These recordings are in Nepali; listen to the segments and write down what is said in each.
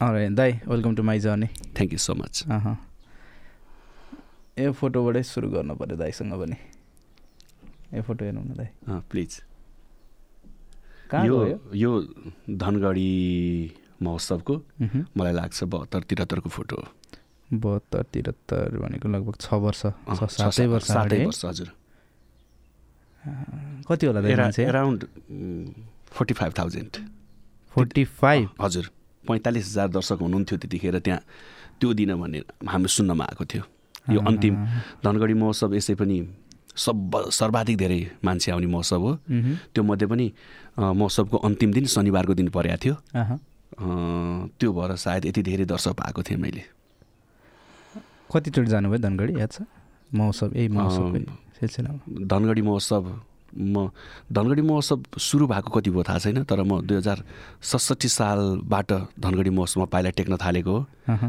अरे दाई welcome to my journey thank you so much अँ यो फोटोबाटै सुरु गर्नु पऱ्यो दाईसँग पनि यो फोटो हेर्नु न दाई प्लिज यो यो धनगढी महोत्सवको। मलाई लाग्छ बहत्तर त्रिहत्तरको फोटो हो बहत्तर त्रिहत्तर भनेको लगभग छ वर्ष सातै वर्ष सातै? वर्ष हजुर। कति होला around forty five thousand forty five हजुर। पैँतालिस हजार दर्शक हुनुहुन्थ्यो त्यतिखेर त्यहाँ। त्यो दिन भन्ने हामी सुन्नमा आएको थियो। यो अन्तिम धनगढी महोत्सव यसै पनि सब सर्वाधिक धेरै मान्छे आउने महोत्सव हो। त्यो मध्ये पनि महोत्सवको अन्तिम दिन शनिबारको दिन परेको थियो। त्यो भएर सायद यति धेरै दर्शक पाएको थिएँ मैले। कतिचोटि जानुभयो धनगढी? याद छ? महोत्सव यही महोत्सवकै अँ, सिलसिलामा। धनगढी महोत्सव म धनगढी महोत्सव सुरु भएको कति भयो थाहा छैन तर म दुई हजार सडसठी सालबाट धनगढी महोत्सवमा पाइला टेक्न थालेको हो।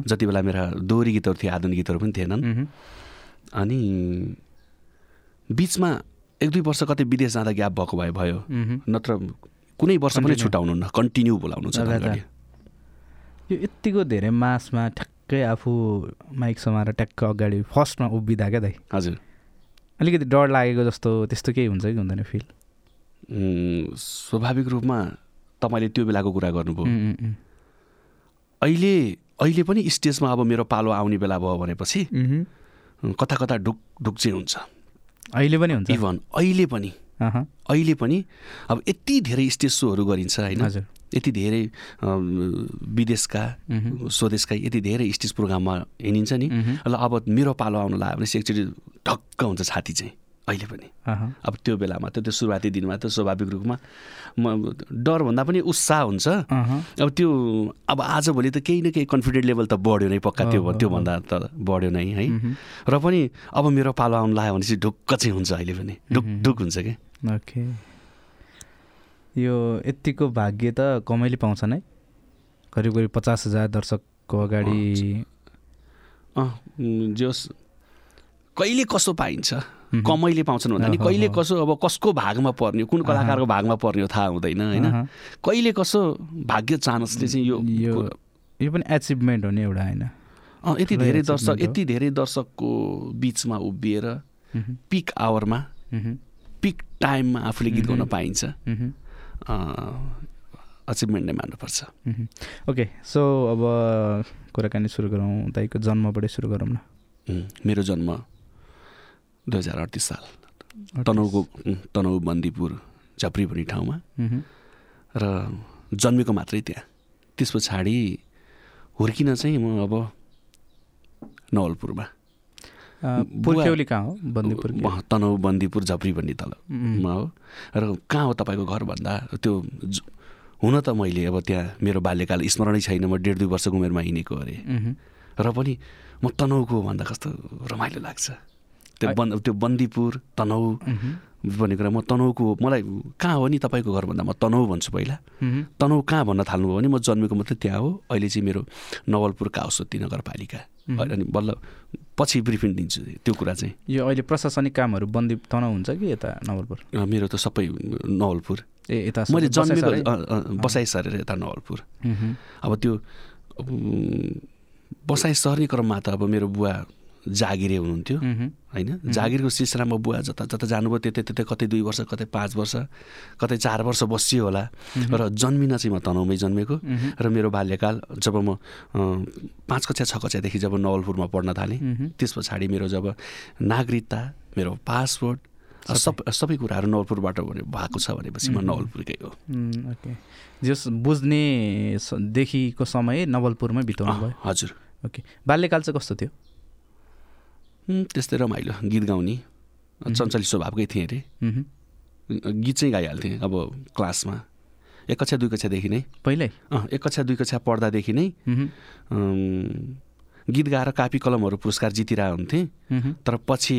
जति बेला मेरा दोहोरी गीतहरू थिए आधुनिक गीतहरू पनि थिएनन्। अनि बिचमा एक दुई वर्ष कतै विदेश जाँदा ग्याप भएको भए भयो। नत्र कुनै वर्ष पनि. छुटाउनुहुन्न कन्टिन्यू बोलाउनु छ यो यत्तिको धेरै मासमा ठ्याक्कै आफू माइक समाएर ट्याक्क अगाडि फर्स्टमा उभिँदा क्या दाइ हजुर अलिकति डर लागेको जस्तो त्यस्तो केही हुन्छ कि हुँदैन फिल? स्वाभाविक रूपमा तपाईँले त्यो बेलाको कुरा गर्नुभयो। अहिले अहिले पनि स्टेजमा अब मेरो पालो आउने बेला भयो भनेपछि। कता कता ढुक ढुक चाहिँ हुन्छ। अहिले पनि हुन्छ? इभन अहिले पनि। अहँ, अहिले पनि अब यति धेरै स्टेज सोहरू गरिन्छ होइन? हजुर। यति धेरै विदेशका। स्वदेशका यति धेरै स्टेज प्रोग्राममा हिँडिन्छ नि। ल अब मेरो पालो आउनु लाग्यो भने चाहिँ एकचोटि ढक्क हुन्छ छाती चाहिँ अहिले पनि अब त्यो बेलामा त त्यो सुरुवाती दिनमा त स्वाभाविक रूपमा म डरभन्दा पनि उत्साह हुन्छ। अब त्यो अब आजभोलि त केही न केही कन्फिडेन्ट लेभल त बढ्यो नै पक्का त्यो त्योभन्दा त बढ्यो नै है। र पनि अब मेरो पालो आउनु लाग्यो भने चाहिँ ढुक्क चाहिँ हुन्छ अहिले पनि ढुक मह्म। ढुक हुन्छ कि ओके यो यत्तिको भाग्य त कमैले पाउँछन् है करिब करिब पचास हजार दर्शकको अगाडि जोस् कहिले कसो पाइन्छ। कमैले पाउँछन् भन्दा नि कहिले। कसो अब कसको भागमा पर्ने कुन कलाकारको भागमा पर्ने हो थाहा हुँदैन होइन। कहिले कसो भाग्य चान्सले चाहिँ यो यो पनि एचिभमेन्ट हो नि एउटा होइन? अँ, यति धेरै दर्शक। यति धेरै दर्शकको बिचमा उभिएर पिक आवरमा पिक टाइममा आफूले गीत गाउन। पाइन्छ। अचिभमेन्ट नै मान्नुपर्छ। ओके सो अब कुराकानी सुरु गरौँ दाइको जन्मबाटै सुरु गरौँ न? मेरो जन्म दुई हजार अडतिस साल। तनहुको तनहु बन्दीपुर झप्री भन्ने ठाउँमा। र जन्मेको मात्रै त्यहाँ। त्यस पछाडि हुर्किन चाहिँ म अब नवलपुरमा। पुर्ख्यौली कहाँ हो? बन्दीपुर तनहु बन्दीपुर झप्री भन्ने तलमा हो। र कहाँ हो तपाईँको घर भन्दा? त्यो हुन त मैले अब त्यहाँ मेरो बाल्यकाल स्मरणै छैन। म डेढ दुई वर्षको उमेरमा हिँडेको अरे। र पनि म तनहुको भन्दा कस्तो रमाइलो लाग्छ। त्यो बन्द त्यो बन्दीपुर तनहु भन्ने कुरा म तनहुको मलाई कहाँ हो नि तपाईँको घर भन्दा म तनहु भन्छु पहिला। तनहु कहाँ भन्न थाल्नुभयो भने म जन्मेको मात्रै त्यहाँ हो। अहिले चाहिँ मेरो नवलपुर काउसोती नगरपालिका। अनि बल्ल पछि ब्रिफिङ दिन्छु त्यो कुरा चाहिँ। यो अहिले प्रशासनिक कामहरू बन्दी तनाउ हुन्छ कि यता नवलपुर? मेरो त सबै नवलपुर। ए यता मैले जन्मेको बसाइ सरेर यता नवलपुर। अब त्यो बसाइ सर्ने क्रममा त अब मेरो बुवा जागिरे हुनुहुन्थ्यो। होइन? जागिरको सिलसिलामा बुवा जता जता जानुभयो त्यतै त्यतै कतै दुई वर्ष कतै पाँच वर्ष कतै चार वर्ष बसियो होला। र जन्मिन चाहिँ म तनहुमै जन्मेको। र मेरो बाल्यकाल जब म पाँच कक्षा छ कक्षादेखि जब नवलपुरमा पढ्न थालेँ त्यस पछाडि मेरो जब नागरिकता मेरो पासपोर्ट सब। सबै कुराहरू नवलपुरबाट भएको छ भनेपछि म नवलपुरकै हो। ओके। जस बुझ्ने स- देखिको समय नवलपुरमै बिताउनु भयो हजुर। ओके। बाल्यकाल चाहिँ कस्तो थियो? त्यस्तै रमाइलो गीत गाउने। चञ्चली स्वभावकै थिएँ अरे। गीत चाहिँ गाइहाल्थेँ अब क्लासमा। एक कक्षा दुई कक्षादेखि नै। पहिल्यै? अँ एक कक्षा दुई कक्षा पढ्दादेखि नै। गीत गाएर कापी कलमहरू पुरस्कार जितिरहेको हुन्थेँ। तर पछि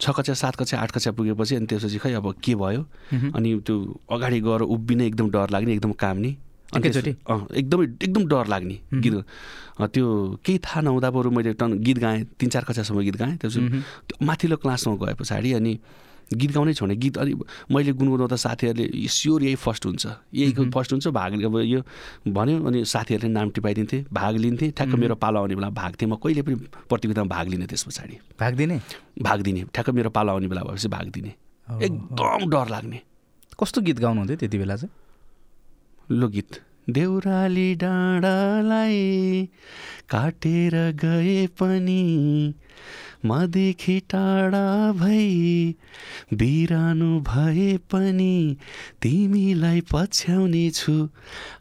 छ कक्षा सात कक्षा आठ कक्षा पुगेपछि अनि त्यसपछि खै अब के भयो? अनि त्यो अगाडि गएर उभिने एकदम डर लाग्ने एकदम काम्ने। एकैचोटि? अँ एकदमै एकदम डर लाग्ने गीत त्यो केही थाहा नहुँदा बरु मैले टन गीत गाएँ तिन चार कक्षासम्म गीत गाएँ त्यसपछि माथिल्लो क्लासमा गए पछाडि अनि गीत गाउनै छोड्ने गीत अलि मैले गुनगुनाउँदा साथीहरूले स्योर यही फर्स्ट हुन्छ। यहीको फर्स्ट हुन्छ भाग अब यो भन्यो अनि साथीहरूले नाम टिपाइदिन्थे भाग लिन्थे। ठ्याक्क मेरो पालो आउने बेला भाग थिएँ। म कहिले पनि प्रतियोगितामा भाग लिने त्यस पछाडि। भाग दिने? भाग दिने। ठ्याक्क मेरो पालो आउने बेला भएपछि भाग दिने। एकदम डर लाग्ने। कस्तो गीत गाउनुहुन्थ्यो त्यति बेला चाहिँ? लोकगीत। देउराली डाँडालाई काटेर गए पनि मदेखि टाढा भई बिरानो भए पनि तिमीलाई पछ्याउने छु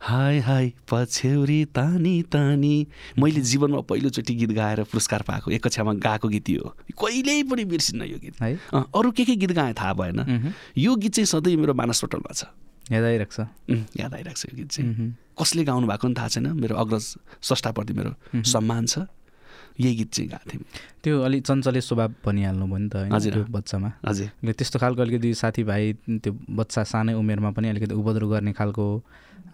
हाय हाय पछ्यौरी तानी तानी। मैले जीवनमा पहिलोचोटि गीत गाएर पुरस्कार पाएको एक कक्षामा गाएको गीत यो कहिल्यै पनि बिर्सिन्न यो गीत। है। अरू के के गीत गाएँ थाहा भएन। यो गीत चाहिँ सधैँ मेरो मानस पटलमा छ। याद आइरहेको छ। याद आइरहेको छ यो गीत चाहिँ। कसले गाउनु भएको पनि थाहा छैन। मेरो अग्रज स्रष्टाप्रति मेरो सम्मान छ। यही गीत चाहिँ गाएको थिएँ त्यो अलिक चञ्चले स्वभाव भनिहाल्नु भयो नि त हजुर। बच्चामा। हजुर। त्यस्तो खालको अलिकति साथीभाइ त्यो बच्चा सानै उमेरमा पनि अलिकति उपद्रो गर्ने खालको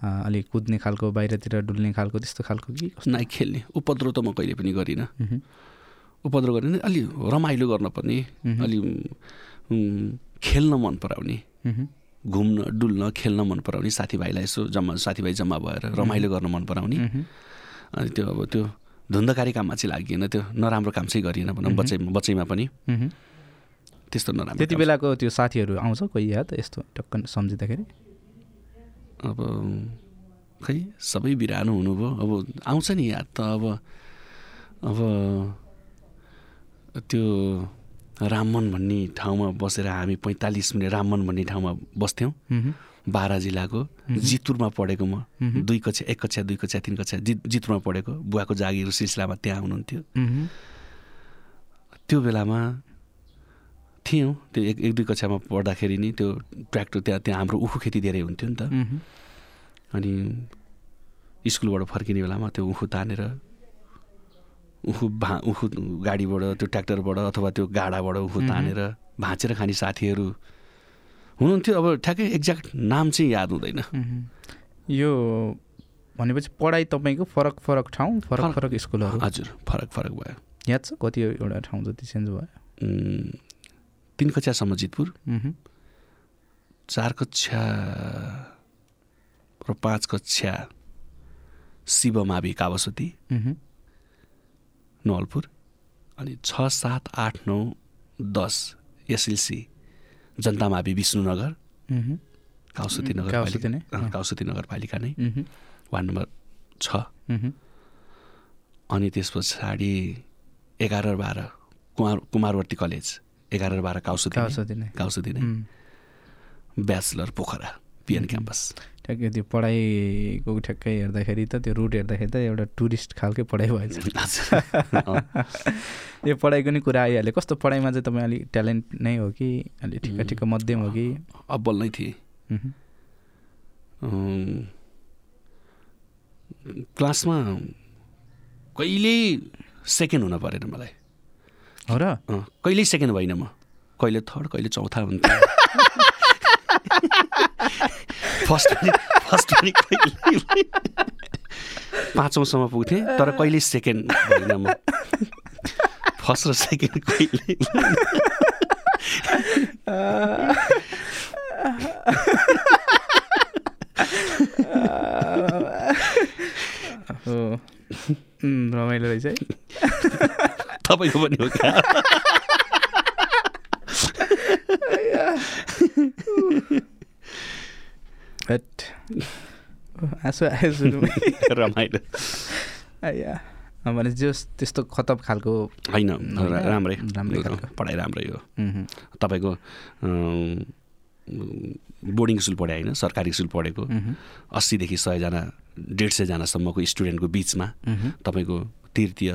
अलिक कुद्ने खालको बाहिरतिर डुल्ने खालको त्यस्तो खालको कि नाइ खेल्ने। उपद्रो त म कहिले पनि गरिनँ। उपद्रो गरेँ अलि रमाइलो गर्न पनि अलि खेल्न मन पराउने। घुम्न डुल्न खेल्न मन पराउने साथीभाइलाई यसो जम्मा साथीभाइ जम्मा भएर रमाइलो गर्न मन पराउने। अनि त्यो अब त्यो धुन्धकारी काममा चाहिँ लागिएन त्यो नराम्रो काम चाहिँ गरिएन भनौँ बच्चै बच्चैमा पनि। त्यस्तो नराम्रो त्यति बेलाको त्यो साथीहरू आउँछ कोही याद यस्तो टक्क सम्झिँदाखेरि? अब खै सबै बिरानो हुनुभयो। अब आउँछ नि याद त। अब अब त्यो राममन भन्ने ठाउँमा बसेर हामी पैँतालिस मिनट राममन भन्ने ठाउँमा बस्थ्यौँ। बाह्र जिल्लाको जितुरमा पढेको म दुई कक्षा एक कक्षा दुई कक्षा तिन कक्षा जित जितुरमा पढेको बुवाको जागिर सिलसिलामा त्यहाँ हुनुहुन्थ्यो। त्यो बेलामा थियौँ त्यो एक एक दुई कक्षामा पढ्दाखेरि नि त्यो ट्र्याक्टर त्यहाँ त्यहाँ हाम्रो उखु खेती धेरै हुन्थ्यो नि त। अनि स्कुलबाट फर्किने बेलामा त्यो उखु तानेर उखु भा उखु गाडीबाट त्यो ट्र्याक्टरबाट अथवा त्यो गाडाबाट उखु तानेर भाँचेर खाने साथीहरू हुनुहुन्थ्यो। अब ठ्याक्कै एक्ज्याक्ट नाम चाहिँ याद हुँदैन। यो भनेपछि पढाइ तपाईँको फरक फरक ठाउँ फरक फरक- स्कुलहरू। हजुर फरक फरक भयो। याद छ? कति एउटा ठाउँ जति चेन्ज भयो? तिन कक्षासम्म जितपुर। चार कक्षा र पाँच कक्षा शिवमावि कावासती मह्म। नवलपुर अनि छ सात आठ नौ दस एसएलसी जनतामावि विष्णुनगर। काउसुती नगरपालिका नै, काउसुती नगरपालिका नै। वार्ड नम्बर छ। अनि त्यस पछाडि एघार र बाह्र कुमार कुमारवर्ती कलेज एघार बाह्र काउसुती काउसुती नै। काउसुती नै मह्म। ब्याचलर पोखरा पिएन क्याम्पस ठ्याक्कै त्यो पढाइको ठ्याक्कै हेर्दाखेरि त त्यो रुट हेर्दाखेरि त एउटा टुरिस्ट खालकै पढाइ भएछ। यो पढाइको नि कुरा आइहाल्यो। कस्तो पढाइमा चाहिँ तपाईँ अलिक ट्यालेन्ट नै हो कि अलिक ठिक्क ठिक्क मध्यम हो कि? अब्बल नै थिएँ। क्लासमा कहिल्यै सेकेन्ड हुन परेन मलाई। हो र? कहिल्यै सेकेन्ड भइनँ म? कहिले थर्ड कहिले चौथा हुन्थ्यो। फर्स्ट फर्स्ट पनि कहिले पाँचौँसम्म पुग्थेँ तर कहिले सेकेन्ड भइनँ म? फर्स्ट र सेकेन्ड कहिले रमाइलो रहेछ है। तपाईँको पनि हो क्या? हट आँसु आयो रमाइलो आया भने जस त्यस्तो खतब खालको होइन राम्रै राम्रै खालको। पढाइ राम्रै हो। तपाईँको बोर्डिङ स्कुल पढाइ होइन सरकारी स्कुल पढेको। अस्सीदेखि सयजना डेढ सयजनासम्मको स्टुडेन्टको बिचमा। तपाईँको तृतीय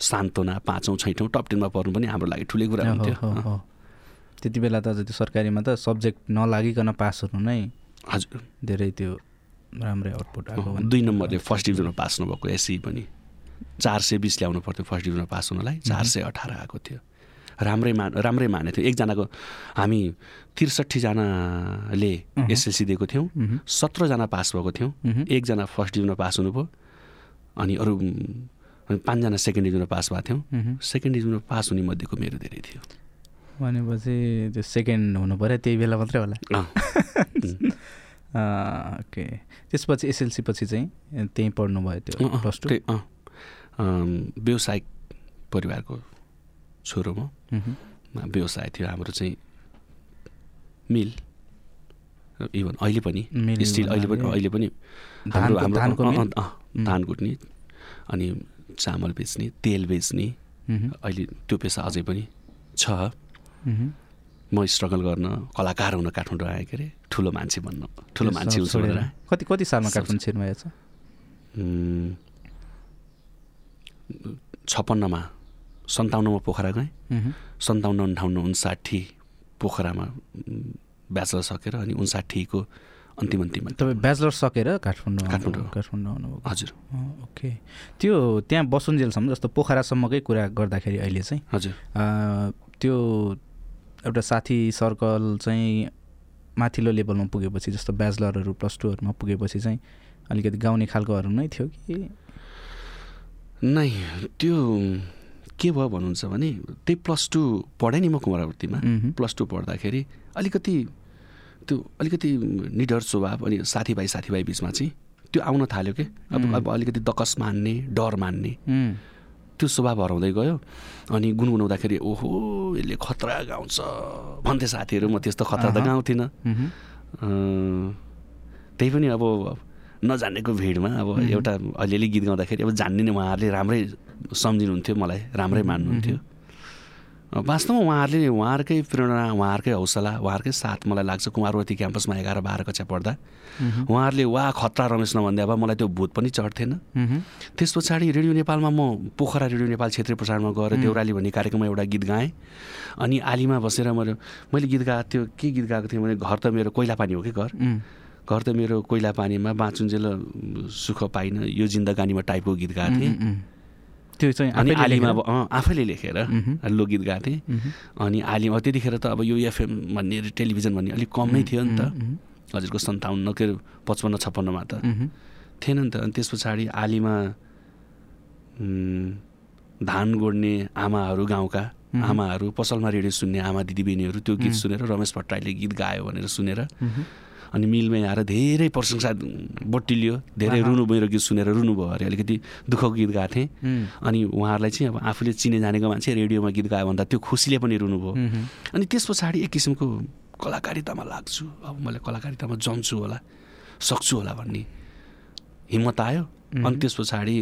सान्तोना पाँचौँ छैठौँ टप टेनमा पर्नु पनि हाम्रो लागि ठुलै कुरा हुन्थ्यो। त्यति बेला त त्यो सरकारीमा त सब्जेक्ट नलागिकन पास हुनु नै हजुर। धेरै त्यो राम्रै आउटपुट आएको दुई नम्बरले फर्स्ट डिभिजनमा पास हुनुभएको एससी पनि। चार सय बिस ल्याउनु पर्थ्यो फर्स्ट डिभिजनमा पास हुनलाई। चार सय अठार आएको थियो। राम्रै मान राम्रै माने थियो। एकजनाको हामी त्रिसठीजनाले एसएलसी दिएको थियौँ। सत्रजना पास भएको थियौँ। एकजना फर्स्ट डिभिजनमा पास हुनुभयो। अनि अरू पाँचजना सेकेन्ड डिभिजनमा पास भएको थियौँ। सेकेन्ड डिभिजनमा पास हुने मध्येको मेरो धेरै थियो। भनेपछि त्यो सेकेन्ड हुनु पऱ्यो त्यही बेला मात्रै होला। ओके। त्यसपछि एसएलसी पछि चाहिँ त्यहीँ पढ्नुभयो त्यो प्लस टू। व्यावसायिक परिवारको छोरो म। व्यवसाय थियो हाम्रो चाहिँ मिल इभन अहिले पनि स्टिल अहिले पनि अहिले पनि धान कुट्ने अनि चामल बेच्ने तेल बेच्ने अहिले त्यो पेसा अझै पनि छ। म स्ट्रगल गर्न कलाकार हुन काठमाडौँ आएँ के अरे ठुलो मान्छे बन्न ठुलो मान्छे हुन्छु भनेर। कति कति सालमा काठमाडौँ छिर्नुभएको छ? उम्, छप्पन्नमा सन्ताउन्नमा पोखरा गएँ। मह्म। सन्ताउन्न अन्ठाउन्न उन्साठी पोखरामा ब्याचलर सकेर अनि उन्साठीको अन्तिम अन्तिममा। तपाईँ ब्याचलर सकेर काठमाडौँ काठमाडौँ। काठमाडौँ आउनुभयो हजुर। ओके। त्यो त्यहाँ बसुन्जेलसम्म जस्तो पोखरासम्मकै कुरा गर्दाखेरि अहिले चाहिँ हजुर। त्यो एउटा साथी सर्कल चाहिँ माथिल्लो लेभलमा पुगेपछि जस्तो ब्याचलरहरू प्लस टूहरूमा पुगेपछि चाहिँ अलिकति गाउने खालकोहरू नै थियो कि? नै त्यो के भयो भन्नुहुन्छ भने त्यही प्लस टू पढेँ नि म कुमारावर्तीमा मह्म। प्लस टू पढ्दाखेरि अलिकति त्यो अलिकति निडर स्वभाव अनि साथीभाइ साथीभाइ बिचमा चाहिँ त्यो आउन थाल्यो कि? अब. अब अलिकति दकस मान्ने डर मान्ने। त्यो स्वभाव हराउँदै गयो। अनि गुनगुनाउँदाखेरि ओहो यसले खतरा गाउँछ। भन्थे साथीहरू म त्यस्तो खतरा त। गाउँथिनँ। त्यही पनि अब नजानेको भिडमा अब। एउटा अलिअलि गीत गाउँदाखेरि अब जान्ने नै उहाँहरूले राम्रै सम्झिनुहुन्थ्यो मलाई राम्रै मान्नुहुन्थ्यो। वास्तवमा उहाँहरूले उहाँहरूकै प्रेरणा उहाँहरूकै हौसला उहाँहरूकै साथ मलाई लाग्छ कुमारवती क्याम्पसमा एघार बाह्र कक्षा पढ्दा। उहाँहरूले वा खतरा रमेश नभन्दा अब मलाई त्यो भूत पनि चढ्थेन। त्यस पछाडि रेडियो नेपालमा म पोखरा रेडियो नेपाल क्षेत्रीय प्रसारणमा गएर देउराली भन्ने कार्यक्रममा एउटा गीत गाएँ। अनि आलीमा बसेर मैले मैले गीत गाएको थियो के गीत गाएको थिएँ भने घर त मेरो कोइला पानी हो कि घर? घर त मेरो कोइला पानीमा बाँचुन्जेल सुख पाइन यो जिन्दगानीमा टाइपको गीत गाएको थिएँ। त्यो चाहिँ अनि आलीमा? अब अँ, आफैले लेखेर। लोकगीत गाएको थिएँ। अनि आलीमा त्यतिखेर त अब यो एफएम भन्ने टेलिभिजन भन्ने अलिक कम नै थियो नि त। हजुरको सन्ताउन्न के अरे पचपन्न छप्पन्नमा त। थिएन नि त अनि त्यस पछाडि आलीमा धान गोड्ने आमाहरू गाउँका। आमाहरू पसलमा रेडियो सुन्ने आमा दिदीबहिनीहरू त्यो गीत. सुनेर रमेश भट्टराईले गीत गायो भनेर सुनेर। अनि मिलमै आएर धेरै प्रशंसा बट्टिलियो धेरै। रुनु मेरो गीत सुनेर रुनुभयो अरे। अलिकति दुःखको गीत गाएको थिएँ। अनि उहाँहरूलाई चाहिँ अब आफूले चिने जानेको मान्छे रेडियोमा गीत गायो भन्दा त्यो खुसीले पनि रुनुभयो मह्म। अनि त्यस पछाडि एक किसिमको कलाकारितामा लाग्छु। अब मैले कलाकारितामा जन्छु होला सक्छु होला भन्ने हिम्मत आयो। अनि। त्यस पछाडि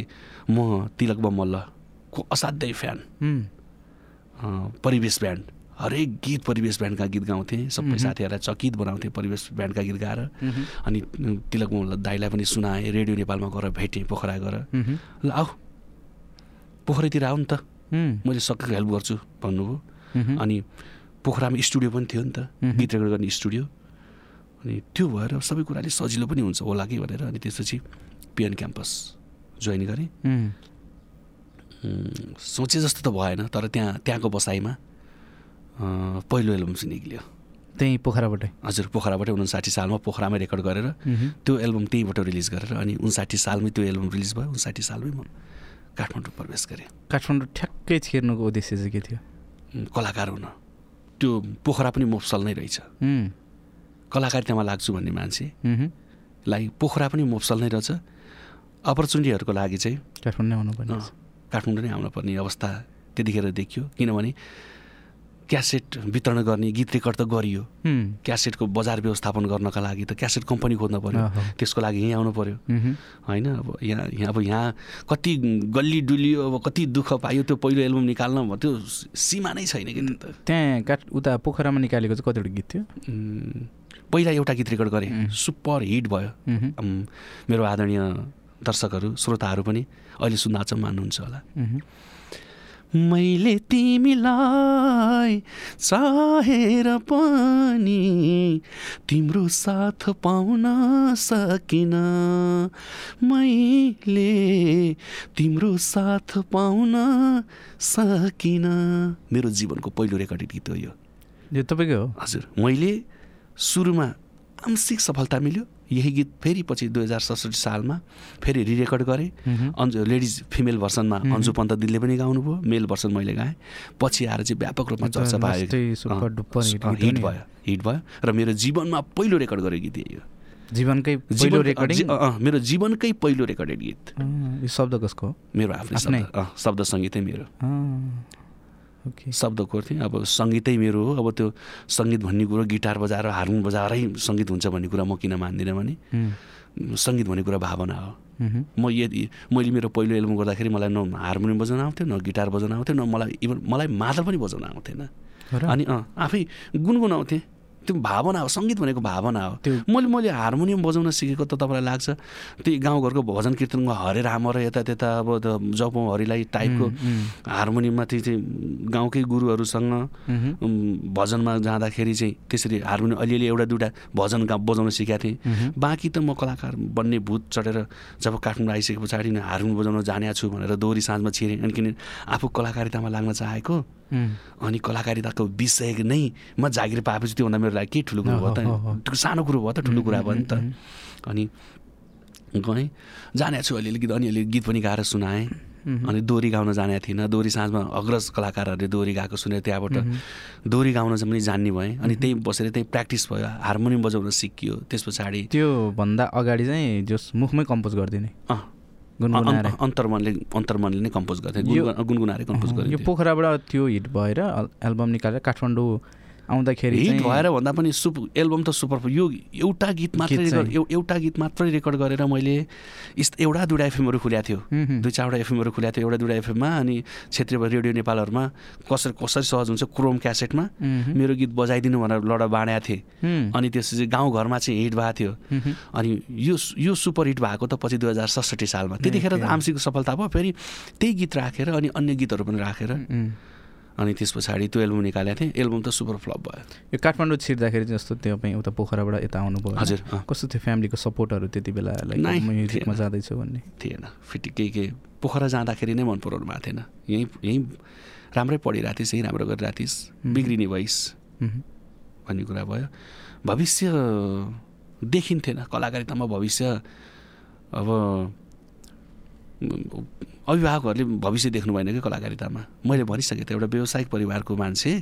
म तिलक बमल्लको असाध्यै फ्यान। परिवेश ब्यान्ड। हरेक गीत परिवेश ब्यान्डका गीत गाउँथेँ सबै। साथीहरूलाई चकित बनाउँथेँ परिवेश ब्यान्डका गीत गाएर। अनि तिलक दाईलाई पनि सुनाएँ रेडियो नेपालमा गएर भेटेँ पोखरा गएर। ल आऊ पोखरीतिर आऊ नि त मैले सकेको हेल्प गर्छु भन्नुभयो। अनि पोखरामा स्टुडियो पनि थियो नि त। गीत रेकर्ड गर्ने स्टुडियो अनि त्यो भएर सबै कुराले सजिलो पनि हुन्छ होला कि भनेर अनि त्यसपछि पिएन क्याम्पस जोइन गरेँ सोचे जस्तो त भएन तर त्यहाँ त्यहाँको बसाइमा पहिलो एल्बम चाहिँ निक्ल्यो। त्यहीँ पोखराबाटै? हजुर पोखराबाटै उन्साठी सालमा पोखरामै रेकर्ड गरेर। त्यो एल्बम त्यहीँबाट रिलिज गरेर अनि उन्साठी सालमै त्यो एल्बम रिलिज भयो। उन्साठी सालमै म काठमाडौँ प्रवेश गरेँ। काठमाडौँ ठ्याक्कै छिर्नुको उद्देश्य चाहिँ के थियो? कलाकार हुन। त्यो पोखरा पनि मोफसल नै रहेछ। कलाकारितामा लाग्छु भन्ने मान्छे। लाई पोखरा पनि मोफसल नै रहेछ। अपर्च्युनिटीहरूको लागि चाहिँ काठमाडौँ नै आउनुपर्ने काठमाडौँ नै आउनुपर्ने अवस्था त्यतिखेर देखियो। किनभने क्यासेट वितरण गर्ने गीत रेकर्ड त गरियो। क्यासेटको बजार व्यवस्थापन गर्नका लागि त क्यासेट कम्पनी खोज्न पर्यो। अहो। त्यसको लागि यहीँ आउनु पर्यो। होइन अब यहाँ यहाँ अब यहाँ कति गल्ली डुलियो अब कति दुःख पायो त्यो पहिलो एल्बम निकाल्न त्यो सीमा नै छैन कि त। त्यहाँ काठ उता पोखरामा निकालेको चाहिँ कतिवटा गीत थियो? पहिला एउटा गीत रेकर्ड गरेँ. सुपर हिट भयो। मेरो आदरणीय दर्शकहरू श्रोताहरू पनि अहिले सुन्न अचम्म मान्नुहुन्छ होला। मैले तिमीलाई चाहेर पनि तिम्रो साथ पाउन सकिन। मैले तिम्रो साथ पाउन सकिन। मेरो जीवनको पहिलो रेकर्डेड गीत हो यो। यो तपाईँकै हो? हजुर मैले सुरुमा आंशिक सफलता मिल्यो। यही गीत फेरि पछि दुई हजार सडसठी सालमा फेरि रिरेकर्ड गरेँ। अन्जु लेडिज फिमेल भर्सनमा अन्जु पन्त दिदीले पनि गाउनुभयो मेल भर्सन मैले गाएँ। पछि आएर चाहिँ व्यापक रूपमा चर्चा पायो। हिट। भयो हिट भयो। र मेरो जीवनमा पहिलो रेकर्ड गरेको गीत यही हो। जीवनकै पहिलो रेकर्डिङ? मेरो जीवनकै पहिलो रेकर्डेड गीत। यो शब्द कसको मेरो आफ्नै शब्द सङ्गीतै मेरो। ओके शब्द कोर्थेँ अब सङ्गीतै मेरो हो। अब त्यो सङ्गीत भन्ने कुरो गिटार बजाएर हार्मोन बजाएरै सङ्गीत हुन्छ भन्ने कुरा म किन मान्दिनँ भने सङ्गीत भन्ने कुरा भावना हो। म यदि मैले मेरो पहिलो एल्बम गर्दाखेरि मलाई न हार्मोनियम बजाउन आउँथ्यो न गिटार बजाउन आउँथ्यो न मलाई इभन मलाई मादल पनि बजाउन आउँथेन? अनि अँ आफै गुनगुनाउँथेँ। त्यो भावना हो सङ्गीत भनेको भावना हो। त्यो- मैले मैले हार्मोनियम बजाउन सिकेको त तपाईँलाई लाग्छ। त्यही गाउँघरको भजन कीर्तनमा हरे राम र यता त्यता अब त जपौँ हरिलाई टाइपको हार्मोनियममा त्यो चाहिँ गाउँकै गुरुहरूसँग भजनमा जाँदाखेरि चाहिँ त्यसरी हार्मोनियम अलिअलि एउटा दुइटा भजन गा बजाउन सिकेको थिएँ। बाँकी त म कलाकार बन्ने भूत चढेर जब काठमाडौँ आइसके पछाडि हार्मोनियम बजाउन जाने छु भनेर दोहोरी साँझमा छिरेँ। अनि किन आफू कलाकारितामा लाग्न चाहेको अनि कलाकारिताको विषय नै म जागिर पाएपछि त्योभन्दा मेरो लागि के ठुलो कुरो भयो त। सानो कुरो भयो त ठुलो कुरा भयो नि त। अनि गएँ। जाने छु अलिअलि गीत अनि अलिअलि गीत पनि गाएर सुनाएँ। अनि दोहोरी गाउन जानेको थिइनँ। दोहोरी साँझमा अग्रज कलाकारहरूले दोहोरी गाएको सुनेर त्यहाँबाट दोहोरी गाउन चाहिँ पनि जान्ने भएँ। अनि त्यहीँ बसेर त्यहीँ प्र्याक्टिस भयो हार्मोनियम बजाउन सिकियो। त्यस पछाडि त्यो भन्दा अगाडि चाहिँ जस मुखमै कम्पोज गरिदिने। अँ, अन्तर्मनले अन्तर्मनले नै कम्पोज गर्थे। यो- गुनगुना- गुनगुनाएर कम्पोज यो गरिन्थ्यो पोखराबाट त्यो हिट भएर एल्बम निकालेर काठमाडौँ आउँदाखेरि हिट भएर भन्दा पनि सुप एल्बम त सुपर यो एउटा गीत मात्रै रेकर्ड एउटा गीत मात्रै रेकर्ड गरेर मैले एउटा दुइटा एफएमहरू खुल्याएको थियो। दुई चारवटा एफएमहरू खुल्याएको थियो एउटा दुइटा एफएममा अनि क्षेत्रीय रेडियो नेपालहरूमा कसरी कसरी सहज हुन्छ क्रोम क्यासेटमा। मेरो गीत बजाइदिनु भनेर लडा बाँडेको थिएँ। अनि त्यसपछि गाउँघरमा चाहिँ हिट भएको थियो। अनि यो यो सुपर हिट भएको त पछि दुई हजार सडसठी सालमा त्यतिखेर त आंशिक सफलता भयो फेरि त्यही गीत राखेर अनि अन्य गीतहरू पनि राखेर। अनि त्यस पछाडि त्यो एल्बम निकालेको थिएँ। एल्बम त सुपर फ्लप भयो। यो काठमाडौँ छिर्दाखेरि जस्तो त्यो तपाईँ उता पोखराबाट यता आउनुभयो? हजुर कस्तो थियो फ्यामिलीको सपोर्टहरू त्यति बेला? म्युजिकमा। जाँदैछु भन्ने। थिएन। फिटी केही केही पोखरा जाँदाखेरि नै मन पराउनु भएको थिएन। यहीँ यहीँ राम्रै पढिरहेको थिइस् यहीँ राम्रो गरिरहेको थिइस् बिग्रिने भइस्। भन्ने कुरा भयो। भविष्य देखिन्थेन। कलाकारितामा भविष्य अब अभिभावकहरूले भविष्य देख्नु भएन कि कलाकारितामा। मैले भनिसकेँ त एउटा व्यावसायिक परिवारको मान्छे।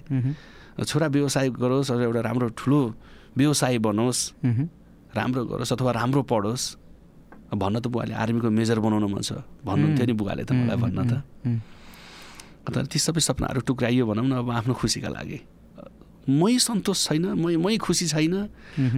छोरा व्यवसाय गरोस् अथवा एउटा राम्रो ठुलो व्यवसाय बनोस्। राम्रो गरोस् अथवा राम्रो पढोस् भन्न त बुवाले आर्मीको मेजर बनाउनु मन छ। भन्नुहुन्थ्यो नि बुवाले त मलाई भन्न त। अन्त ती सबै सपनाहरू टुक्राइयो भनौँ न अब आफ्नो खुसीका लागि। मै सन्तोष छैन मै मै खुसी छैन।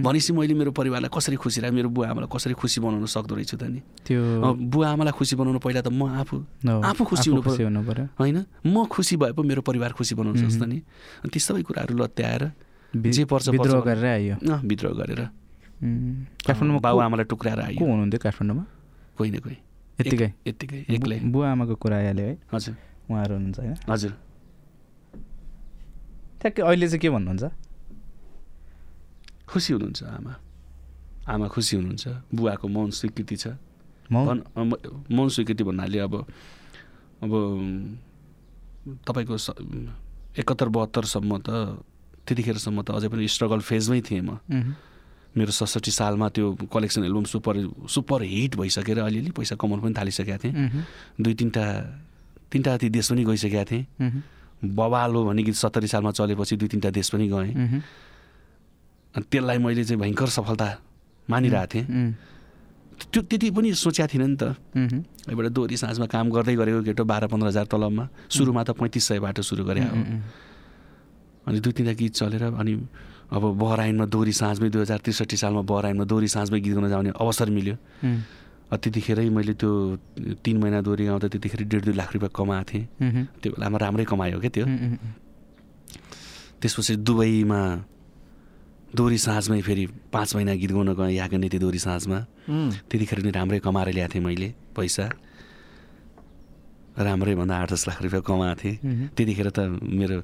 भनेपछि मैले मेरो परिवारलाई कसरी खुसी राखेँ मेरो बुवा आमालाई कसरी खुसी बनाउन सक्दो रहेछु त नि? त्यो बुवा आमालाई खुसी बनाउनु पहिला त म आफू आफू खुसी हुनु पर्यो होइन? म खुसी भए पो मेरो परिवार खुसी बनाउन सक्छ नि। अनि ती सबै कुराहरू लत्याएर जे पर्छ विद्रोह। गरेर आइयो। अँ, विद्रोह गरेर। काठमाडौँमा बाबु को- आमालाई टुक्राएर को आयो हुनुहुन्थ्यो काठमाडौँमा? कोही न कोही। यत्तिकै? यत्तिकै एक्लै। बुवा आमाको कुरा आइहाल्यो है। हजुर। उहाँहरू हुनुहुन्छ होइन? हजुर। ठ्याक्कै अहिले चाहिँ के भन्नुहुन्छ? खुसी हुनुहुन्छ आमा। आमा खुसी हुनुहुन्छ। बुवाको मौन स्वीकृति छ। मौन? स्वीकृति भन्नाले अब अब तपाईँको एकहत्तर बहत्तरसम्म त त्यतिखेरसम्म त अझै पनि स्ट्रगल फेजमै थिएँ म। मेरो सडसठी सालमा त्यो collection album super super hit भइसकेर अलिअलि पैसा कमाउनु पनि थालिसकेका थिएँ। दुई तिनवटा तिनवटा ती देश पनि गइसकेका थिएँ। बबालो भन्ने गीत सत्तरी सालमा चलेपछि दुई तिनवटा देश पनि गएँ। अनि त्यसलाई मैले चाहिँ भयङ्कर सफलता मानिरहेको थिएँ। त्यो त्यति पनि सोचेको थिइनँ नि त। एउटा दोहोरी साँझमा काम गर्दै गरेको केटो बाह्र पन्ध्र हजार तलबमा सुरुमा त पैँतिस सयबाट सुरु गरेँ हो। अनि दुई तिनवटा गीत चलेर अनि अब बहराइनमा दोहोरी साँझमै दुई हजार त्रिसठी सालमा बहराइनमा दोहोरी साँझमै गीत गाउन जाने अवसर मिल्यो। त्यतिखेरै मैले त्यो तिन महिना दोहोरी गाउँदा त्यतिखेर डेढ दुई लाख रुपियाँ कमाएको थिएँ। त्यो बेलामा राम्रै कमायो क्या त्यो। त्यसपछि दुबईमा दोहोरी साँझमै फेरि पाँच महिना गीत गाउन गएँ यहाँको नीति दोहोरी साँझमा। त्यतिखेर नि राम्रै कमाएर ल्याएको थिएँ मैले पैसा। राम्रै भन्दा आठ दस लाख रुपियाँ कमाएको थिएँ। त्यतिखेर त मेरो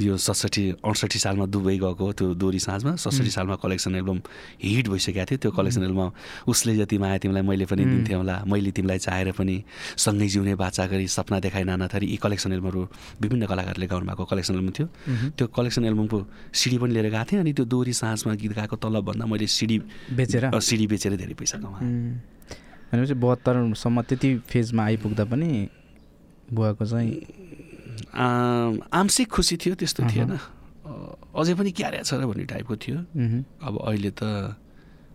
यो सडसठी अडसठी सालमा दुबई गएको त्यो दोरी साँझमा। सडसठी सालमा कलेक्सन एल्बम हिट भइसकेको थियो। त्यो कलेक्सन एल्बम उसले जति माया तिमीलाई मैले पनि दिन्थेँ होला मैले तिमीलाई चाहेर पनि सँगै जिउने बाचा गरी सपना देखाइ नाना थरी यी कलेक्सन एल्बमहरू विभिन्न कलाकारले गाउनु भएको कलेक्सन एल्बम थियो। त्यो कलेक्सन एल्बमको सिडी पनि लिएर गएको थिएँ अनि त्यो दोरी साँझमा गीत गाएको तलबभन्दा मैले सिडी बेचेर? सिडी बेचेर धेरै पैसा कमाएँ। भनेपछि बहत्तरसम्म त्यति फेजमा आइपुग्दा पनि बुवाको चाहिँ आंशिक खुसी थियो त्यस्तो। थिएन अझै पनि क्यारे छ र भन्ने टाइपको थियो। अब अहिले त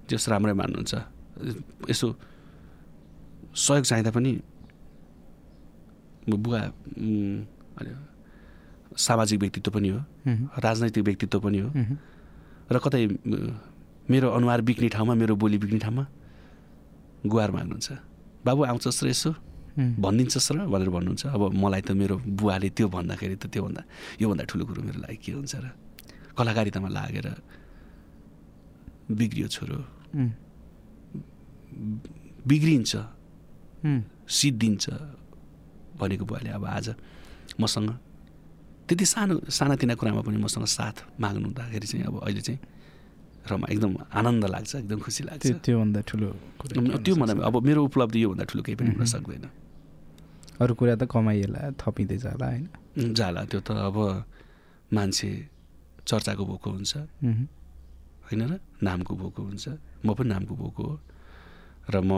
जस राम्रै मान्नुहुन्छ यसो सहयोग चाहिँदा पनि बुवा सामाजिक व्यक्तित्व पनि हो। राजनैतिक व्यक्तित्व पनि हो। र कतै मेरो अनुहार बिग्ने ठाउँमा मेरो बोली बिग्ने ठाउँमा गुहार माग्नुहुन्छ बाबु आउँछस् र यसो भनिदिन्छस् र भनेर भन्नुहुन्छ। अब मलाई त मेरो बुवाले त्यो भन्दाखेरि त त्योभन्दा योभन्दा ठुलो कुरो मेरो लागि के हुन्छ र? कलाकारितामा लागेर बिग्रियो छोरो। बिग्रिन्छ। सिद्धिन्छ भनेको बुवाले अब आज मसँग त्यति सानो सानातिना कुरामा पनि मसँग साथ माग्नु हुँदाखेरि चाहिँ अब अहिले चाहिँ रमा एकदम आनन्द लाग्छ एकदम खुसी लाग्छ। त्यो त्योभन्दा ठुलो कुरा के हुन त्यो सक्छ? भन्दा अब मेरो उपलब्धि योभन्दा ठुलो केही पनि हुन। सक्दैन। अरू कुरा त कमाइएला थपिँदै जाला होइन? जाला त्यो त अब मान्छे चर्चाको भोको हुन्छ। होइन र? नामको भोको हुन्छ। म पनि नामको भोको हो। र म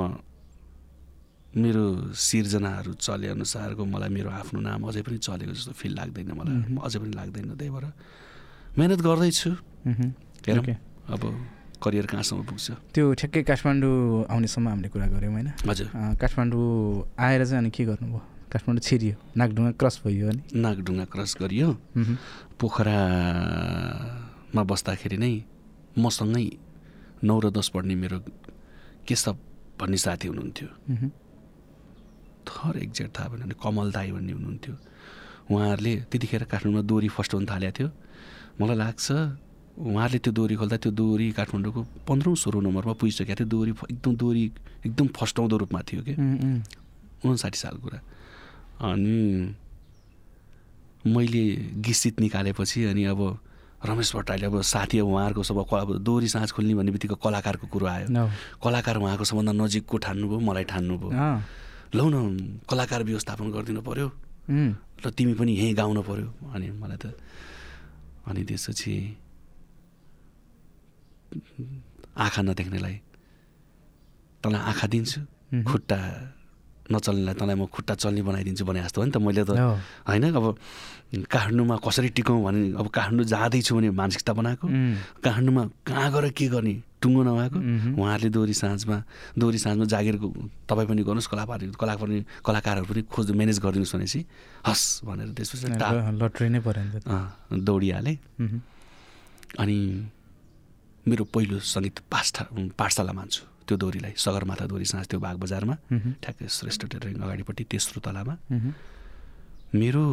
मेरो सिर्जनाहरू चले अनुसारको मलाई मेरो आफ्नो नाम अझै पनि चलेको जस्तो फिल लाग्दैन मलाई। अझै पनि लाग्दैन त्यही भएर मिहिनेत गर्दैछु। हेरौँ। अब करियर कहाँसम्म पुग्छ? त्यो ठ्याक्कै काठमाडौँ आउनेसम्म हामीले कुरा गऱ्यौँ होइन? हजुर। काठमाडौँ आएर चाहिँ अनि के गर्नुभयो? काठमाडौँ छिरियो नागढुङ्गा क्रस भयो अनि? नागढुङ्गा क्रस गरियो। पोखरामा बस्दाखेरि नै मसँगै नौ र दस पढ्ने मेरो केशव भन्ने साथी हुनुहुन्थ्यो। थर एक्ज्याक्ट थाहा भएन भने कमल दाई भन्ने हुनुहुन्थ्यो। उहाँहरूले त्यतिखेर काठमाडौँमा दोरी फर्स्ट हुन थालेको थियो। मलाई लाग्छ उहाँहरूले त्यो दोरी खोल्दा त्यो दोरी काठमाडौँको पन्ध्रौँ सोह्रौँ नम्बरमा पुगिसकेको थियो। दोरी फ- एकदम दोरी एकदम फस्टाउँदो रूपमा थियो कि। उन्साठी सालको कुरा। अनि मैले गीत निकालेपछि अनि अब रमेश भट्टराईले अब साथी अब उहाँहरूको सब अब दोरी साँझ खोल्ने भन्ने बित्तिकै कलाकारको कुरो आयो। कलाकार उहाँको सबभन्दा नजिकको ठान्नुभयो मलाई ठान्नुभयो। लौ न कलाकार व्यवस्थापन गरिदिनु पऱ्यो र तिमी पनि यहीँ गाउनु पऱ्यो अनि मलाई त अनि त्यसपछि आँखा नदेख्नेलाई तँलाई आँखा दिन्छु। खुट्टा नचल्नेलाई तँलाई म खुट्टा चल्ने बनाइदिन्छु भने जस्तो हो नि त मैले त। होइन अब काठमाडौँमा कसरी टिकाउँ भने अब काठमाडौँ जाँदैछु भने मानसिकता बनाएको काठमाडौँमा कहाँ गएर के गर्ने टुङ्गो नभएको। उहाँहरूले दोरी साँझमा दोरी साँझमा जागिरको तपाईँ पनि गर्नुहोस् कलाकार कलाकार पनि कलाकारहरू पनि खोज म्यानेज गरिदिनुहोस् भनेपछि हस् भनेर त्यसपछि लट्री नै पऱ्यो दौडिहालेँ। अनि मेरो पहिलो सङ्गीत पाठा पाठशाला मान्छु त्यो दोरीलाई सगरमाथा दोरी साँझ त्यो बाग बजारमा। ठ्याक्कै श्रेष्ठ टेलरिङ अगाडिपट्टि तेस्रो तलामा। मेरो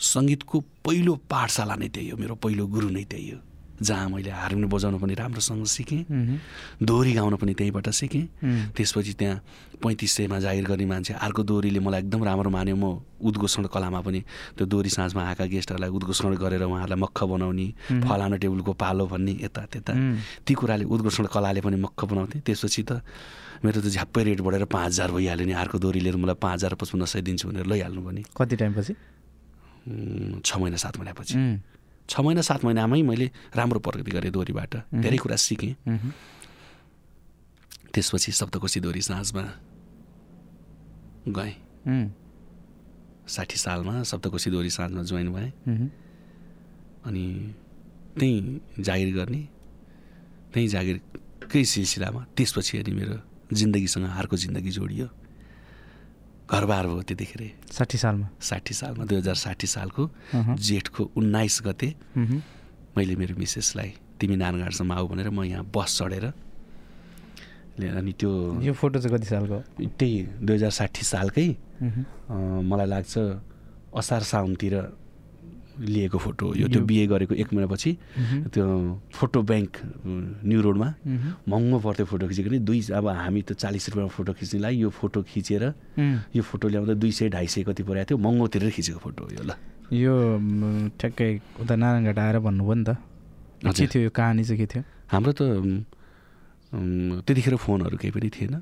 सङ्गीतको पहिलो पाठशाला नै त्यही हो मेरो पहिलो गुरु नै त्यही हो जहाँ मैले हार्मोनियम बजाउन पनि राम्रोसँग सिकेँ। दोहोरी गाउन पनि त्यहीँबाट सिकेँ। त्यसपछि त्यहाँ पैँतिस सयमा जागिर गर्ने मान्छे अर्को दोहोरीले मलाई एकदम राम्रो मान्यो। म उद्घोषण कलामा पनि त्यो दोहोरी साँझमा आएका गेस्टहरूलाई उद्घोषण गरेर उहाँहरूलाई मक्ख बनाउने। फलानो टेबलको पालो भन्ने यता त्यता ती कुराले उद्घोषण कलाले पनि मक्ख बनाउँथेँ। त्यसपछि त मेरो त झ्याप्पै रेट बढेर पाँच हजार भइहाल्यो नि। अर्को दोहोरीले मलाई पाँच हजार पचपन्न सय दिन्छु भनेर लैहाल्नु भने। कति टाइमपछि? छ महिना सात महिनापछि। छ महिना सात महिनामै मैले राम्रो प्रगति गरेँ दोहोरीबाट धेरै कुरा सिकेँ। त्यसपछि सप्तकोशी दोहोरी साँझमा गएँ। साठी सालमा सप्तकोशी दोहोरी साँझमा जोइन भएँ। अनि त्यहीँ जागिर गर्ने त्यहीँ जागिरकै सिलसिलामा त्यसपछि अनि मेरो जिन्दगीसँग हारको जिन्दगी जोडियो। घरबार भयो त्यतिखेर साठी सालमा। साठी सालमा दुई हजार साठी सालको। जेठको उन्नाइस गते। मैले मेरो मिसेसलाई तिमी नानगाडसम्म आऊ भनेर म यहाँ बस चढेर अनि त्यो यो फोटो चाहिँ कति सालको? त्यही दुई हजार साठी सालकै। मलाई लाग्छ असार साउनतिर लिएको फोटो यो त्यो बिए गरेको एक महिनापछि त्यो फोटो ब्याङ्क न्यु रोडमा महँगो पर्थ्यो फोटो खिचेको नि दुई अब हामी त चालिस रुपियाँमा फोटो खिच्नेलाई यो फोटो खिचेर यो फोटो ल्याउँदा दुई सय ढाई सय कति परेको थियो। महँगो तिरेर खिचेको फोटो यो ल। यो ठ्याक्कै उता नारायणघाट आएर भन्नुभयो नि त। के। थियो यो कहानी चाहिँ के थियो? हाम्रो त त्यतिखेर फोनहरू केही पनि थिएन।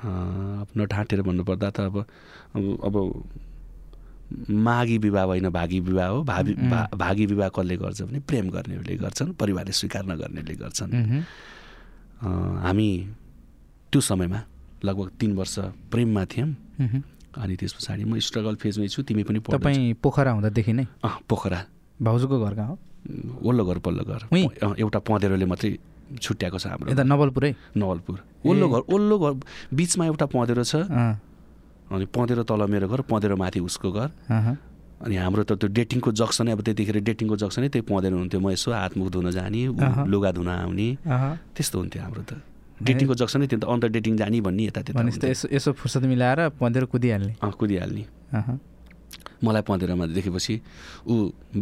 अब नढाँटेर भन्नुपर्दा त अब अब माघी विवाह होइन भागी विवाह हो। भावी. भा- भागी विवाह कसले गर्छ भने प्रेम गर्नेहरूले गर्छन् परिवारले स्वीकार नगर्नेहरूले गर्छन्। हामी त्यो समयमा लगभग तिन वर्ष प्रेममा थियौँ। अनि त्यस पछाडि म स्ट्रगल फेजमै छु तिमी पनि तपाईँ पोखरा हुँदादेखि नै। अँ, पोखरा। भाउजूको घर कहाँ हो? वल्लो घर पल्लो घर। एउटा पँधेरोले मात्रै छुट्याएको छ हाम्रो यता नवलपुरै? नवलपुर। वल्लो ए। घर वल्लो घर बिचमा एउटा पँधेरो छ। अनि पँधेरो तल मेरो घर पँधेरो माथि उसको घर अनि हाम्रो त त्यो डेटिङको जक्सनै अब त्यतिखेर डेटिङको जक्सनै त्यही पँधेरो हुन्थ्यो म यसो हातमुख धुन जाने। लुगा धुन आउने। त्यस्तो हुन्थ्यो हाम्रो त डेटिङको जक्सनै थियो नि त अन्त डेटिङ जाने भन्ने यता त्यता। यसो यसो फुर्सद मिलाएर पँधेर कुदिहाल्ने अँ कुदिहाल्ने मलाई पँधेरोमा देखेपछि ऊ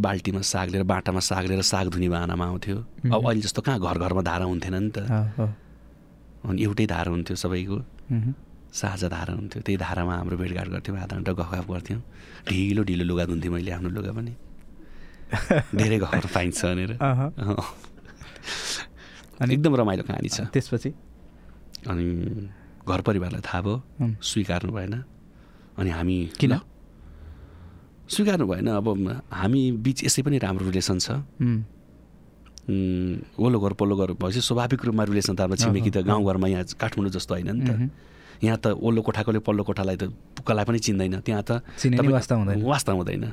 बाल्टीमा साग लिएर बाटामा साग लिएर साग धुने बाहनामा आउँथ्यो अब। अहिले जस्तो कहाँ घर घरमा धारा हुन्थेन नि त। अनि एउटै धारा हुन्थ्यो सबैको। साझा धारा हुन्थ्यो त्यही धारामा हाम्रो भेटघाट गर्थ्यौँ आधा घन्टा गफगाफ गर्थ्यौँ। ढिलो ढिलो लुगा धुन्थेँ मैले आफ्नो लुगा पनि। धेरै गफ पाइन्छ भनेर। अनि एकदम रमाइलो कहानी छ। त्यसपछि? अनि घर परिवारलाई थाहा भयो स्वीकार्नु भएन। अनि हामी किन? स्वीकार्नु भएन अब हामी बिच यसै पनि राम्रो रिलेसन छ। वल्लो घर पल्लो घर भएपछि स्वाभाविक रूपमा रिलेसन त अब छिमेकी त गाउँघरमा यहाँ काठमाडौँ जस्तो होइन नि त। यहाँ त वल्लो कोठाकोले पल्लो कोठालाई त पुक्कालाई पनि चिन्दैन। त्यहाँ त वास्ता हुँदैन। वास्ता हुँदैन।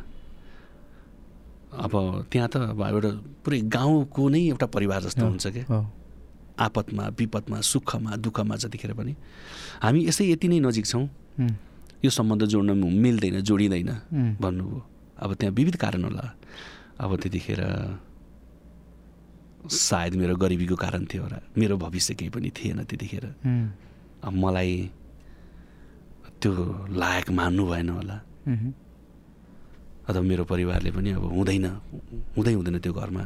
अब त्यहाँ त अब एउटा पुरै गाउँको नै एउटा परिवार जस्तो हुन्छ क्या। आपतमा विपदमा सुखमा दुःखमा जतिखेर पनि। हामी यसै यति नै नजिक छौँ। यो सम्बन्ध जोड्न मिल्दैन जोडिँदैन भन्नुभयो। अब त्यहाँ विविध कारण होला। अब त्यतिखेर सायद मेरो गरिबीको कारण थियो होला। मेरो भविष्य केही पनि थिएन त्यतिखेर। अब मलाई त्यो लायक मान्नु भएन होला। अथवा मेरो परिवारले पनि अब हुँदैन हुँदै हुँदैन त्यो घरमा।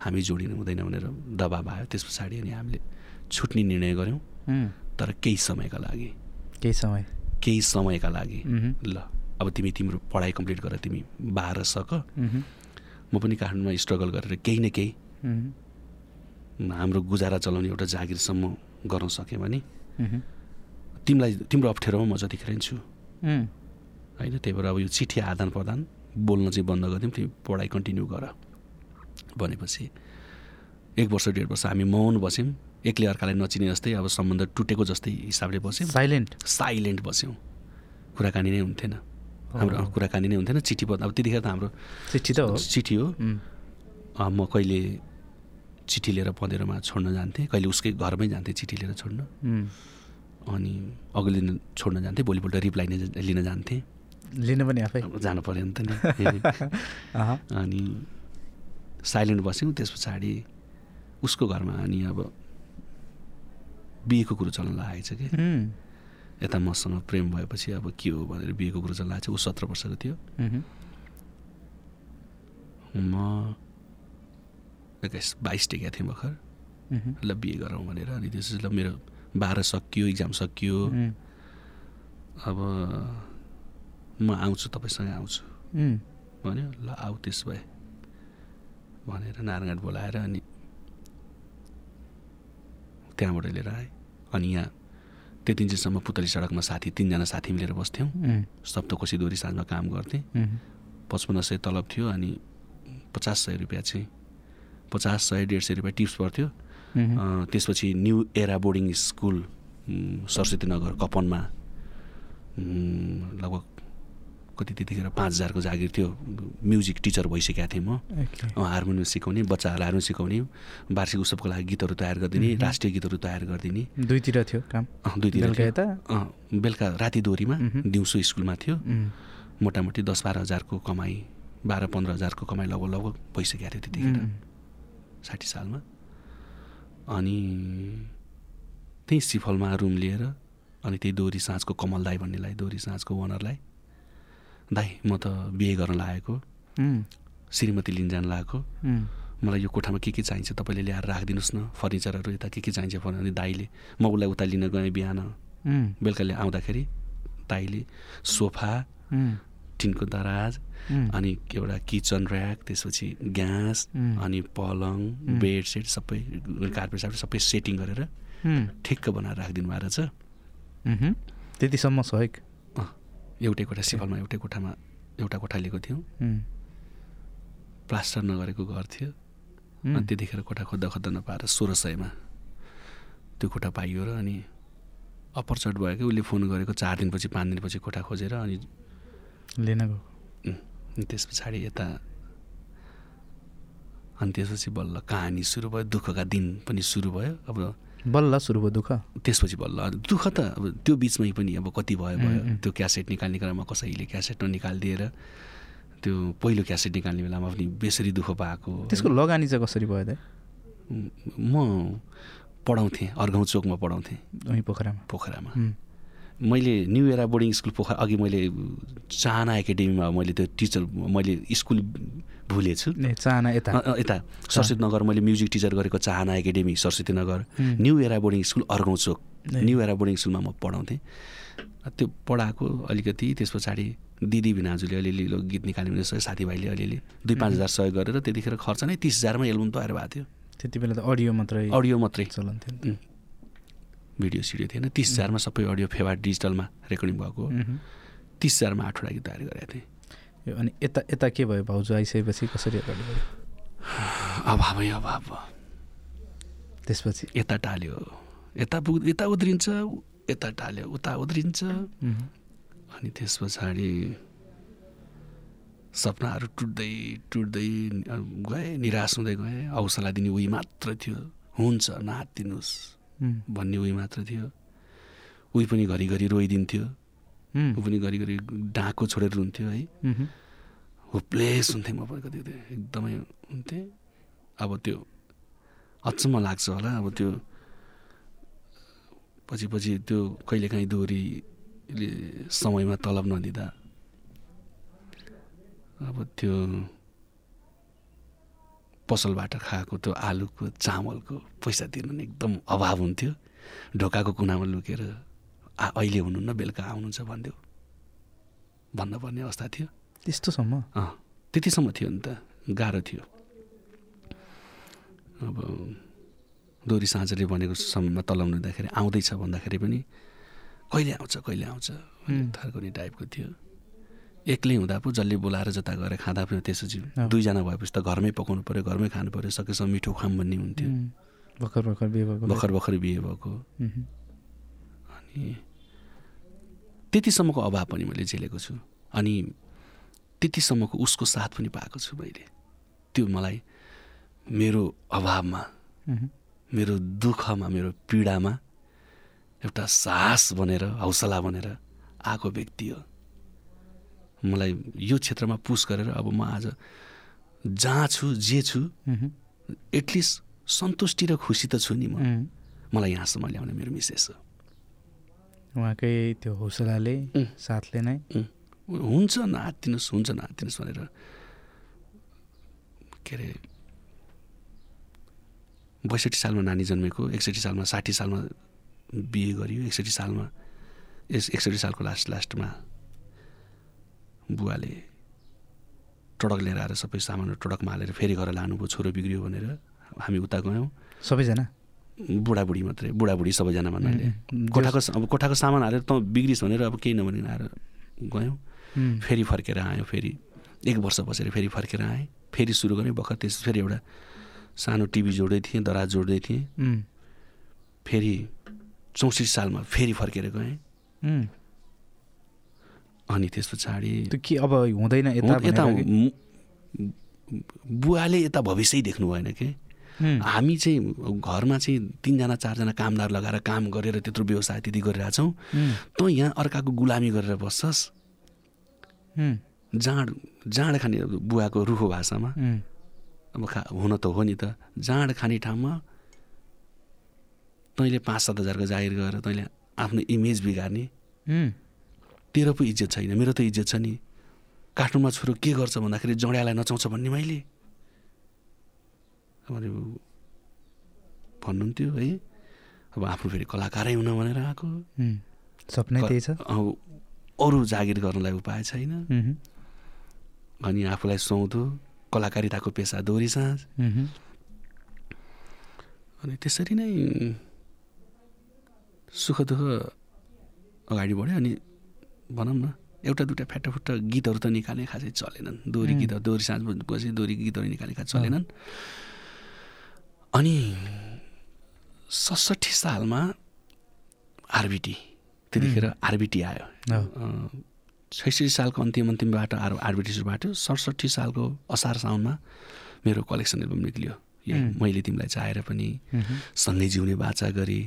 हामी जोडिनु हुँदैन भनेर दबाब आयो त्यस पछाडि अनि हामीले छुट्ने निर्णय गऱ्यौँ तर केही समयका लागि केही समय केही समयका लागि। ल अब तिमी तिम्रो पढाइ कम्प्लिट गरेर तिमी बाह्र सक। म पनि काठमाडौँमा स्ट्रगल गरेर केही न केही। हाम्रो गुजारा चलाउने एउटा जागिरसम्म गर्न सकेँ भने। तिमीलाई तिम्रो अप्ठ्यारोमा म जतिखेर छु। होइन त्यही भएर अब यो चिठी आदान प्रदान बोल्न चाहिँ बन्द गरिदिउँ तिमी पढाइ कन्टिन्यू गर। भनेपछि एक वर्ष डेढ वर्ष हामी मौन बस्यौँ। एकले अर्कालाई नचिने जस्तै अब सम्बन्ध टुटेको जस्तै हिसाबले बस्यौँ। साइलेन्ट। साइलेन्ट बस्यौँ। कुराकानी नै हुन्थेन। हाम्रो। कुराकानी नै हुन्थेन। चिठी अब त्यतिखेर त हाम्रो चिठी त हो। चिठी हो। म कहिले चिठी लिएर पँधेरोमा छोड्न जान्थेँ। कहिले उसकै घरमै जान्थेँ चिठी लिएर छोड्न। अनि अघिल्लो दिन छोड्न जान्थेँ भोलिपल्ट रिप्लाई नै लिन जान्थेँ। लिनु पनि आफै? जानु पऱ्यो नि त नि। अनि साइलेन्ट बस्यौँ त्यस पछाडि उसको घरमा अनि अब बिहेको कुरो चल्न लागेको छ कि? यता मसँग प्रेम भएपछि अब के हो भनेर बिहेको कुरो चल्न लागेको छ ऊ सत्र वर्षको थियो। म बाइस टेकेको थिएँ भर्खर। ल बिहे गरौँ भनेर अनि त्यसपछि ल मेरो बाह्र सकियो इक्जाम सकियो अब म आउँछु तपाईँसँग आउँछु। उम्, भन्यो ल आऊ त्यस भए भनेर नारायणघाट बोलाएर अनि त्यहाँबाट लिएर आएँ। अनि यहाँ त्यति दिनसम्म पुतली सडकमा साथी तिनजना साथी मिलेर बस्थ्यौँ। उम्, सप्तकोशी दोहोरी साँझमा काम गर्थेँ। उम्, पचपन्न सय तलब थियो अनि पचास सय रुपियाँ चाहिँ पचास सय डेढ सय रुपियाँ टिप्स पर्थ्यो। त्यसपछि new era boarding school Saraswati Nagar कपनमा लगभग कति त्यतिखेर पाँच हजारको जागिर थियो। म्युजिक टिचर भइसकेको थिएँ म। हार्मोनियम सिकाउने बच्चाहरूलाई हार्मोनियम सिकाउने वार्षिक उत्सवको लागि गीतहरू तयार गरिदिने। राष्ट्रिय गीतहरू तयार गरिदिने। दुईतिर थियो काम? दुईतिर बेलुका राति दोहोरीमा। दिउँसो स्कुलमा थियो। मोटामोटी दस बाह्र हजारको कमाइ बाह्र पन्ध्र हजारको कमाइ लगभग लगभग भइसकेको थियो त्यतिखेर। साठी सालमा। अनि त्यही सिफलमा रुम लिएर अनि त्यही दोहोरी साँझको कमल दाई भन्नेलाई दोहोरी साँझको ओनरलाई दाइ म त बिहे गर्न लागेको। श्रीमती लिन जान लागेको मलाई यो कोठामा के के चाहिन्छ तपाईँले ल्याएर राखिदिनुहोस् न फर्निचरहरू यता के के चाहिन्छ फर्नि अनि दाइले म उसलाई उता लिन गएँ बिहान। बेलुकाले आउँदाखेरि दाइले सोफा टिनको दराज अनि एउटा किचन ऱ्याक त्यसपछि ग्यास अनि पलङ बेडसेट सबै कार्पेट सार्पेट सबै सेटिङ गरेर ठिक्क बनाएर राखिदिनु भएको रहेछ। त्यतिसम्म सहयोग। एउटै कोठा सिफलमा एउटै कोठामा एउटा कोठा लिएको थियौँ। प्लास्टर नगरेको घर थियो। अनि त्यतिखेर कोठा खोज्दा खोज्दा नपाएर सोह्र सयमा त्यो कोठा पाइयो र अनि अपरचट भयो कि उसले फोन गरेको चार दिनपछि पाँच दिनपछि कोठा खोजेर अनि लिन गएको उम्, अनि त्यस पछाडि यता अनि त्यसपछि बल्ल कहानी सुरु भयो दुःखका दिन पनि सुरु भयो। अब बल्ल सुरु भयो दुःख? त्यसपछि बल्ल। दुःख त अब त्यो बिचमै पनि अब कति भयो भयो। त्यो क्यासेट निकाल्ने क्रममा कसैले क्यासेट ननिकालिदिएर त्यो पहिलो क्यासेट निकाल्ने बेलामा पनि बेसरी दुःख पाएको। त्यसको लगानी चाहिँ कसरी भयो त? म पढाउँथेँ अर्घाउँ चोकमा पढाउँथेँ। पोखरामा। पोखरामा। मैले new era boarding school Pokhara अघि मैले चाहना एकाडेमीमा मैले त्यो टिचर मैले स्कुल भुलेछु। चाहना यता। यता। सरस्वती नगर मैले म्युजिक टिचर गरेको Chahana academy Saraswati Nagar. New era boarding school Argaun चोक। ए। न्यु एरा बोर्डिङ स्कुलमा म पढाउँथेँ। त्यो पढाएको अलिकति त्यस पछाडि दिदी भिनाजुले अलिअलि गीत निकाल्यो भने सहयोग साथीभाइले अलिअलि। दुई पाँच हजार सहयोग गरेर त्यतिखेर खर्च नै तिस हजारमा एल्बम तयार भएको थियो। त्यति बेला त अडियो मात्रै अडियो मात्रै। चलन थियो। भिडियो सिडियो थिएन। तिस हजारमा सबै अडियो फेवा डिजिटलमा रेकर्डिङ भएको। तिस हजारमा आठवटा गीत तयार गरेको थिएँ। यो अनि यता यता के भयो भाउजू? आइसकेपछि कसरी अगाडि बढ्यो? अभावै अभाव त्यसपछि? यता टाल्यो। यता पुग यता उध्रिन्छ यता टाल्यो उता उध्रिन्छ। उहुँ। अनि त्यस पछाडि सपनाहरू टुट्दै टुट्दै गए निराश हुँदै गए। हौसला दिने उही मात्र थियो। हुन्छ नहातिनुहोस् भन्ने उही मात्र थियो। उही पनि घरिघरि रोइदिन्थ्यो। ऊ पनि घरिघरि डाँको छोडेर रुन्थ्यो है। होपलेस हुन्थेँ म पनि कति कति एकदमै हुन्थेँ। अब त्यो अचम्म लाग्छ होला। अब त्यो पछि पछि त्यो कहिलेकाहीँ दोहोरीले समयमा तलब नदिँदा। अब त्यो पसलबाट खाएको त्यो आलुको चामलको पैसा तिर्नु नि एकदम अभाव हुन्थ्यो। ढोकाको कुनामा लुकेर आ अहिले हुनुहुन्न बेलुका आउनुहुन्छ भनिदेऊ भन्नुपर्ने अवस्था थियो। त्यस्तोसम्म? अँ त्यतिसम्म थियो नि त। गाह्रो थियो। अब दोहोरी साँझले भनेको समयमा तलाउनु हुँदाखेरि आउँदैछ भन्दाखेरि पनि कहिले आउँछ कहिले आउँछ? भन्ने उम्. थर्को नि टाइपको थियो। एक्लै हुँदा पो जसले बोलाएर जता गएर खाँदा पनि त्यसपछि। दुईजना भएपछि त घरमै पकाउनु पऱ्यो घरमै खानु पऱ्यो सकेसम्म मिठो खाम भन्ने हुन्थ्यो भर्खर भर्खर बिहे भएको भर्खर भर्खर बिहे भएको। अनि त्यतिसम्मको अभाव पनि मैले झेलेको छु अनि त्यतिसम्मको उसको साथ पनि पाएको छु मैले त्यो मलाई मेरो अभावमा। मेरो दुःखमा मेरो पीडामा एउटा साहस बनेर हौसला बनेर आएको व्यक्ति हो मलाई यो क्षेत्रमा पुस गरेर अब म आज जहाँ छु जे छु। एटलिस्ट सन्तुष्टि र खुसी त छु नि म। मलाई यहाँसम्म ल्याउने मेरो मिसेस हो। उहाँकै त्यो हौसलाले. साथले नै। हुन्छ नहातिनुहोस् हुन्छ नहातिनुहोस् भनेर के अरे बैसठी सालमा नानी जन्मेको एकसठी सालमा साठी सालमा बिहे गरियो एकसठी सालमा यस एकसठी सालको लास्ट लास्टमा बुवाले टडक लिएर आएर सबै सामानहरू टडकमा हालेर फेरि घर लानुभयो छोरो बिग्रियो भनेर हामी उता गयौँ। सबैजना? बुढाबुढी मात्रै बुढाबुढी सबैजना भन्नाले। कोठाको अब कोठाको सामान हालेर त बिग्रिस् भनेर अब केही नभनी आएर गयौँ। फेरि फर्केर आयो फेरि एक वर्ष बसेर फेरि फर्केर आएँ। फेरि सुरु गरेँ भर्खर त्यस फेरि एउटा सानो टिभी जोड्दै थिएँ दराज जोड्दै थिएँ। फेरि चौसठी सालमा फेरि फर्केर गएँ। अनि त्यस पछाडि त्यो के अब हुँदैन यता यता बुवाले यता भविष्य देख्नु भएन कि? हामी चाहिँ घरमा चाहिँ तिनजना चारजना कामदार लगाएर काम गरेर त्यत्रो व्यवसाय त्यति गरिरहेछौँ। तँ यहाँ अर्काको गुलामी गरेर बस्छस्। जाँड जाँड खाने बुवाको रुखो भाषामा। अब खा हुन त हो नि त। जाँड खाने ठाउँमा तैँले पाँच सात हजारको जागिर गरेर तैँले आफ्नो इमेज बिगार्ने। तेरो पो इज्जत छैन मेरो त इज्जत छ नि। कार्टुनमा छोरो के गर्छ भन्दाखेरि जड्यालाई नचाउँछ भन्ने मैले? अनि भन्नुहुन्थ्यो है। अब आफ्नो फेरि कलाकारै हुन भनेर आएको। सपनै त्यही छ। अब अरू जागिर गर्नलाई उपाय छैन। अनि आफूलाई सुहाउँदो कलाकारिताको पेसा दोहोरी साँझ। अनि त्यसरी नै सुख दुःख अगाडि बढ्यो। अनि भनौँ न एउटा दुइटा फ्याटाफुट्टा गीतहरू त निकाल्ने खासै चलेनन्। दोहोरी. गीतहरू दोहोरी साँझ पछि दोहोरी गीतहरू निकाल्ने खास चलेनन्। अनि सडसठी सालमा आरबिटी त्यतिखेर आरबिटी आयो। छैसठी सालको अन्तिम अन्तिमबाट आर आरबिटी सुरुबाट सडसठी सालको असार साउनमा मेरो कलेक्सन एल्बम निक्लियो. मैले तिमीलाई चाहेर पनि सँगै जिउने बाचा गरी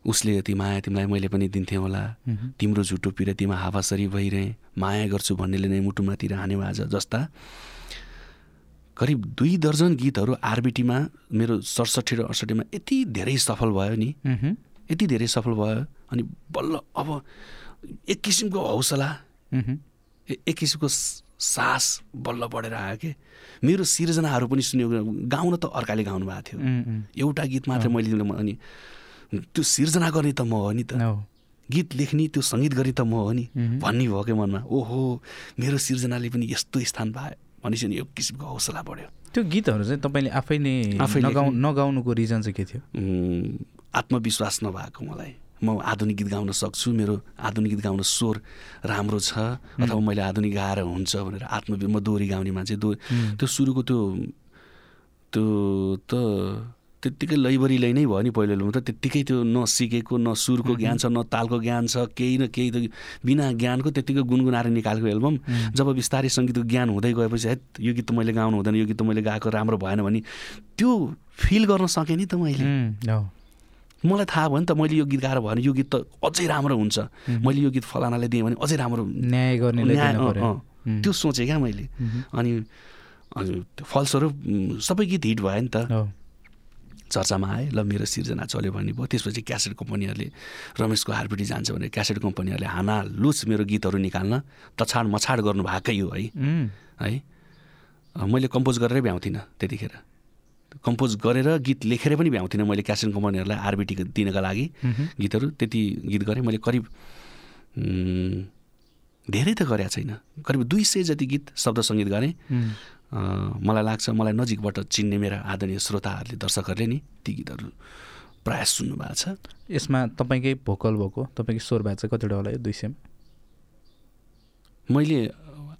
उसले यति माया तिमीलाई मैले पनि दिन्थेँ होला। तिम्रो झुटो पिरतीमा हावासरी भइरहेँ माया गर्छु भन्नेले नै मुटुमातिर हान्यो आज जस्ता। करिब दुई दर्जन गीतहरू आरबिटीमा मेरो सडसठी र अडसठीमा यति धेरै सफल भयो नि। यति धेरै सफल भयो अनि बल्ल अब एक किसिमको हौसला एक किसिमको सास बल्ल बढेर आयो कि। मेरो सिर्जनाहरू पनि सुन्यो गाउन त अर्काले गाउनु भएको थियो एउटा गीत मात्र मैले अनि त्यो सिर्जना गर्ने त म हो नि त। गीत लेख्ने त्यो सङ्गीत गर्ने त म हो नि। भन्ने भयो क्या मनमा ओहो मेरो सिर्जनाले पनि यस्तो स्थान पायो भनेपछि नि एक किसिमको हौसला बढ्यो। त्यो गीतहरू चाहिँ तपाईँले आफै नै आफै नगाउ। नगाउनुको रिजन चाहिँ के थियो? आत्मविश्वास नभएको मलाई। म आधुनिक गीत गाउन सक्छु मेरो आधुनिक गीत गाउन स्वर राम्रो छ अथवा मैले आधुनिक गाएर हुन्छ भनेर आत्म म दोहोरी गाउने मान्छे दो त्यो सुरुको त्यो त्यो त त्यत्तिकै लैबरी लै नै भयो नि पहिलो त त्यत्तिकै त्यो न सिकेको न सुरको ज्ञान छ न तालको ज्ञान छ केही न केही त बिना ज्ञानको त्यत्तिकै गुनगुनाएर निकालेको एल्बम। जब बिस्तारै सङ्गीतको ज्ञान हुँदै गएपछि है यो गीत त मैले गाउनु हुँदैन यो गीत त मैले गाएको राम्रो भएन भने त्यो फिल गर्न सकेँ नि त मैले। मलाई थाहा भयो नि त मैले यो गीत गाएर भयो भने यो गीत त अझै राम्रो हुन्छ। मैले यो गीत फलानाले दिएँ भने अझै राम्रो न्याय। उम्, त्यो सोचेँ क्या मैले। अनि फलस्वरूप सबै गीत हिट भयो नि त। चर्चामा आए ल मेरो सिर्जना चल्यो भन्ने भयो। त्यसपछि क्यासेट कम्पनीहरूले रमेशको हारपिटी जान्छ भने क्यासेट कम्पनीहरूले हाना लुच मेरो गीतहरू निकाल्न तछाड मछाड गर्नु भएकै हो है। है? मैले कम्पोज गरेरै भ्याउँथिनँ त्यतिखेर। कम्पोज गरेर गीत लेखेर पनि भ्याउँथिनँ मैले क्यासेट कम्पनीहरूलाई आरबिटी दिनका लागि गीतहरू। त्यति गीत गरेँ। मैले करिब धेरै त गरेका छैन। करिब दुई सय जति गीत शब्द सङ्गीत गरेँ मलाई लाग्छ मलाई नजिकबाट चिन्ने मेरा आदरणीय श्रोताहरूले दर्शकहरूले नि ती गीतहरू प्रायः सुन्नुभएको छ। यसमा तपाईँकै भोकल भएको तपाईँकै स्वर भएको चाहिँ कतिवटा होला यो दुई सयमा मैले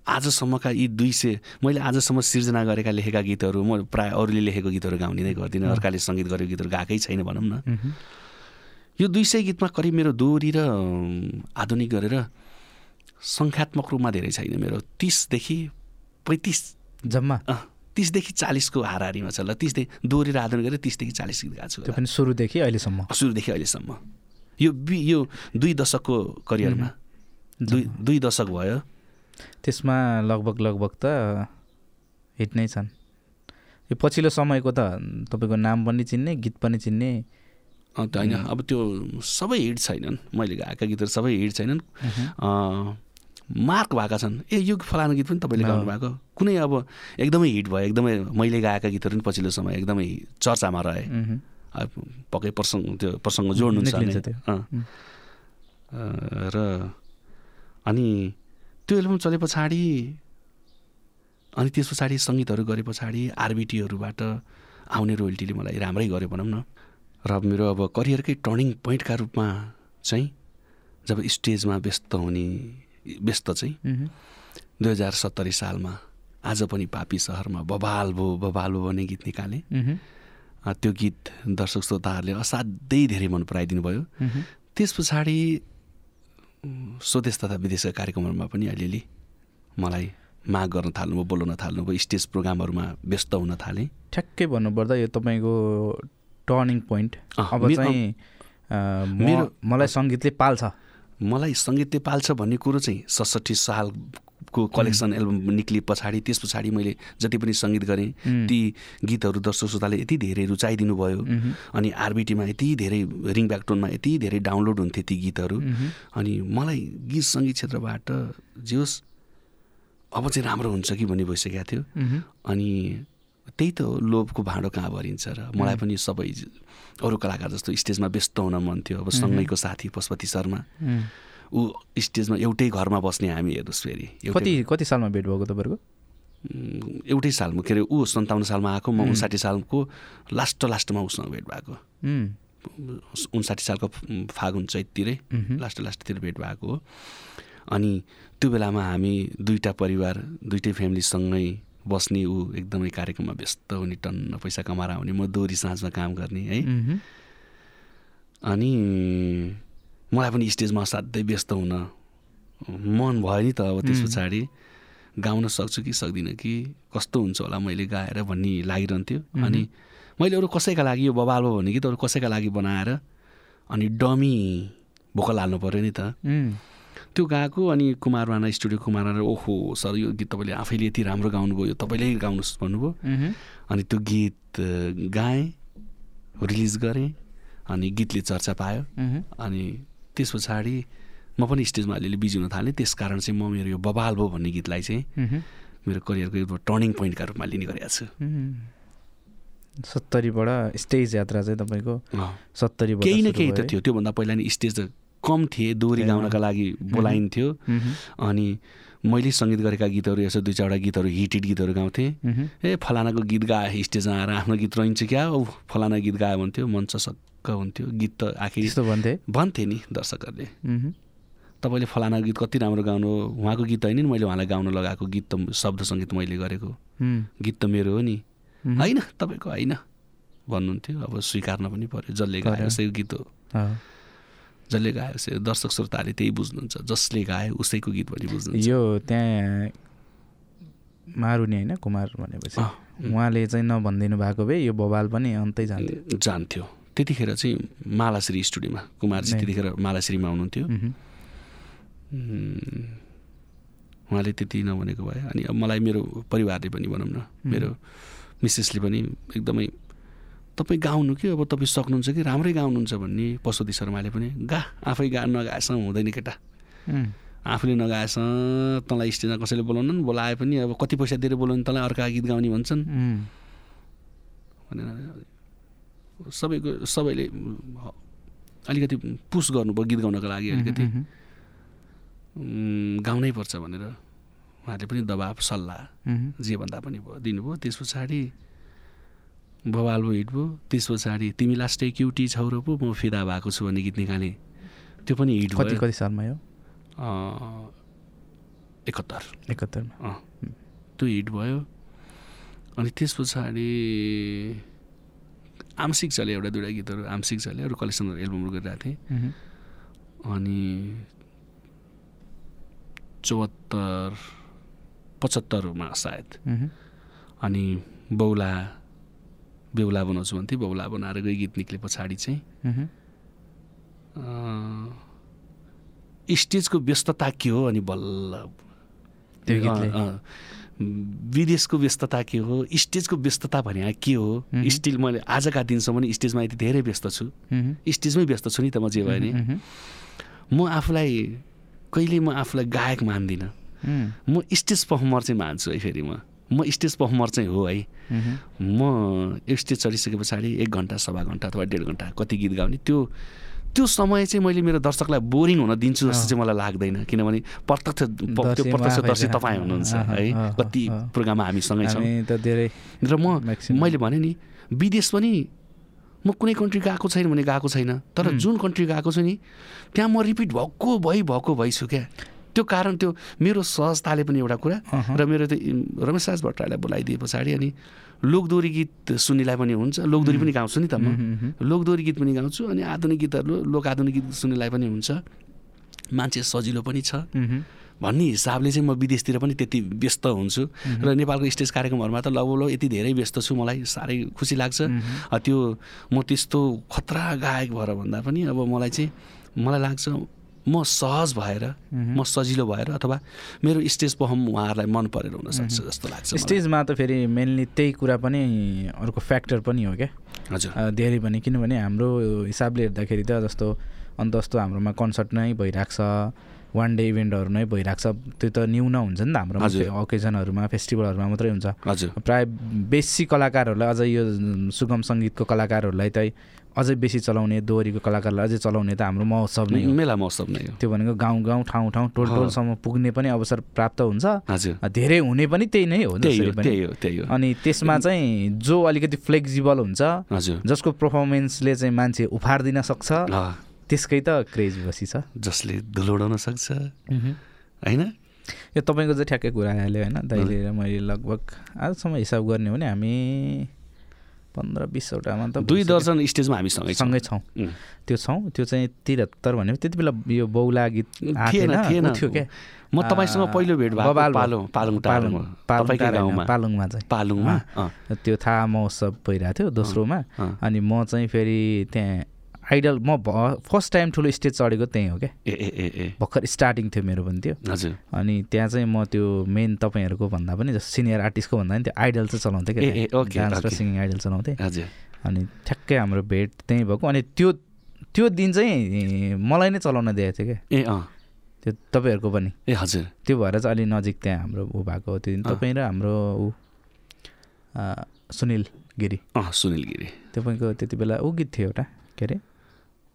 आजसम्मका यी दुई सय मैले आजसम्म सिर्जना गरेका लेखेका गीतहरू म प्रायः अरूले लेखेको गीतहरू गाउने नै गर्दिनँ अर्काले सङ्गीत गरेको गीतहरू गाएकै छैन भनौँ न। यो दुई सय गीतमा करिब मेरो दोहोरी र आधुनिक गरेर सङ्ख्यात्मक रूपमा धेरै छैन मेरो। तिसदेखि पैँतिस। जम्मा? तिसदेखि चालिसको हाराहारीमा छ ल। तिसदेखि दोहोरी र आधुनिक गरेर तिसदेखि चालिस गीत गाएको छु त्यो। पनि सुरुदेखि अहिलेसम्म? सुरुदेखि अहिलेसम्म। यो बि- यो दुई दशकको करियरमा। दुई दुई दशक भयो। त्यसमा लगभग लगभग त हिट नै छन्। यो पछिल्लो समयको त तपाईँको नाम पनि चिन्ने गीत पनि चिन्ने। अँ, त होइन। अब त्यो सबै हिट छैनन्। मैले गाएका गीतहरू सबै हिट छैनन्। मार्क भएका छन्। ए यो फलाना गीत पनि तपाईँले। गाउनु भएको कुनै अब एकदमै हिट भयो एकदमै मैले गाएका गीतहरू पनि पछिल्लो समय एकदमै चर्चामा रहे। पक्कै प्रसङ्ग त्यो प्रसङ्ग जोड्नुहुन्छ र अनि त्यो एल्बम चले पछाडि अनि त्यस पछाडि सङ्गीतहरू गरे पछाडि आरबिटीहरूबाट आउने रोयल्टीले मलाई राम्रै गर्यो भनौँ न। र मेरो अब करियरकै टर्निङ पोइन्टका रूपमा चाहिँ जब स्टेजमा व्यस्त हुने व्यस्त चाहिँ। दुई हजार सत्तरी सालमा आज पनि पापी सहरमा बबाल भो बबाल भो भन्ने गीत निकालेँ। त्यो गीत दर्शक श्रोताहरूले असाध्यै धेरै मन पराइदिनु भयो। त्यस पछाडि स्वदेश तथा विदेशका कार्यक्रमहरूमा पनि अलिअलि मलाई माग गर्न थाल्नुभयो बोलाउन थाल्नुभयो स्टेज प्रोग्रामहरूमा व्यस्त हुन थालेँ। ठ्याक्कै भन्नुपर्दा यो तपाईँको टर्निङ पोइन्ट। अब चाहिँ मेरो- मलाई सङ्गीतले पाल्छ। मलाई सङ्गीतले पाल्छ भन्ने कुरो चाहिँ सडसठी सालको कलेक्सन एल्बम निक्लिए पछाडि त्यस पछाडि मैले जति पनि सङ्गीत गरेँ ती गीतहरू दर्शक श्रोताले यति धेरै रुचाइदिनु भयो। अनि आरबिटीमा यति धेरै रिङ ब्याकटोनमा यति धेरै डाउनलोड हुन्थे ती गीतहरू। अनि मलाई गीत सङ्गीत क्षेत्रबाट जे होस् अब चाहिँ राम्रो हुन्छ कि भन्ने भइसकेको थियो। अनि त्यही त लोभको भाँडो कहाँ भरिन्छ र मलाई पनि सबै अरू कलाकार जस्तो स्टेजमा व्यस्त हुन मन थियो। अब सँगैको साथी पशुपति शर्मा। ऊ स्टेजमा एउटै घरमा बस्ने हामी हेर्नुहोस् फेरि। कति कति सालमा भेट भएको तपाईँहरूको? एउटै सालमा के अरे ऊ सन्ताउन्न सालमा आएको म उन्साठी सालको लास्ट लास्टमा उसँग भेट भएको। उन्साठी सालको फागुन चैततिरै। लास्ट लास्टतिर भेट भएको हो। अनि त्यो बेलामा हामी दुईवटा परिवार दुइटै फ्यामिलीसँगै बस्ने ऊ एकदमै कार्यक्रममा व्यस्त हुने टन्न पैसा कमाएर आउने म दोहोरी साँझमा काम गर्ने है। अनि मलाई पनि स्टेजमा असाध्यै व्यस्त हुन मन भयो नि त अब त्यस. पछाडि गाउन सक्छु कि सक्दिनँ कि कस्तो हुन्छ होला मैले गाएर भन्ने लागिरहन्थ्यो. अनि मैले अरू कसैका लागि यो बबाल भयो भने कि त अरू कसैका लागि बनाएर अनि डमी भोकल हाल्नु पऱ्यो नि त त्यो गाएको अनि कुमार राणा स्टुडियो कुमार राणा ओहो सर यो गीत तपाईँले आफैले यति राम्रो गाउनुभयो यो तपाईँले गाउनुहोस् भन्नुभयो। अनि त्यो गीत गाएँ रिलिज गरेँ अनि गीतले चर्चा पायो। अनि त्यस पछाडि म पनि स्टेजमा अलिअलि बिजी हुन थालेँ त्यस कारण चाहिँ म मेरो यो बबाल भयो भन्ने गीतलाई चाहिँ। मेरो करियरको एउटा टर्निङ पोइन्टका रूपमा लिने गरेको छु। सत्तरीबाट स्टेज यात्रा चाहिँ तपाईँको अँ। सत्तरीबाट केही न केही त? थियो त्योभन्दा पहिला नि स्टेज त कम थिए दोहोरी गाउनका लागि बोलाइन्थ्यो। अनि मैले सङ्गीत गरेका गीतहरू यसो दुई चारवटा गीतहरू हिटेड गीतहरू गाउँथेँ। ए फलानाको गीत गाए स्टेजमा आएर आफ्नो गीत रहन्छ क्या? औ फलाना गीत गायो भन्थ्यो मञ्च सक्क हुन्थ्यो। गीत त आखिर त्यस्तो भन्थे? भन्थे नि दर्शकहरूले। तपाईँले फलाना गीत कति राम्रो गाउनु उहाँको गीत होइन नि मैले उहाँलाई गाउन लगाएको गीत त शब्द सङ्गीत मैले गरेको। गीत त मेरो हो नि। होइन तपाईँको होइन भन्नुहुन्थ्यो। अब स्वीकार्न पनि पर्यो जसले गायो पर्यो। उसैको गीत हो। जसले गायो दर्शक श्रोताले त्यही बुझ्नुहुन्छ जसले गायो उसैको गीत पनि बुझ्नुहुन्छ। यो त्यहाँ मारुनी होइन कुमार भनेपछि। उहाँले चाहिँ नभनिदिनु भएको भए यो बवाल पनि अन्तै जान्थ्यो। जान्थ्यो। त्यतिखेर चाहिँ मालाश्री स्टुडियोमा कुमारजी नै। त्यतिखेर मालाश्रीमा हुनुहुन्थ्यो। उहाँले त्यति नभनेको भए अनि अब मलाई मेरो परिवारले पनि भनौँ न मेरो मिसेसले पनि एकदमै तपाईँ गाउनु कि अब तपाईँ सक्नुहुन्छ कि राम्रै गाउनुहुन्छ भन्ने पशुपति शर्माले पनि गा आफै गा नगाएसँग हुँदैन केटा। आफूले नगाएसँग तँलाई स्टेजमा कसैले बोलाउनु बोलाए पनि अब कति पैसा दिएर बोलाउनु तँलाई अर्का गीत गाउने भन्छन्। भनेर सबैको सबैले अलिकति पुस गर्नुभयो गीत गाउनको लागि अलिकति। गाउनै पर्छ भनेर उहाँहरूले पनि दबाब सल्लाह। जे भन्दा पनि भयो दिनुभयो। त्यस पछाडि भयो हिट भयो त्यस पछाडि तिमी लास्टै क्युटी छौरो पो म फिदा भएको छु भन्ने गीत निकालेँ। त्यो पनि हिट कति कति सालमा यो? अँ, एकहत्तर एकहत्तरमा त्यो हिट भयो। अनि त्यस पछाडि आंशिक चल्यो एउटा दुइटा गीतहरू आंशिक चल्यो अरू कलेक्सनहरू एल्बमहरू गरिरहेको थिएँ। अनि चौहत्तर पचहत्तरमा सायद। अनि बौला बेहुला बनाउँछु भन्थेँ बौला बनाएर गई गीत निक्ले पछाडि चाहिँ। स्टेजको व्यस्तता के हो अनि बल्ल विदेशको व्यस्तता के हो स्टेजको व्यस्तता भने के हो। स्टिल मैले आजका दिनसम्म स्टेजमा यति धेरै व्यस्त छु। स्टेजमै व्यस्त छु नि त म जे भयो नि। म आफूलाई कहिले म आफूलाई गायक मान्दिनँ। म स्टेज पर्फर्मर चाहिँ मान्छु है फेरि म। म स्टेज पर्फर्मर चाहिँ हो है। म स्टेज चढिसके पछाडि एक घन्टा सवा घन्टा अथवा डेढ घन्टा कति गीत गाउने त्यो त्यो समय चाहिँ मैले मेरो दर्शकलाई बोरिङ हुन दिन्छु जस्तो चाहिँ मलाई लाग्दैन किनभने प्रत्यक्ष त्यो दर्शकमा प्रत्यक्षदर्शी आफैले- तपाईँ हुनुहुन्छ है कति। प्रोग्राममा हामी सँगै छौँ र म. मैले भने नि विदेश पनि म कुनै कन्ट्री गएको छैन भने गएको छैन तर. जुन कन्ट्री गएको छु नि त्यहाँ म रिपिट भएको भइ भएको भइछु क्या त्यो कारण त्यो मेरो सहजताले पनि एउटा कुरा। र मेरो त्यो इम- रमेश राज भट्टराईलाई बोलाइदिए पछाडि अनि लोकदोरी गीत सुन्नेलाई पनि हुन्छ। लोकदोरी पनि गाउँछु नि त म। लोकदोरी गीत पनि गाउँछु अनि आधुनिक गीतहरू लोक आधुनिक गीत सुन्नेलाई पनि हुन्छ। मान्छे सजिलो पनि छ। भन्ने हिसाबले चाहिँ म विदेशतिर पनि त्यति व्यस्त हुन्छु। र नेपालको स्टेज कार्यक्रमहरूमा त लगभग यति धेरै व्यस्त छु मलाई साह्रै खुसी लाग्छ। त्यो म त्यस्तो खतरा गायक भएर भन्दा पनि अब मलाई चाहिँ मलाई लाग्छ म सहज भएर। म सजिलो भएर अथवा मेरो स्टेज पर्फर्म उहाँहरूलाई मन परेर हुनसक्छ जस्तो लाग्छ। स्टेजमा त फेरि मेनली त्यही कुरा पनि अर्को फ्याक्टर पनि हो क्या हजुर धेरै पनि किनभने हाम्रो हिसाबले हेर्दाखेरि त जस्तो अन्त जस्तो हाम्रोमा कन्सर्ट नै भइरहेको छ वान डे इभेन्टहरू नै भइरहेको छ त्यो त न्यून हुन्छ नि त हजुर। ओकेजनहरूमा फेस्टिभलहरूमा मात्रै हुन्छ हजुर प्राय बेसी कलाकारहरूलाई अझ यो सुगम सङ्गीतको कलाकारहरूलाई चाहिँ अझै बेसी चलाउने दोहोरीको कलाकारलाई अझै चलाउने त हाम्रो महोत्सव नै हो। मेला महोत्सव नै हो। त्यो भनेको गाउँ गाउँ ठाउँ ठाउँ टोल टोलसम्म पुग्ने पनि अवसर प्राप्त हुन्छ। हजुर। धेरै हुने पनि त्यही नै हो अनि त्यसमा चाहिँ जो अलिकति फ्लेक्जिबल हुन्छ जसको पर्फर्मेन्सले चाहिँ मान्छे उफारिदिन सक्छ त्यसकै त क्रेज बसी छ। जसले धुलोडाउन सक्छ। होइन? यो तपाईँको चाहिँ ठ्याक्कै कुरा आइहाल्यो होइन? दाइले मैले लगभग आजसम्म हिसाब गर्ने हो भने हामी पन्ध्र बिसवटामा त दुई। दर्जन स्टेजमा हामी सँगै छौँ। सँगै छौँ. त्यो छौँ त्यो चाहिँ त्रिहत्तर भनेको त्यति बेला यो बौला गीत थिएन थिएन, थियो क्या। म तपाईँसँग पहिलो भेट भयो। पालुङ पालुङ पालुङमा चाहिँ। पालुङमा? त्यो थाहा महोत्सव भइरहेको थियो दोस्रोमा। अनि म चाहिँ फेरि त्यहाँ आइडल म फर्स्ट टाइम ठुलो स्टेज चढेको त्यहीँ हो क्या? ए ए ए ए। भर्खर स्टार्टिङ थियो मेरो पनि त्यो। हजुर। अनि त्यहाँ चाहिँ म त्यो मेन तपाईँहरूको भन्दा पनि जस्तो सिनियर आर्टिस्टको भन्दा पनि त्यो आइडल चाहिँ चलाउँथेँ क्या डान्स र। सिङ्गिङ आइडल चलाउँथेँ। हजुर। अनि ठ्याक्कै हाम्रो भेट त्यहीँ भएको। अनि त्यो त्यो दिन चाहिँ मलाई नै चलाउन दिएको थियो क्या। ए अँ। त्यो तपाईँहरूको पनि। ए हजुर। त्यो भएर चाहिँ अलि नजिक त्यहाँ हाम्रो ऊ भएको त्यो दिन। तपाईँ र हाम्रो ऊ सुनिल गिरी। अँ सुनिल गिरी। तपाईँको त्यति बेला ऊ गीत थियो एउटा के अरे?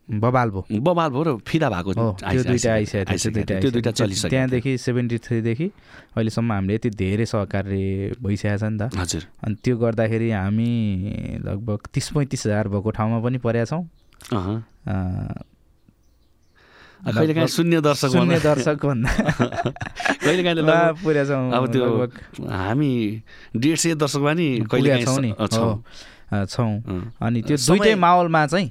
बबाल भो बबाल र फिदा भएको त्यो दुइटा आइसकेको। त्यो दुइटा। चलिसक्यो। त्यहाँदेखि सेभेन्टी थ्रीदेखि अहिलेसम्म हामीले यति धेरै सहकार्य भइसकेको छ नि त। हजुर। अनि त्यो गर्दाखेरि हामी लगभग तिस पैँतिस हजार भएको ठाउँमा पनि परेका छौँ। शून्य दर्शक शून्य दर्शक भन्दा। अब त्यो हामी डेढ सय दर्शकमा नि कहिले छौँ नि। छौँ। छौँ। अनि त्यो दुइटै माहौलमा चाहिँ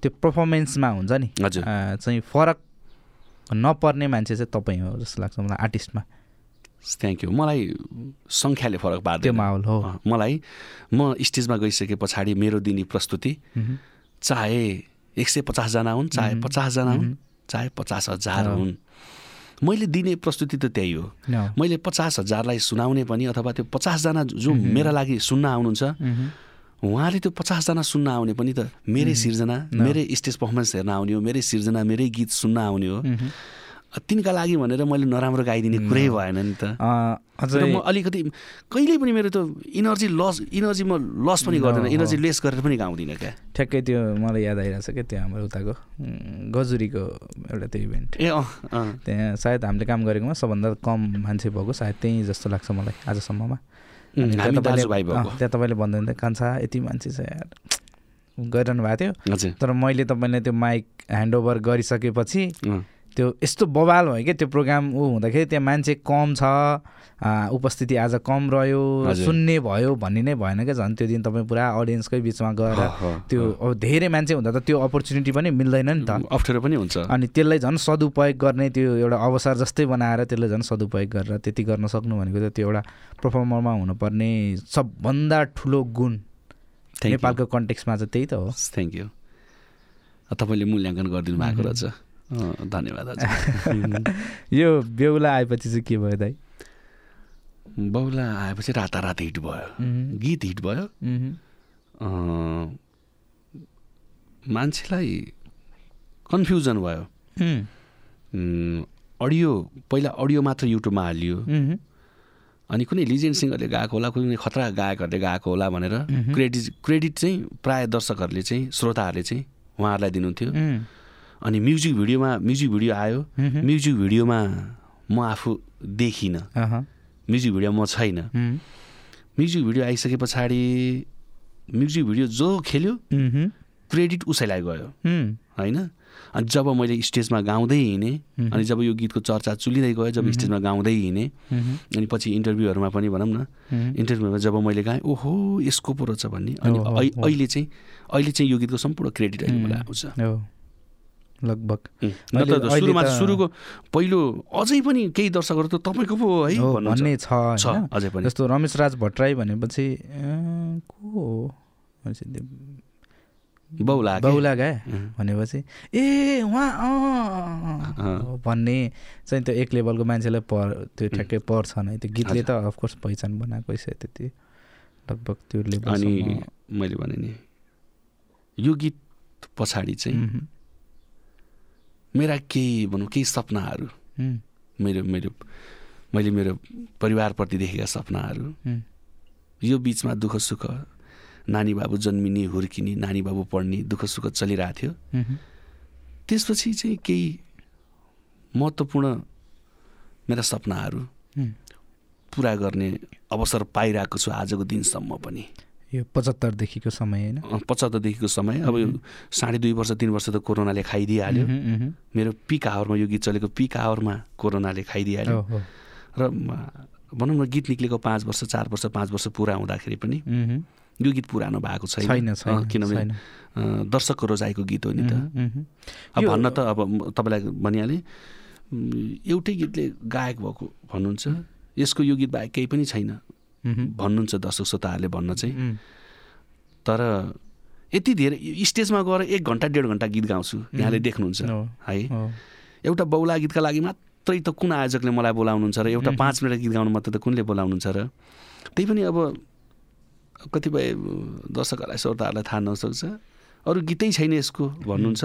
त्यो पर्फर्मेन्समा हुन्छ नि चाहिँ फरक नपर्ने मान्छे चाहिँ तपाईँ हो जस्तो लाग्छ मलाई आर्टिस्टमा थ्याङ्क यू मलाई सङ्ख्याले फरक त्यो पार्दैन माहौल हो मलाई म स्टेजमा गइसके पछाडि मेरो दिने प्रस्तुति। चाहे एक सय पचासजना हुन् चाहे। पचासजना हुन्। चाहे पचास हजार। हुन् मैले दिने प्रस्तुति त त्यही हो। मैले पचास हजारलाई सुनाउने पनि अथवा त्यो पचासजना जो मह्म। मेरा लागि सुन्न आउनुहुन्छ मह्म। उहाँले त्यो पचासजना सुन्न आउने पनि त मेरै मह्म। सिर्जना। मेरै स्टेज पर्फर्मेन्स हेर्न आउने हो मेरै सिर्जना मेरै गीत सुन्न आउने हो। तिनका लागि भनेर मैले नराम्रो गाइदिने कुरै भएन नि त र म अलिकति कहिले पनि मेरो त इनर्जी लस इनर्जी म लस पनि गर्दैन। इनर्जी लेस गरेर पनि गाउँदिनँ क्या। ठ्याक्कै त्यो मलाई याद आइरहेको छ क्या त्यो हाम्रो उताको गजुरीको एउटा त्यो इभेन्ट ए अँ त्यहाँ सायद हामीले काम गरेकोमा सबभन्दा कम मान्छे भएको सायद त्यहीँ जस्तो लाग्छ मलाई आजसम्ममा। त्यहाँ तपाईँले- भन्दै कान्छा यति मान्छे चाहिँ यार गरिरहनु भएको थियो। हजुर। तर मैले तपाईँलाई त्यो माइक ह्यान्डओभर गरिसकेपछि त्यो यस्तो बवाल भयो क्या त्यो प्रोग्राम ऊ हुँदाखेरि त्यहाँ मान्छे कम छ उपस्थिति आज कम रह्यो। सुन्ने भयो भन्ने नै भएन क्या झन्? त्यो दिन तपाईँ पुरा अडियन्सकै बिचमा गएर त्यो अब धेरै मान्छे हुँदा त त्यो अपर्च्युनिटी पनि मिल्दैन नि त। अप्ठ्यारो पनि हुन्छ। अनि त्यसलाई झन् सदुपयोग गर्ने त्यो एउटा अवसर जस्तै बनाएर त्यसलाई झन् सदुपयोग गरेर त्यति गर्न सक्नु भनेको त त्यो एउटा पर्फर्मरमा हुनुपर्ने सबभन्दा ठुलो गुण। नेपालको कन्टेक्समा चाहिँ त्यही त हो। थ्याङ्क यू तपाईँले मूल्याङ्कन गरिदिनु भएको रहेछ। धन्यवाद हजुर। यो बेहुला आएपछि चाहिँ के भयो दाइ? बौला आएपछि रातारात हिट भयो। गीत हिट भयो। मान्छेलाई कन्फ्युजन भयो। अडियो पहिला अडियो मात्र युट्युबमा हालियो। अनि कुनै लिजेन्ड सिङ्गरले गाएको होला कुनै खतरा गायकहरूले गाएको होला भनेर। क्रेडिट क्रेडिट चाहिँ प्रायः दर्शकहरूले चाहिँ श्रोताहरूले चाहिँ उहाँहरूलाई दिनुहुन्थ्यो। अनि म्युजिक भिडियोमा म्युजिक भिडियो आयो। म्युजिक भिडियोमा म आफू देखिनँ। म्युजिक भिडियो म छैन। म्युजिक भिडियो आइसके पछाडि म्युजिक भिडियो जो खेल्यो क्रेडिट उसैलाई गयो। होइन? अनि जब मैले स्टेजमा गाउँदै हिँडेँ। अनि जब यो गीतको चर्चा चुलिँदै गयो जब स्टेजमा गाउँदै हिँडेँ अनि पछि इन्टरभ्यूहरूमा पनि भनौँ न इन्टरभ्यूमा जब मैले गाएँ ओहो यसको पो रहेछ भन्ने। अनि। अहिले चाहिँ अहिले चाहिँ यो गीतको सम्पूर्ण क्रेडिट अहिले मलाई आउँछ। लगभग। सुरुमा सुरुको पहिलो अझै पनि केही दर्शकहरू त तपाईँको पो हो भन्ने छ अझै पनि। जस्तो रमेश राज भट्टराई भनेपछि को हो? के? बाहुला गए भनेपछि ए उहाँ भन्ने चाहिँ त्यो एक लेभलको मान्छेलाई पर त्यो ठ्याक्कै पर्छ नै। त्यो गीतले त अफकोर्स पहिचान बनाएकै छ त्यति लगभग त्यो लेभल अनि मैले भने नि यो गीत पछाडि चाहिँ मेरा केही भनौँ केही सपनाहरू। मेरो मेरो मैले मेरो परिवारप्रति देखेका सपनाहरू। यो बिचमा दुःख सुख नानी बाबु जन्मिने हुर्किने नानी बाबु पढ्ने दुःख सुख चलिरहेको थियो। त्यसपछि चाहिँ केही महत्त्वपूर्ण मेरा सपनाहरू। पुरा गर्ने अवसर पाइरहेको छु आजको दिनसम्म पनि। यो पचहत्तरदेखिको समय होइन? पचहत्तरदेखिको समय। अब यो साढे दुई वर्ष तिन वर्ष त कोरोनाले खाइदिइहाल्यो। मेरो पिक आवरमा यो गीत चलेको पिक आवरमा कोरोनाले खाइदिइहाल्यो। र भनौँ न गीत निक्लेको पाँच वर्ष चार वर्ष पाँच वर्ष पुरा हुँदाखेरि पनि यो गीत पुरानो भएको छैन। किनभने दर्शकको रोजाइको गीत हो नि त। अब भन्न त अब तपाईँलाई भनिहालेँ एउटै गीतले गायक भएको भन्नुहुन्छ यसको यो गीत बाहेक केही पनि छैन। भन्नुहुन्छ दर्शक श्रोताहरूले भन्न चाहिँ। तर यति धेरै स्टेजमा गएर एक घन्टा डेढ घन्टा गीत गाउँछु यहाँले देख्नुहुन्छ हो, एउटा बौला गीतका लागि मात्रै त कुन आयोजकले मलाई बोलाउनुहुन्छ र एउटा। पाँच मिनट गीत गाउनु मात्रै त कुनले बोलाउनुहुन्छ र? त्यही पनि अब कतिपय दर्शकहरूलाई श्रोताहरूलाई थाहा नसक्छ। अरू गीतै छैन यसको भन्नुहुन्छ।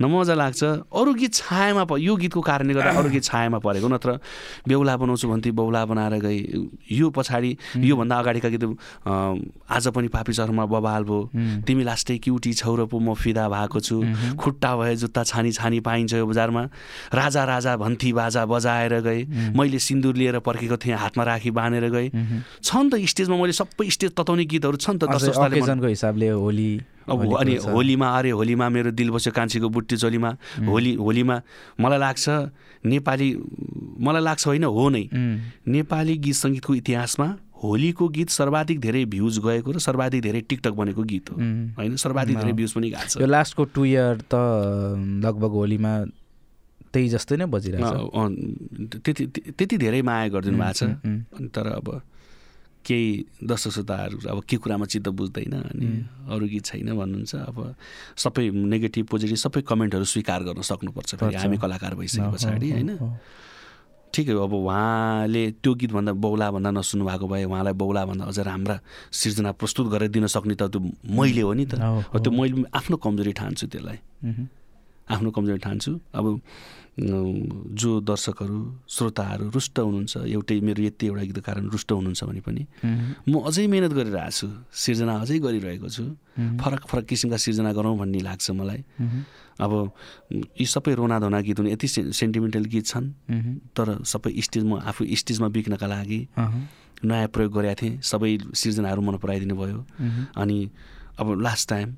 उम्, नमजा लाग्छ। अरू गीत छायामा प यो गीतको कारणले गर्दा अरू गीत छायामा परेको नत्र बेहुला बनाउँछु भन्थे बेहुला बनाएर गए यो पछाडि योभन्दा अगाडिका गीत आज पनि पापी चरमा बबाल भयो। तिमी लास्टै क्युटी छौरो पो म फिदा भएको छु। खुट्टा भए जुत्ता छानी छानी पाइन्छ यो बजारमा। राजा राजा भन्थी बाजा बजाएर गए मैले सिन्दुर लिएर पर्खेको थिएँ हातमा राखी बाँधेर गए उम्, छन् त स्टेजमा मैले सबै स्टेज तताउने गीतहरू छन् त हिसाबले होली अब अनि। होलीमा अरे होलीमा मेरो दिल बस्यो कान्छीको बुट्टी चोलीमा। होली होलीमा मलाई लाग्छ नेपाली मलाई लाग्छ होइन हो नै। नेपाली गीत सङ्गीतको इतिहासमा होलीको गीत सर्वाधिक धेरै भ्युज गएको र सर्वाधिक धेरै टिकटक बनेको गीत हो। होइन? सर्वाधिक धेरै। भ्युज पनि गएको छ। यो लास्टको टु इयर त लगभग होलीमा त्यही जस्तै नै बजिरहेको छ त्यति त्यति धेरै माया गरिदिनु भएको छ। तर अब केही दर्शक श्रोताहरू अब के कुरामा चित्त बुझ्दैन अनि अरू गीत छैन भन्नुहुन्छ अब सबै नेगेटिभ पोजिटिभ सबै कमेन्टहरू स्वीकार गर्न सक्नुपर्छ फेरि। हामी कलाकार भइसके पछाडि होइन? ठिकै हो अब उहाँले त्यो गीतभन्दा बौला भन्दा नसुन्नु भएको भए उहाँलाई बौला भन्दा अझ राम्रा सिर्जना प्रस्तुत गरेर दिन सक्ने त त्यो मैले हो नि त। त्यो मैले आफ्नो कमजोरी ठान्छु त्यसलाई। आफ्नो कमजोरी ठान्छु। अब जो दर्शकहरू श्रोताहरू रुष्ट हुनुहुन्छ एउटै मेरो यति एउटा गीतको कारण रुष्ट हुनुहुन्छ भने पनि म अझै मिहिनेत गरिरहेको छु सिर्जना अझै गरिरहेको छु। फरक फरक किसिमका सिर्जना गरौँ भन्ने लाग्छ मलाई। अब यी सबै रोनाधोना गीत हुन् यति सेन्टिमेन्टल गीत छन् तर सबै स्टेज म आफू स्टेजमा बिक्नका लागि नयाँ प्रयोग गरेका थिएँ। सबै सिर्जनाहरू मन पराइदिनु भयो। अनि अब लास्ट टाइम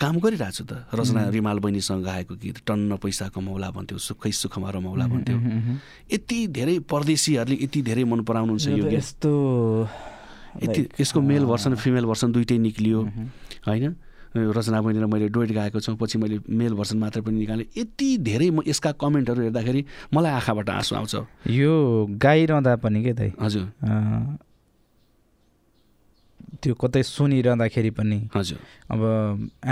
काम गरिरहेको छु त। रचना रिमाल बहिनीसँग गाएको गीत टन्न पैसा कमाउला भन्थ्यो सुखै सुखमा रमाउला भन्थ्यो। यति धेरै परदेशीहरूले यति धेरै मन पराउनुहुन्छ यो त यस्तो यति यसको मेल भर्सन फिमेल भर्सन दुइटै निक्लियो होइन? रचना बहिनीलाई मैले डोइट गाएको छु पछि मैले मेल भर्सन मात्र पनि निकालेँ। यति धेरै म यसका कमेन्टहरू हेर्दाखेरि मलाई आँखाबाट आँसु आउँछ। यो गाइरहँदा पनि के दाइ? हजुर। त्यो कतै सुनिरहँदाखेरि पनि हजुर। अब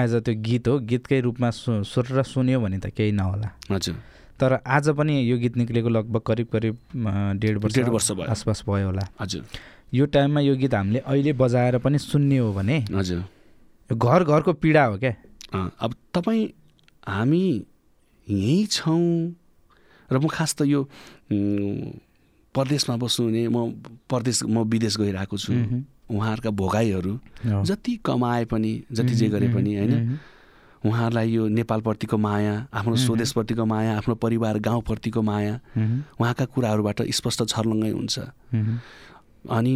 एज अ त्यो गीत हो गीतकै रूपमा सु सुनेर सुन्यो भने त केही नहोला। हजुर। तर आज पनि यो गीत निक्लेको लगभग करिब करिब डेढ वर्ष डेढ वर्ष भयो। आसपास भयो होला। हजुर। यो टाइममा यो गीत हामीले अहिले बजाएर पनि सुन्ने हो भने हजुर। यो घर घरको पीडा हो क्या। अब तपाईँ हामी यहीँ छौँ र म खास त यो परदेशमा बस्नुहुने म परदेश म विदेश गइरहेको छु। उहाँहरूका भोगाईहरू। जति कमाए पनि जति जे गरे पनि होइन। उहाँहरूलाई यो नेपालप्रतिको माया आफ्नो स्वदेशप्रतिको माया आफ्नो परिवार गाउँप्रतिको माया। उहाँका कुराहरूबाट स्पष्ट छर्लङ्गै हुन्छ। अनि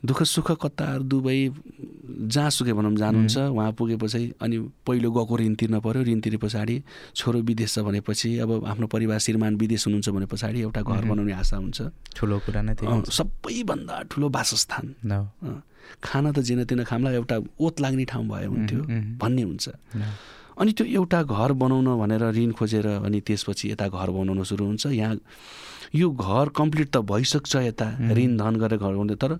दुःख सुख कतार दुबई जहाँसुकै भनौँ जानुहुन्छ उहाँ पुगेपछि अनि पहिलो गएको ऋण तिर्न पऱ्यो ऋण तिरे पछाडि छोरो विदेश छ भनेपछि अब आफ्नो परिवार श्रीमान विदेश हुनुहुन्छ भने पछाडि एउटा घर बनाउने आशा हुन्छ। ठुलो कुरा नै। सबैभन्दा ठुलो वासस्थान। खाना त जेन तेन खामलाई एउटा ओत लाग्ने ठाउँ भयो हुन्थ्यो। भन्ने हुन्छ। अनि त्यो एउटा घर बनाउन भनेर ऋण खोजेर अनि त्यसपछि यता घर बनाउन सुरु हुन्छ। यहाँ यो घर कम्प्लिट त भइसक्छ यता ऋण धन गरेर घर बनाउँदै तर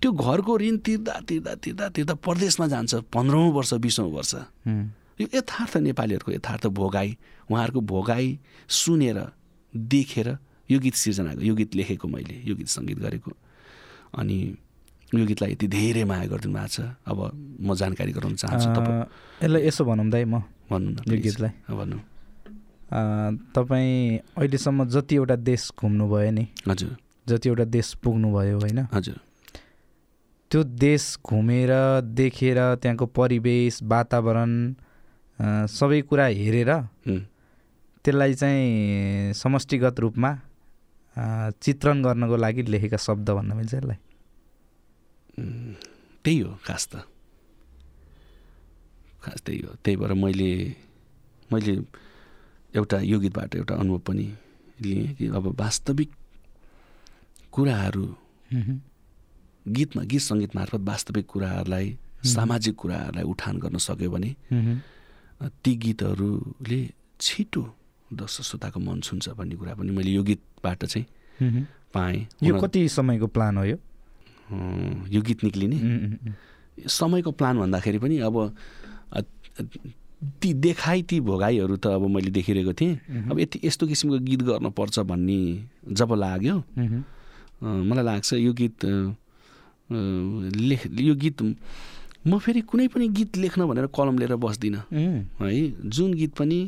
त्यो घरको ऋण तिर्दा तिर्दा तिर्दा तिर्दा परदेशमा जान्छ पन्ध्रौँ वर्ष बिसौँ वर्ष। यो यथार्थ नेपालीहरूको यथार्थ भोगाई उहाँहरूको भोगाई सुनेर देखेर यो गीत सिर्जना यो गीत लेखेको मैले यो गीत सङ्गीत गरेको। अनि यो गीतलाई यति धेरै माया गरिदिनु भएको छ। अब म जानकारी गराउन चाहन्छु तपाईँ। यसलाई यसो भनौँ दाइ म भन्नु न यो। गीतलाई। भन्नु। तपाईँ अहिलेसम्म जतिवटा देश घुम्नुभयो नि हजुर। जतिवटा देश पुग्नुभयो होइन हजुर। त्यो देश घुमेर देखेर त्यहाँको परिवेश वातावरण सबै कुरा हेरेर त्यसलाई चाहिँ समष्टिगत रूपमा चित्रण गर्नको लागि लेखेका शब्द भन्न मिल्छ यसलाई। त्यही हो खास त। खास त्यही हो त्यही भएर मैले मैले एउटा यो गीतबाट एउटा अनुभव पनि लिएँ कि अब वास्तविक कुराहरू। गीतमा गीत सङ्गीत मार्फत वास्तविक कुराहरूलाई सामाजिक कुराहरूलाई उठान गर्न सक्यो भने ती गीतहरूले छिटो दर्शक श्रोताको मन छुन्छ भन्ने कुरा पनि मैले यो गीतबाट चाहिँ। पाएँ यो कति समयको प्लान हो यो यो गीत निक्लिने। समयको प्लान भन्दाखेरि पनि अब ती देखाइ ती भोगाइहरू त अब मैले देखिरहेको थिएँ। अब यति यस्तो किसिमको गीत गर्नुपर्छ भन्ने जब लाग्यो मलाई लाग्छ यो गीत लेख यो गीत म फेरि कुनै पनि गीत लेख्न भनेर कलम लिएर बस्दिनँ। है जुन गीत पनि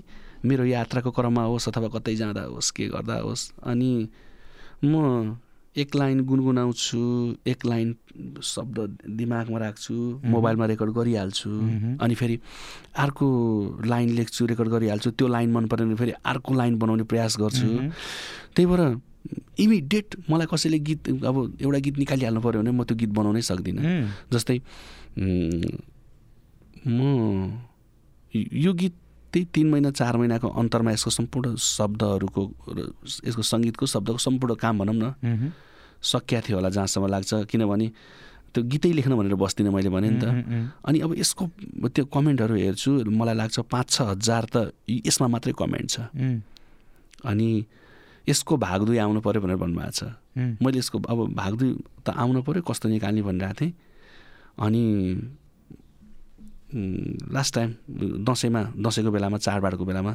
मेरो यात्राको क्रममा होस् अथवा कतै जाँदा होस् के गर्दा होस् अनि म एक लाइन गुनगुनाउँछु एक लाइन शब्द दिमागमा राख्छु मोबाइलमा रेकर्ड गरिहाल्छु। अनि फेरि अर्को लाइन लेख्छु रेकर्ड गरिहाल्छु त्यो लाइन मन परेन भने फेरि अर्को लाइन बनाउने प्रयास गर्छु। त्यही भएर इमिडिएट मलाई कसैले गीत अब एउटा गीत निकालिहाल्नु पऱ्यो भने म त्यो गीत बनाउनै सक्दिनँ। जस्तै म यो गीत त्यही तिन महिना चार महिनाको अन्तरमा यसको सम्पूर्ण शब्दहरूको यसको सङ्गीतको शब्दको सम्पूर्ण काम भनौँ न। सकिया थियो होला जहाँसम्म लाग्छ किनभने त्यो गीतै लेख्न भनेर बस्दिनँ मैले भने नि त। अनि अब यसको त्यो कमेन्टहरू हेर्छु मलाई लाग्छ पाँच छ हजार त यसमा मात्रै कमेन्ट छ। अनि यसको भाग दुई आउनु पऱ्यो भनेर भन्नुभएको छ। मैले यसको अब भाग दुई त आउनु पऱ्यो कस्तो निकाल्ने भनिरहेको थिएँ अनि लास्ट टाइम दसैँमा दसैँको बेलामा चाडबाडको बेलामा।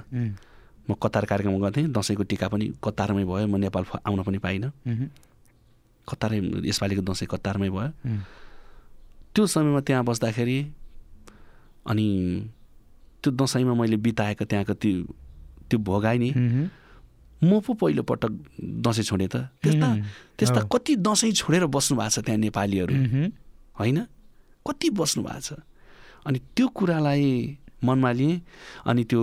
म कतार कार्यक्रम गर्थेँ दसैँको टिका पनि कतारमै भयो म नेपाल आउन पनि पाइनँ। कतारै यसपालिको दसैँ कतारमै भयो। त्यो समयमा त्यहाँ बस्दाखेरि अनि त्यो दसैँमा मैले बिताएको त्यहाँको त्यो त्यो भोगाइ नि। म पो पहिलोपटक दसैँ छोडेँ त त्यस्ता। त्यस्ता। कति दसैँ छोडेर बस्नु भएको छ त्यहाँ नेपालीहरू। होइन कति बस्नु भएको छ अनि त्यो कुरालाई मनमा लिएँ अनि त्यो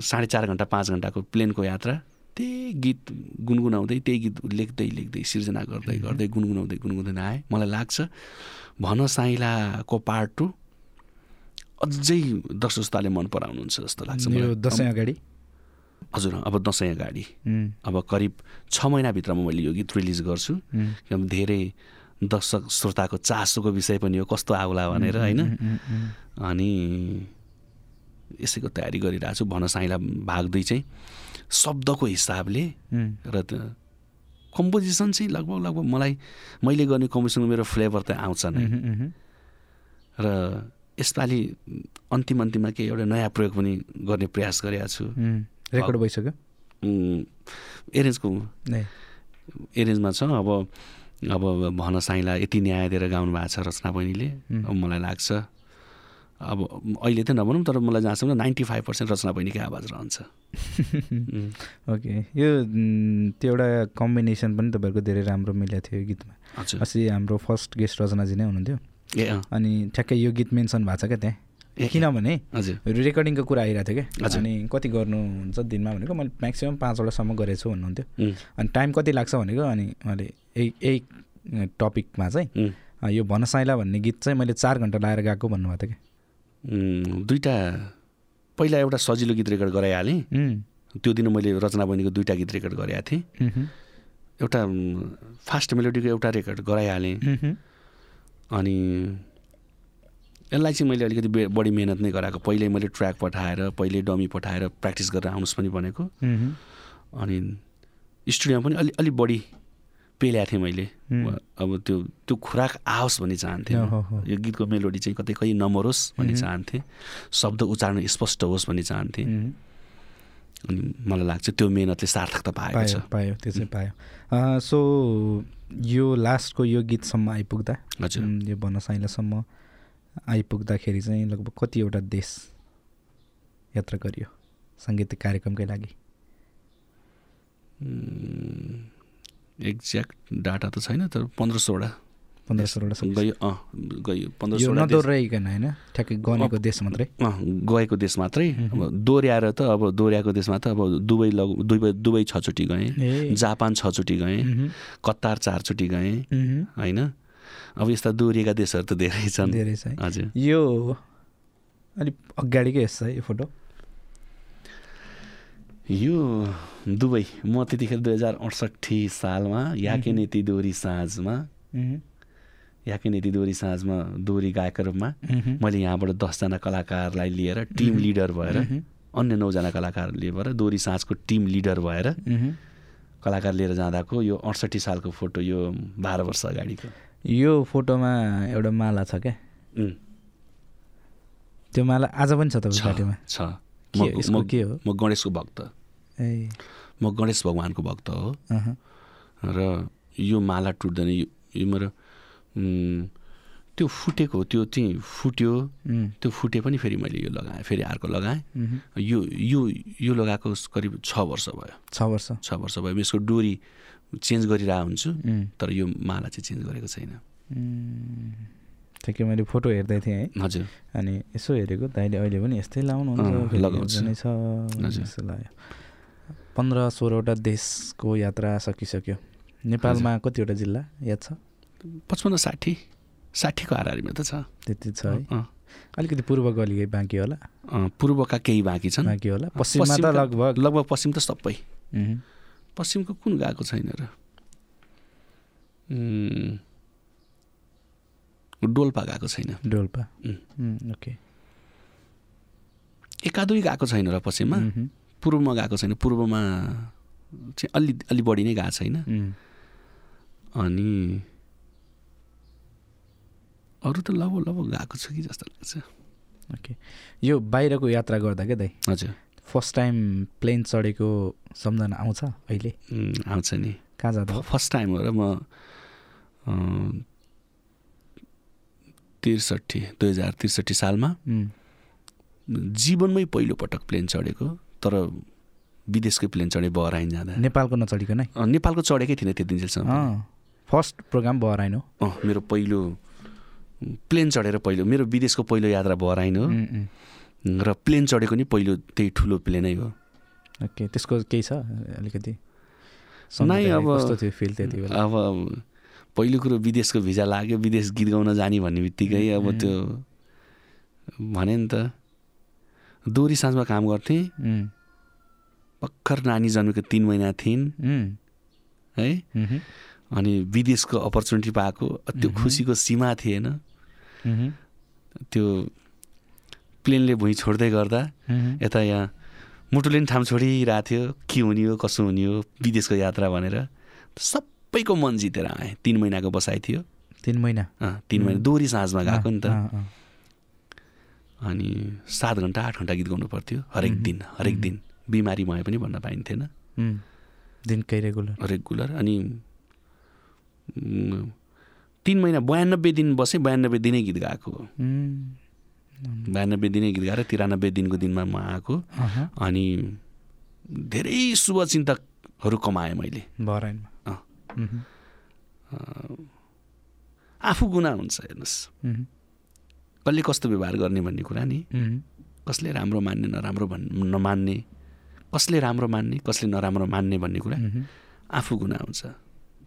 साढे चार घन्टा पाँच घन्टाको प्लेनको यात्रा त्यही गीत गुनगुनाउँदै त्यही गीत लेख्दै लेख्दै सिर्जना गर्दै गर्दै गुनगुनाउँदै गुनगुनाउँदै आएँ। मलाई लाग्छ भन साइलाको पार्ट टू अझै दर्शक श्रोताले मन पराउनुहुन्छ जस्तो लाग्छ दसैँ अगाडि? हजुर अब दसैँ अगाडि। अब करिब छ महिनाभित्रमा मैले यो गीत रिलिज गर्छु। किनभने धेरै दर्शक श्रोताको चासोको विषय पनि हो कस्तो आउला भनेर होइन। अनि यसैको तयारी गरिरहेको छु भन साइला भाग दुई चाहिँ शब्दको हिसाबले। र कम्पोजिसन चाहिँ लगभग लगभग मलाई मैले गर्ने कम्पोजिसनको मेरो फ्लेभर त आउँछ नै। र यसपालि अन्तिम अन्तिममा केही एउटा नयाँ प्रयोग पनि गर्ने प्रयास गरेको छु। रेकर्ड भइसक्यो एरेन्जको एरेन्जमा छ अब अब भन साइला यति न्याय दिएर गाउनु भएको छ रचना बहिनीले मलाई लाग्छ अब अहिले त नभनौँ तर मलाई जहाँसम्म नाइन्टी फाइभ पर्सेन्ट रचना बहिनीकै आवाज रहन्छ. ओके यो त्यो एउटा कम्बिनेसन पनि तपाईँहरूको धेरै राम्रो मिलेको थियो यो गीतमा। अस्ति हाम्रो फर्स्ट गेस्ट रचनाजी नै हुनुहुन्थ्यो। ए अनि ठ्याक्कै यो गीत मेन्सन भएको छ क्या त्यहाँ। किनभने हजुर। रेकर्डिङको कुरा आइरहेको थियो क्या। अनि कति गर्नुहुन्छ दिनमा भनेको मैले म्याक्सिमम् पाँचवटासम्म गरेको छु भन्नुहुन्थ्यो। अनि टाइम कति लाग्छ भनेको अनि मैले यही यही टपिकमा चाहिँ यो भनसाइला भन्ने गीत चाहिँ मैले चार घन्टा लगाएर गएको भन्नुभएको थियो उम्, दुईवटा पहिला एउटा सजिलो गीत रेकर्ड गराइहालेँ। कि त्यो दिन मैले रचना बहिनीको दुईवटा गीत रेकर्ड गरेको थिएँ। एउटा फास्ट मेलोडीको एउटा रेकर्ड गराइहालेँ। अनि यसलाई चाहिँ मैले अलिकति बढी मिहिनेत नै गराएको। पहिल्यै मैले ट्र्याक पठाएर पहिल्यै डमी पठाएर प्र्याक्टिस गरेर आउनुहोस् पनि भनेको। अनि स्टुडियोमा पनि अलि अलिक बढी पेल्याएको थिएँ मैले. अब त्यो त्यो खुराक आओस् भन्ने चाहन्थेँ। यो गीतको मेलोडी चाहिँ कतै कहीँ नमरोस् भन्ने. चाहन्थेँ। शब्द उच्चारण स्पष्ट होस् भन्ने चाहन्थेँ. अनि मलाई लाग्छ त्यो मेहनतले सार्थकता पाएको छ। पायो त्यो चाहिँ पायो। सो यो लास्टको यो गीतसम्म आइपुग्दा? हजुर। यो भनसाइलासम्म आइपुग्दाखेरि चाहिँ लगभग कतिवटा देश यात्रा गरियो साङ्गीतिक कार्यक्रमकै लागि? एक्ज्याक्ट डाटा त छैन तर पन्ध्र सोह्र पन्ध्र सोह्रवटा। गयो अँ गयो पन्ध्र सोह्र नदोहोऱ्याइकन होइन? ठ्याक्कै गनेको देश मात्रै। अँ, गएको देश मात्रै। अब दोहोऱ्याएर त अब दोहोऱ्याएको देशमा त अब दुबई लग दुबई दुबई छचोटि गएँ जापान छचोटि गएँ कतार चारचोटि गएँ होइन? अब यस्ता दोहोरिएका देशहरू त धेरै छन्। धेरै छ हजुर। यो अलिक अगाडिकै यस्तो है यो फोटो। यो दुबई म त्यतिखेर दुई हजार अडसट्ठी सालमा याके नेति दोहोरी साँझमा याके नेति दोहोरी साँझमा दोहोरी गायकका रूपमा मैले यहाँबाट दसजना कलाकारलाई लिएर टिम लिडर भएर अन्य नौजना कलाकार लिएर दोहोरी साँझको टिम लिडर भएर। कलाकार लिएर जाँदाको यो अडसट्ठी सालको फोटो यो बाह्र वर्ष अगाडिको। यो फोटोमा एउटा माला छ क्या? त्यो माला आज पनि छ तपाईँको छ के हो? म गणेशको भक्त। ए। म गणेश भगवान्को भक्त हो। र यो माला टुट्दैन यो यो मेरो त्यो फुटेको त्यो चाहिँ फुट्यो। त्यो फुटे पनि फेरि मैले यो लगाएँ फेरि अर्को लगाएँ। यो यो यो लगाएको करिब छ वर्ष भयो। छ वर्ष। छ वर्ष भयो। यसको डोरी चेन्ज गरिरहेको हुन्छु तर यो माला चाहिँ चेन्ज गरेको छैन। ठिकै मैले फोटो हेर्दै थिएँ है। हजुर। अनि यसो हेरेको दाइले अहिले पनि यस्तै फेरि लगाउँछु। नै छ। जस्तो लाग्यो। पन्ध्र सोह्रवटा देशको यात्रा सकिसक्यो। नेपालमा कतिवटा जिल्ला याद छ? पचपन्न साठी। साठीको हाराहारीमा त छ। त्यति छ है। अलिकति पूर्व गली बाँकी होला? पूर्वका केही बाँकी छन्। बाँकी होला। पश्चिममा त लगभग लगभग पश्चिम त सबै। पश्चिमको कुन गएको छैन र? डोल्पा गएको छैन। डोल्पा। ओके। एकादुई गएको छैन र पश्चिममा? पूर्वमा गएको छैन। पूर्वमा चाहिँ अलि अलि बढी नै गएको छैन। अनि अरू त लगभग लगभग गएको छु कि जस्तो लाग्छ। ओके। यो बाहिरको यात्रा गर्दा क्या दाइ? हजुर। फर्स्ट टाइम प्लेन चढेको सम्झना आउँछ अहिले? आउँछ नि। कहाँ जाँदा हो? फर्स्ट टाइम हो र म त्रिसठी दुई हजार त्रिसठी सालमा। जीवनमै पहिलोपटक प्लेन चढेको तर विदेशकै प्लेन चढेँ बहराइन जाँदा। नेपालको नचढिकन है अँ, नेपालको चढेकै थिइनँ त्यति दिनसम्म अँ फर्स्ट प्रोग्राम बहराइन हो। अँ, मेरो पहिलो प्लेन चढेर पहिलो मेरो विदेशको पहिलो यात्रा बहराइन हो। र प्लेन चढेको नि पहिलो त्यही ठुलो प्लेनै हो। ओके त्यसको केही छ अलिकति? नै अब- फिल त्यति बेला? अब पहिलो कुरो विदेशको भिजा लाग्यो विदेश गीत गाउन जाने भन्ने बित्तिकै अब. त्यो भने नि त दोहोरी साँझमा काम गर्थेँ। भर्खर नानी जन्मेको तिन महिना थिइन्। है? अनि विदेशको अपर्च्युनिटी पाएको। त्यो। खुसीको सीमा थिएन। त्यो प्लेनले भुइँ छोड्दै गर्दा यता यहाँ मुटुले पनि ठाम छोडिरहेको थियो के हुने हो कसो हुने हो विदेशको यात्रा भनेर सबैको मन जितेर आएँ। तिन महिनाको बसाइ थियो। तिन महिना? तिन महिना। दोहोरी साँझमा गएको नि त। अनि सात घन्टा आठ घन्टा गीत गाउनु पर्थ्यो। हरेक। दिन हरेक। दिन। बिमारी भए पनि भन्न पाइन्थेन। दिनकै रेगुलर? रेगुलर। अनि तिन महिना बयानब्बे दिन बसेँ बयानब्बे दिनै गीत गाएको। हो बयानब्बे दिनै गीत गाएर तिरानब्बे दिनको दिनमा म आएको। अनि धेरै शुभचिन्तकहरू कमाएँ मैले। आफू गुना हुन्छ हेर्नुहोस्। कसले कस्तो व्यवहार गर्ने भन्ने कुरा नि? कसले राम्रो मान्ने नराम्रो भन् नमान्ने कसले राम्रो मान्ने कसले नराम्रो मान्ने भन्ने कुरा आफू गुना हुन्छ।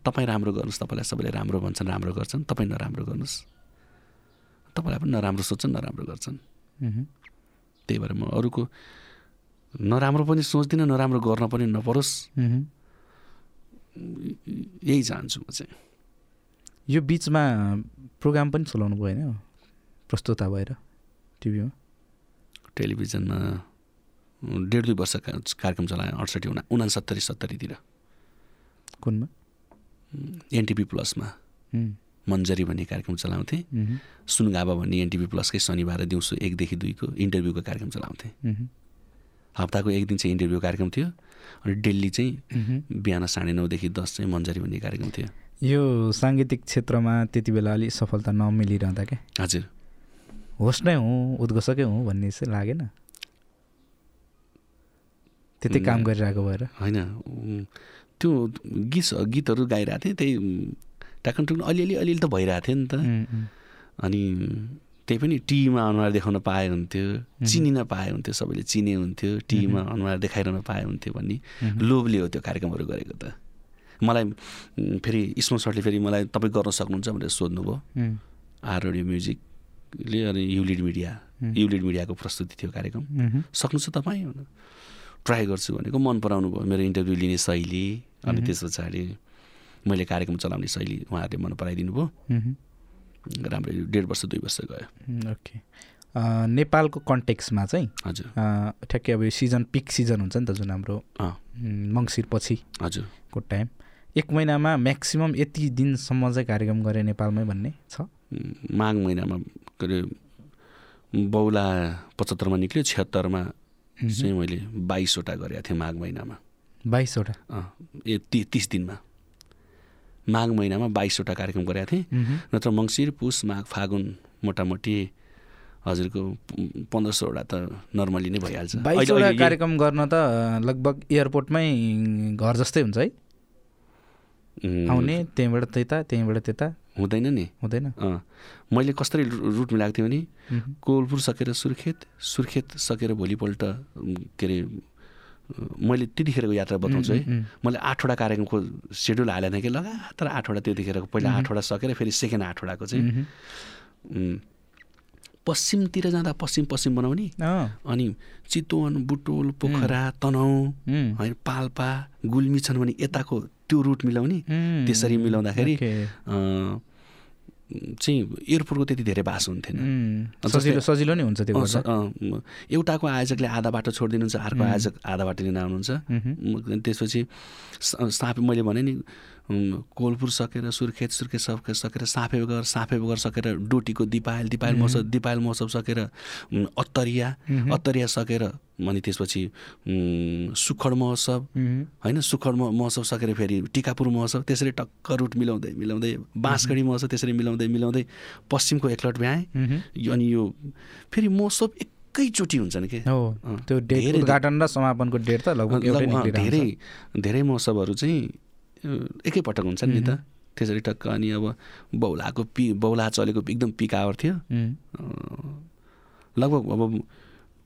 तपाईँ राम्रो गर्नुहोस् तपाईँलाई सबैले राम्रो भन्छन् राम्रो गर्छन् तपाईँ नराम्रो गर्नुहोस्। तपाईँलाई पनि नराम्रो सोच्छन् नराम्रो गर्छन्। त्यही भएर म अरूको नराम्रो पनि सोच्दिनँ नराम्रो गर्न पनि नपरोस्। यही चाहन्छु म चाहिँ। यो बिचमा प्रोग्राम पनि चलाउनु भयो होइन प्रस्तुता भएर टिभीमा? टेलिभिजनमा डेढ दुई वर्ष कार्यक्रम चलाएँ अडसठी उना उनासत्तरी सत्तरीतिर। कुनमा? एनटिपी प्लसमा। मन्जरी भन्ने कार्यक्रम चलाउँथेँ। सुनगाबा भन्ने एनटिपी प्लसकै शनिबार दिउँसो एकदेखि दुईको इन्टरभ्यूको कार्यक्रम चलाउँथेँ। हप्ताको एक दिन चाहिँ इन्टरभ्यू कार्यक्रम थियो अनि डेली चाहिँ। बिहान साढे नौदेखि दस चाहिँ मन्जरी भन्ने कार्यक्रम थियो। यो साङ्गीतिक क्षेत्रमा त्यति बेला अलिक सफलता नमिलिरहँदा क्या? हजुर। होस्ट नै हुँ उद्घोषकै हुँ भन्ने चाहिँ लागेन? त्यति काम गरिरहेको भएर? होइन। त्यो गीत गीतहरू गाइरहेको थिएँ त्यही टाकन टुक्न अलिअलि अलिअलि त भइरहेको थियो नि त। अनि त्यही पनि टिभीमा अनुहार देखाउन पाए हुन्थ्यो चिनिन पाए हुन्थ्यो सबैले चिने हुन्थ्यो टिभीमा अनुहार देखाइरहन पाए हुन्थ्यो भन्ने लोभले हो त्यो कार्यक्रमहरू गरेको त। मलाई फेरि स्मल सर्टले फेरि मलाई तपाईँ गर्न सक्नुहुन्छ भनेर सोध्नुभयो। आर रेडियो म्युजिकले अनि युलिड मिडिया युलिड मिडियाको प्रस्तुति थियो कार्यक्रम। उम्, सक्नुहुन्छ तपाईँ? ट्राई गर्छु भनेको मन पराउनु भयो मेरो इन्टरभ्यू लिने शैली अनि त्यस पछाडि मैले कार्यक्रम चलाउने शैली उहाँहरूले मन पराइदिनु भयो। राम्रै डेढ वर्ष दुई वर्ष गयो। ओके। नेपालको कन्टेक्समा चाहिँ हजुर। ठ्याक्कै अब यो सिजन पिक सिजन हुन्छ नि त जुन हाम्रो मङ्सिर पछिको हजुर। टाइम। एक महिनामा म्याक्सिमम् यति दिनसम्म चाहिँ कार्यक्रम गरे नेपालमै भन्ने छ? माघ महिनामा के अरे बौला पचहत्तरमा निक्ल्यो छिहत्तरमा चाहिँ मैले बाइसवटा गरेको थिएँ माघ महिनामा। बाइसवटा? अँ ए ति तिस दिनमा। माघ महिनामा बाइसवटा कार्यक्रम गरेको थिएँ। नत्र मङ्सिर पुस माघ फागुन मोटामोटी हजुरको पन्ध्र सौवटा त नर्मली नै भइहाल्छ। बाइसवटा कार्यक्रम गर्न त लगभग एयरपोर्टमै घर जस्तै हुन्छ है? आउने त्यहीँबाट त्यता त्यहीँबाट त्यता। हुँदैन नि। हुँदैन। मैले कसरी रुट मिलाएको थिएँ भने कोलपुर सकेर सुर्खेत सुर्खेत सकेर भोलिपल्ट के अरे मैले त्यतिखेरको यात्रा बताउँछु है। मैले आठवटा कार्यक्रमको सेड्युल हालेको थिएँ कि लगातार आठवटा त्यतिखेरको पहिला आठवटा सकेर फेरि सेकेन्ड आठवटाको चाहिँ। पश्चिमतिर जाँदा पश्चिम पश्चिम बनाउने। अनि चितवन बुटोल पोखरा तनहु होइन पाल्पा गुल्मी छन् भने यताको त्यो रुट मिलाउने। त्यसरी मिलाउँदाखेरि चाहिँ एयरपोर्टको त्यति धेरै बास हुन्थेन। सजिलो सजिलो नै हुन्छ त्यो एउटाको आयोजकले आधा बाटो छोडिदिनुहुन्छ अर्को आयोजक आधा बाटो लिन आउनुहुन्छ त्यसपछि सापे मैले भने नि कोलपुर सकेर सुर्खेत सुर्खेत सकेर सकेर साफे बगर साफे बगर सकेर डोटीको दिपायल दिपायल महोत्सव दिपायल महोत्सव सकेर अत्तरिया अत्तरिया सकेर अनि त्यसपछि सुखड महोत्सव होइन सुखड महोत्सव सकेर फेरि टिकापुर महोत्सव त्यसरी टक्क रुट मिलाउँदै मिलाउँदै बाँसगढी महोत्सव त्यसरी मिलाउँदै मिलाउँदै पश्चिमको एकलट भ्याएँ। अनि यो फेरि महोत्सव एकैचोटि हुन्छन् कि? त्यो धेरै- उद्घाटन र समापनको डेट त लगभग धेरै। धेरै महोत्सवहरू चाहिँ एकैपटक हुन्छन् नि त। त्यसरी टक्क अनि अब बौलाको पि बौला चलेको एकदम पिक आवर थियो लगभग अब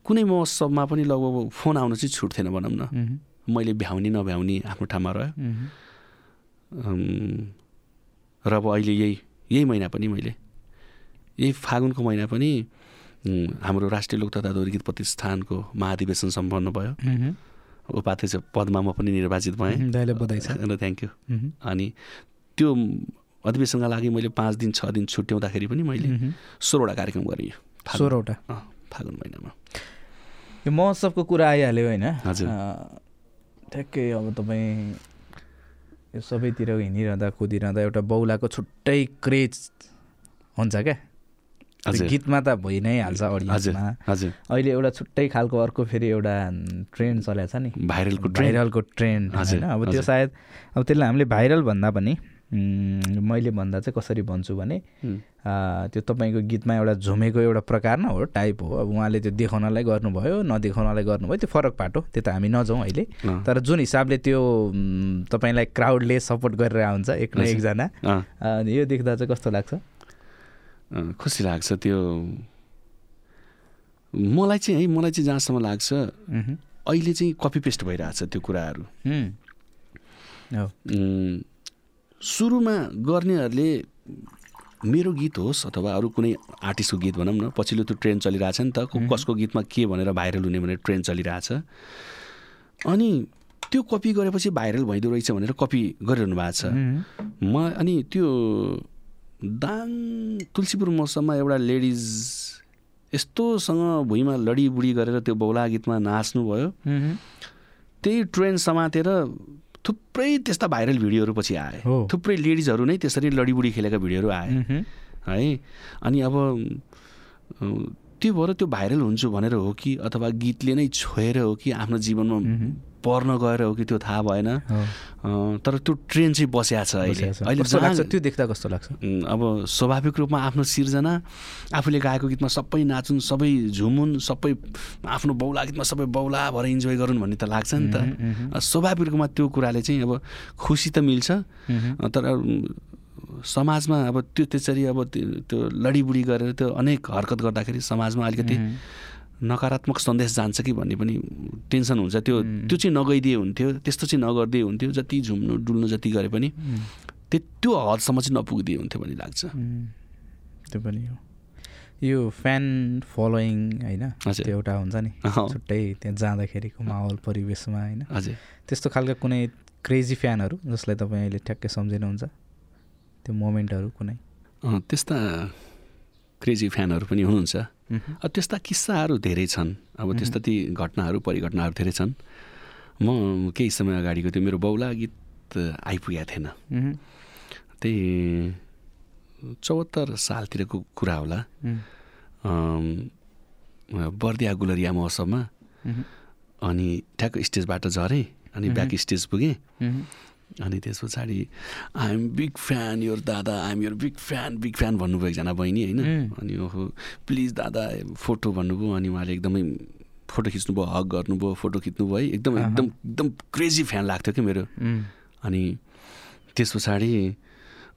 कुनै महोत्सवमा पनि लगभग फोन आउन चाहिँ छुट्थेन भनौँ न। मैले भ्याउने नभ्याउने आफ्नो ठाउँमा रह्यो। र अब अहिले यही यही महिना पनि मैले यही फागुनको महिना पनि हाम्रो राष्ट्रिय लोक तथा गीत प्रतिष्ठानको महाधिवेशन सम्पन्न भयो। उपाध्यक्ष पदमा म पनि निर्वाचित भएँ। र थ्याङ्क यू अनि त्यो अधिवेशनका लागि मैले पाँच दिन छ दिन छुट्याउँदाखेरि पनि मैले सोह्रवटा कार्यक्रम गरेँ सोह्रवटा? फागुन महिनामा। यो महोत्सवको कुरा आइहाल्यो होइन? हजुर। ठ्याक्कै अब तपाईँ यो सबैतिर हिँडिरहँदा कुदिरहँदा एउटा बौलाको छुट्टै क्रेज हुन्छ क्या। गीतमा त भइ नै हाल्छ अडियन्समा। हजुर अहिले एउटा छुट्टै खालको अर्को फेरि एउटा ट्रेन्ड चलेको छ नि। भाइरलको भाइरलको ट्रेन्ड होइन? अब त्यो। सायद अब त्यसलाई हामीले भाइरल भन्दा पनि मैले भन्दा चाहिँ कसरी भन्छु भने त्यो तपाईँको गीतमा एउटा झुमेको एउटा प्रकार न हो टाइप हो। अब उहाँले त्यो देखाउनलाई गर्नुभयो नदेखाउनलाई गर्नुभयो त्यो फरक पाटो। त्यो त हामी नजाउँ अहिले। तर जुन हिसाबले त्यो तपाईँलाई क्राउडले सपोर्ट गरेर आउँछ एक न। एकजना यो देख्दा चाहिँ कस्तो लाग्छ? खुसी लाग्छ त्यो। मलाई चाहिँ है मलाई चाहिँ जहाँसम्म लाग्छ। अहिले चाहिँ कपी पेस्ट भइरहेछ त्यो कुराहरू। सुरुमा गर्नेहरूले मेरो गीत होस् अथवा अरू कुनै आर्टिस्टको गीत भनौँ न पछिल्लो त्यो ट्रेन्ड चलिरहेछ नि त। कसको गीतमा के भनेर भाइरल हुने भनेर ट्रेन्ड चलिरहेछ। अनि त्यो कपी गरेपछि भाइरल भइदो रहेछ भनेर कपी गरिरहनु भएको छ। म अनि त्यो दाङ तुलसीपुर मौसममा एउटा लेडिज यस्तोसँग भुइँमा लडीबुडी गरेर त्यो बौला गीतमा नाच्नुभयो। त्यही ट्रेन समातेर थुप्रै त्यस्ता भाइरल भिडियोहरू पछि आए। थुप्रै लेडिजहरू नै त्यसरी लडीबुडी खेलेका भिडियोहरू आए। है अनि अब त्यो भएर त्यो भाइरल हुन्छु भनेर हो कि अथवा गीतले नै छोएर हो कि आफ्नो जीवनमा पर्न गएर हो कि त्यो थाहा भएन तर त्यो ट्रेन चाहिँ बस्या छ अहिले। अहिले कस्तो लाग्छ जहाँ- त्यो देख्दा कस्तो लाग्छ अब स्वाभाविक रूपमा आफ्नो सिर्जना आफूले गाएको गीतमा सबै नाचुन् सबै झुमुन् सबै आफ्नो बौला गीतमा सबै बौला भएर इन्जोय गरून् भन्ने त लाग्छ नि त। स्वाभाविक रूपमा त्यो कुराले चाहिँ अब खुसी त मिल्छ। तर समाजमा अब त्यो त्यसरी अब त्यो लडीबुडी गरेर त्यो अनेक हरकत गर्दाखेरि समाजमा अलिकति। नकारात्मक सन्देश जान्छ कि भन्ने पनि टेन्सन हुन्छ त्यो त्यो चाहिँ नगइदिए हुन्थ्यो त्यस्तो चाहिँ नगरिदिए हुन्थ्यो जति झुम्नु डुल्नु जति गरे पनि। त्यो त्यो हदसम्म चाहिँ नपुगिदिए हुन्थ्यो भन्ने लाग्छ। त्यो पनि हो यो फ्यान फलोइङ होइन। त्यो एउटा हुन्छ नि। छुट्टै त्यहाँ जाँदाखेरिको माहौल परिवेशमा होइन त्यस्तो खालको कुनै क्रेजी फ्यानहरू जसलाई तपाईँ अहिले ठ्याक्कै सम्झिनुहुन्छ त्यो मोमेन्टहरू कुनै त्यस्ता क्रेजी फ्यानहरू पनि हुनुहुन्छ। अब त्यस्ता किस्साहरू धेरै छन् अब त्यस्ता ती घटनाहरू परिघटनाहरू धेरै छन् म केही समय अगाडिको त्यो मेरो बौला गीत आइपुगेको थिएन। त्यही चौहत्तर सालतिरको कुरा होला बर्दिया गुलरिया महोत्सवमा। अनि ठ्याक्क स्टेजबाट झरेँ अनि। ब्याक स्टेज पुगेँ। अनि त्यस पछाडि आइएम बिग फ्यान योर दादा I'm your big fan big fan भन्नुभयो एकजना बहिनी होइन. अनि ओहो प्लिज दादा फोटो भन्नुभयो अनि उहाँले एकदमै फोटो खिच्नुभयो हक गर्नुभयो फोटो खिच्नुभयो है एकदम। एकदम एकदम क्रेजी फ्यान लाग्थ्यो कि मेरो। अनि त्यस पछाडि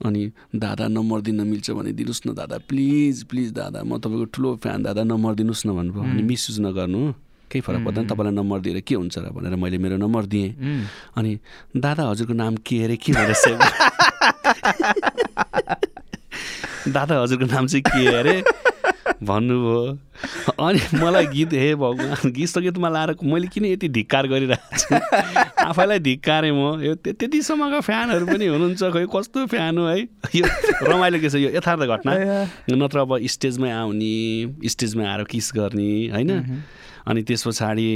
अनि दादा नम्बर दिन मिल्छ भने दिनुहोस् न दादा प्लिज प्लिज दादा म तपाईँको ठुलो फ्यान दादा नम्बर दिनुहोस् न भन्नुभयो अनि. मिसयुज नगर्नु केही फरक पर्दैन तपाईँलाई नम्बर दिएर के हुन्छ र भनेर मैले मेरो नम्बर दिएँ। अनि दादा हजुरको नाम के अरे के भनेर सेभ दादा हजुरको नाम चाहिँ के अरे? भन्नुभयो। अनि मलाई गीत हे भगवान् गीत सङ्गीतमा लाएर मैले किन यति धिक्कार गरिरहेको छु? आफैलाई धिक्कारेँ म। यो त्य- त्यतिसम्मको फ्यानहरू पनि हुनुहुन्छ खोइ कस्तो फ्यान हो है? यो रमाइलो के छ यो यथार्थ घटना। नत्र अब स्टेजमै आउने स्टेजमा आएर किस गर्ने होइन? अनि त्यस पछाडि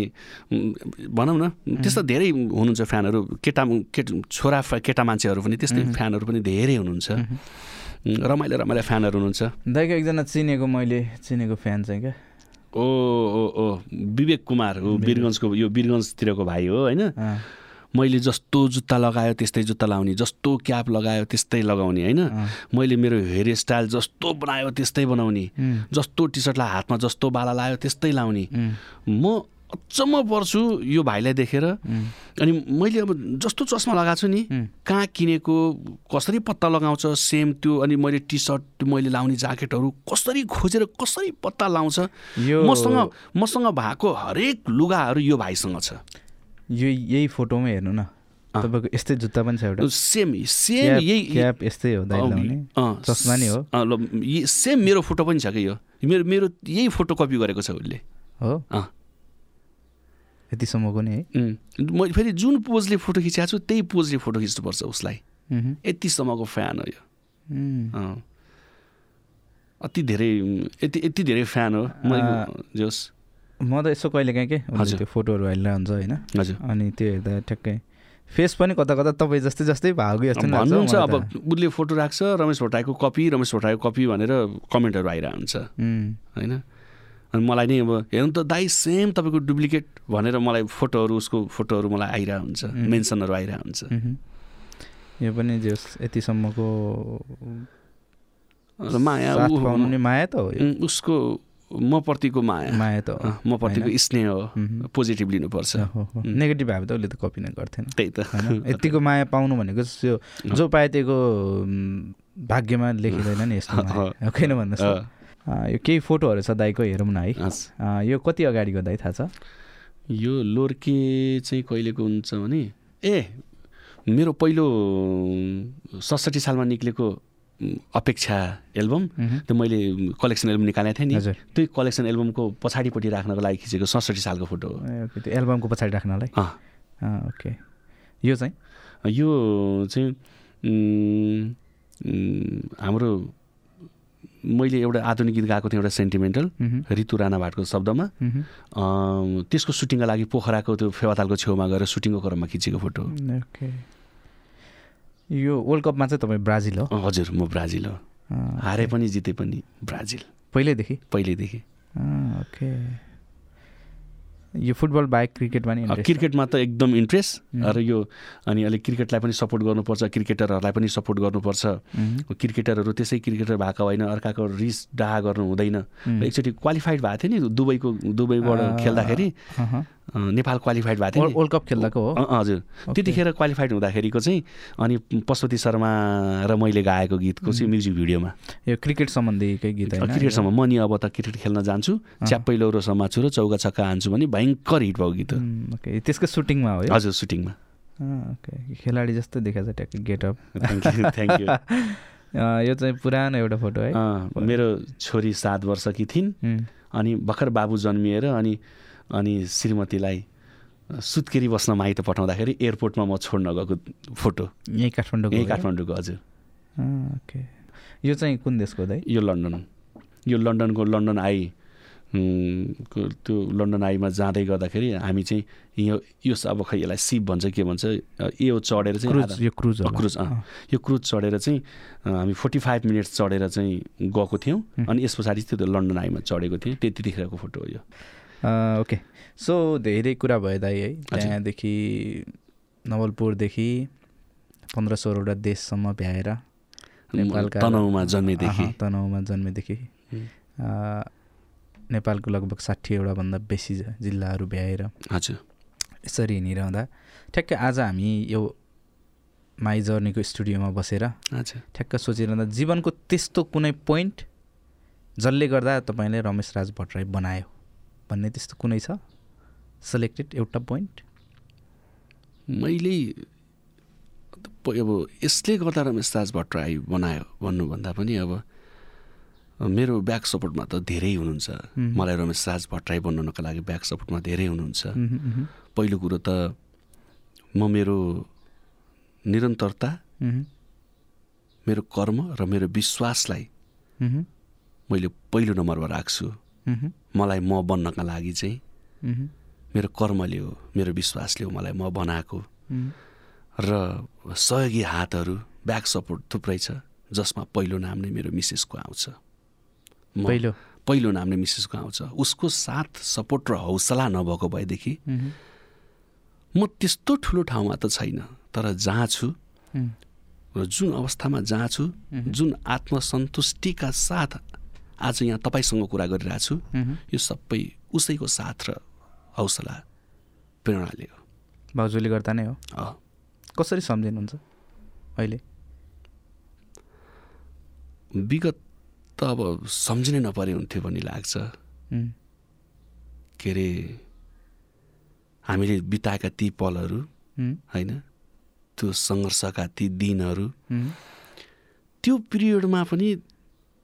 भनौँ न त्यस्तो धेरै हुनुहुन्छ फ्यानहरू। केटा केट छोरा केटा मान्छेहरू पनि त्यस्तै फ्यानहरू पनि धेरै हुनुहुन्छ। रमाइलो रमाइलो फ्यानहरू हुनुहुन्छ। दाइको एकजना चिनेको मैले चिनेको फ्यान चाहिँ क्या? ओ ओ ओ विवेक कुमार हो वीरगन्जको यो वीरगन्जतिरको भाइ हो होइन? मैले जस्तो जुत्ता लगायो त्यस्तै जुत्ता लाउने जस्तो क्याप लगायो त्यस्तै लगाउने होइन। मैले मेरो हेयर स्टाइल जस्तो बनायो त्यस्तै बनाउने। जस्तो टी सर्टलाई हातमा जस्तो बाला लायो त्यस्तै लाउने। म अचम्म पर्छु यो भाइलाई देखेर। अनि मैले अब जस्तो चस्मा लगाएको छु नि कहाँ किनेको कसरी पत्ता लगाउँछ सेम त्यो अनि मैले टी सर्ट मैले लाउने ज्याकेटहरू कसरी खोजेर कसरी पत्ता लाउँछ मसँग मसँग भएको हरेक लुगाहरू यो भाइसँग छ। यो यही फोटोमा हेर्नु न। तपाईँको यस्तै जुत्ता पनि छ एउटा। सेम सेम यही क्याप यस्तै हो दाइ लाउने चस्मा नि हो। सेम मेरो फोटो पनि छ कि यो। मेरो मेरो यही फोटो कपी गरेको छ उसले। हो? अँ। यतिसम्मको नि है. म फेरि जुन पोजले फोटो खिचेको छु त्यही पोजले फोटो खिच्नुपर्छ उसलाई। यतिसम्मको फ्यान हो यो। अति धेरै यति यति धेरै फ्यान हो। म जोस्। म त यसो कहिले काहीँ के हजुर। त्यो फोटोहरू हालिरहन्छ होइन हजुर अनि त्यो हेर्दा ठ्याक्कै फेस पनि कता कता तपाईँ जस्तै जस्तै भएको जस्तो भन्नुहुन्छ अब। उसले फोटो राख्छ रमेश भट्टराईको कपी रमेश भट्टराईको कपी भनेर कमेन्टहरू आइरहेको हुन्छ होइन अनि मलाई नै अब हेर्नु त दाइ सेम तपाईँको डुप्लिकेट भनेर मलाई फोटोहरू उसको फोटोहरू मलाई आइरहेको हुन्छ. मेन्सनहरू आइरहेको हुन्छ। यो पनि जस यतिसम्मको माया माया त हो उसको म प्रतिको माया। माया त म प्रतिको स्नेह हो। पोजिटिभ लिनुपर्छ। नेगेटिभ भए त उसले त कपी नै गर्थेन। त्यही त। होइन? यतिको माया पाउनु भनेको त्यो जो पाए त्यहीको उम्, भाग्यमा लेखिँदैन नि यस्तो माया। हो किन भन्नुहोस् यो केही फोटोहरू छ दाइको हेरौँ न है। यो कति अगाडिको दाइ थाहा छ? यो लोर्के चाहिँ कहिलेको हुन्छ भने ए मेरो पहिलो सडसठी सालमा निक्लेको अपेक्षा एल्बम। त्यो मैले कलेक्सन एल्बम निकालेको थिएँ नि। त्यही कलेक्सन एल्बमको पछाडिपट्टि राख्नको लागि खिचेको सडसठी सालको फोटो हो। त्यो एल्बमको पछाडि राख्नलाई? ओके। यो चाहिँ? यो चाहिँ हाम्रो मैले एउटा आधुनिक गीत गाएको थिएँ एउटा सेन्टिमेन्टल ऋतु राणा भाटको शब्दमा। त्यसको सुटिङका लागि पोखराको त्यो फेवातालको छेउमा गएर सुटिङको क्रममा खिचेको फोटो ओके। यो वर्ल्ड कपमा चाहिँ तपाईँ ब्राजिल हो? हजुर म ब्राजिल हो। हारे पनि जिते पनि ब्राजिल। पहिल्यैदेखि? पहिल्यैदेखि। ओके। यो फुटबल बाहेक क्रिकेटमा नि? क्रिकेटमा त एकदम इन्ट्रेस्ट. र यो अनि अलिक क्रिकेटलाई पनि सपोर्ट गर्नुपर्छ क्रिकेटरहरूलाई पनि सपोर्ट गर्नुपर्छ। क्रिकेटरहरू त्यसै क्रिकेटर भएको होइन अर्काको रिस डाहा गर्नु हुँदैन। एकचोटि क्वालिफाइड भएको थियो नि दुबईको दुबईबाट खेल्दाखेरि। नेपाल क्वालिफाइड भएको थियो वर्ल्ड कप खेल्दाको हो? हजुर। त्यतिखेर क्वालिफाइड हुँदाखेरिको चाहिँ अनि पशुपति शर्मा र मैले गाएको गीतको चाहिँ म्युजिक भिडियोमा। यो क्रिकेट सम्बन्धीकै गीत क्रिकेटसम्म। म नि अब त क्रिकेट खेल्न जान्छु च्याप्पै लौरो समाछु र चौका छक्का हान्छु भने भयङ्कर हिट भएको गीत त्यसको सुटिङमा हो हजुर सुटिङमा। खेलाडी जस्तो देखाएको छ ट्याक्कै। गेटअप थ्याङ्क यू यू चाहिँ पुरानो एउटा फोटो है। मेरो छोरी सात वर्षकी थिइन्। अनि भर्खर बाबु जन्मिएर अनि अनि श्रीमतीलाई सुत्केरी बस्न माइत पठाउँदाखेरि एयरपोर्टमा म छोड्न गएको फोटो। यहीँ काठमाडौँको यही? काठमाडौँको हजुर। ओके। यो चाहिँ कुन देशको दाइ? यो लन्डन। यो लन्डनको लन्डन आई त्यो लन्डन आईमा जाँदै गर्दाखेरि हामी चाहिँ यो यो अब खै यसलाई सिप भन्छ के भन्छ यो चढेर चाहिँ यो क्रुज क्रुज। यो क्रुज चढेर चाहिँ हामी फोर्टी फाइभ मिनट्स चढेर चाहिँ गएको थियौँ। अनि यस पछाडि चाहिँ त्यो लन्डन आईमा चढेको थिएँ त्यति त्यतिखेरको फोटो हो यो। ओके। सो धेरै कुरा भयो दाइ है। त्यहाँदेखि नवलपुरदेखि पन्ध्र सोह्रवटा देशसम्म भ्याएर नेपालका तनहुमा जन्मेदेखि। तनहुमा जन्मेदेखि। नेपालको लगभग साठीवटा भन्दा बेसी जिल्लाहरू भ्याएर हजुर। यसरी हिँडिरहँदा ठ्याक्कै आज हामी यो माई जर्नीको स्टुडियोमा बसेर ठ्याक्क सोचिरहँदा जीवनको त्यस्तो कुनै पोइन्ट जसले गर्दा तपाईँले रमेश राज भट्टराई बनायो। भन्ने त्यस्तो कुनै छ? सेलेक्टेड एउटा पोइन्ट मैले अब यसले गर्दा रमेश राज भट्टराई बनायो भन्नुभन्दा पनि अब मेरो ब्याक सपोर्टमा त धेरै हुनुहुन्छ। मलाई रमेश राज भट्टराई बन्नको लागि ब्याक सपोर्टमा धेरै हुनुहुन्छ। पहिलो कुरो त म मेरो निरन्तरता मेरो कर्म र मेरो विश्वासलाई मैले पहिलो नम्बरमा राख्छु। मलाई म बन्नका लागि चाहिँ मेरो कर्मले हो मेरो विश्वासले हो मलाई म बनाएको। र सहयोगी हातहरू ब्याक सपोर्ट थुप्रै छ जसमा पहिलो नाम नै मेरो मिसेसको आउँछ। पहिलो? पहिलो नाम नै मिसेसको आउँछ। उसको साथ सपोर्ट र हौसला नभएको भएदेखि म त्यस्तो ठुलो ठाउँमा त छैन तर जहाँ छु र जुन अवस्थामा जहाँ छु जुन आत्मसन्तुष्टिका साथ आज यहाँ तपाईँसँग कुरा गरिरहेको छु। यो सबै उसैको साथ र हौसला प्रेरणाले हो। भाउजूले गर्दा नै हो। कसरी सम्झिनुहुन्छ अहिले? विगत त अब सम्झिनै नपरे हुन्थ्यो भन्ने लाग्छ। के अरे हामीले बिताएका ती पलहरू होइन? त्यो सङ्घर्षका ती दिनहरू। त्यो पिरियडमा पनि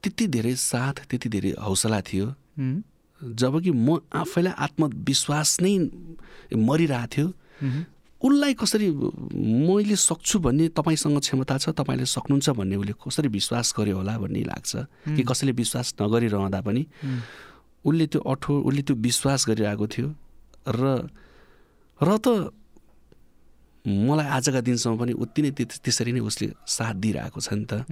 त्यति धेरै साथ त्यति धेरै हौसला थियो। उम्, जबकि म आफैलाई आत्मविश्वास नै मरिरहेको थियो। उसलाई कसरी मैले सक्छु भन्ने तपाईँसँग क्षमता छ तपाईँले सक्नुहुन्छ भन्ने उसले कसरी विश्वास गर्यो होला भन्ने लाग्छ। कि कसैले विश्वास नगरिरहँदा पनि उसले त्यो अठो उसले त्यो विश्वास गरिरहेको थियो। र र त मलाई आजका दिनसम्म पनि उति नै त्यस- त्यसरी नै उसले साथ दिइरहेको छ नि त।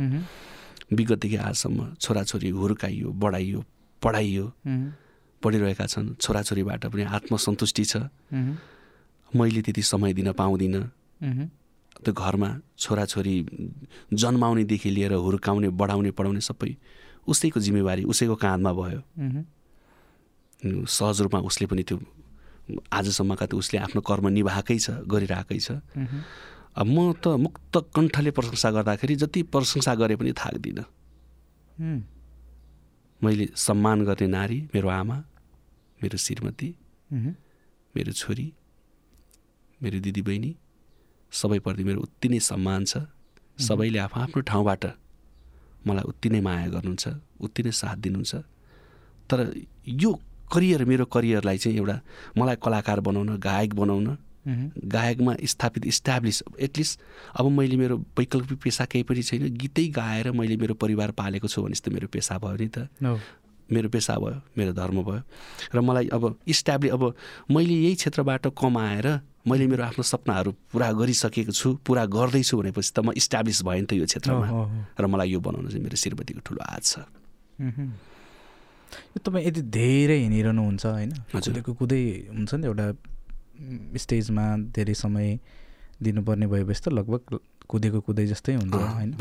विगतदेखि आजसम्म छोराछोरी हुर्काइयो बढाइयो पढाइयो। पढिरहेका छन्। छोराछोरीबाट पनि आत्मसन्तुष्टि छ। मैले त्यति समय दिन पाउँदिनँ। त्यो घरमा छोराछोरी जन्माउनेदेखि लिएर हुर्काउने बढाउने पढाउने सबै उसैको जिम्मेवारी उसैको काँधमा भयो। सहज रूपमा उसले पनि त्यो आजसम्मका त उसले आफ्नो कर्म निभाएकै छ गरिरहेकै छ। अब म त मुक्त कण्ठले प्रशंसा गर्दाखेरि जति प्रशंसा गरे पनि थाक्दिनँ। मैले सम्मान गर्ने नारी मेरो आमा मेरो श्रीमती मेरो छोरी मेरो दिदीबहिनी सबैप्रति मेरो उति नै सम्मान छ। सबैले आफ्नो आफ्नो ठाउँबाट मलाई उति नै माया गर्नुहुन्छ उति नै साथ दिनुहुन्छ। तर यो करियर मेरो करियरलाई चाहिँ एउटा मलाई कलाकार बनाउन गायक बनाउन गायकमा स्थापित इस्टाब्लिस एटलिस्ट अब मैले मेरो वैकल्पिक पेसा केही पनि छैन। गीतै गाएर मैले मेरो परिवार पालेको छु भने त मेरो पेसा भयो नि त। मेरो पेसा भयो मेरो धर्म भयो। र मलाई अब इस्टाब्लि अब मैले यही क्षेत्रबाट कमाएर मैले मेरो आफ्नो सपनाहरू पुरा गरिसकेको छु पुरा गर्दैछु भनेपछि त म इस्टाब्लिस भएँ नि त यो क्षेत्रमा। र मलाई यो बनाउन चाहिँ मेरो श्रीमतीको ठुलो हात छ। यो तपाईँ यति धेरै हिँडिरहनुहुन्छ होइन। कुदेको कुदै हुन्छ नि एउटा स्टेजमा धेरै समय दिनुपर्ने भएपछि त लगभग कुदेको कुदै जस्तै हुन्छ होइन?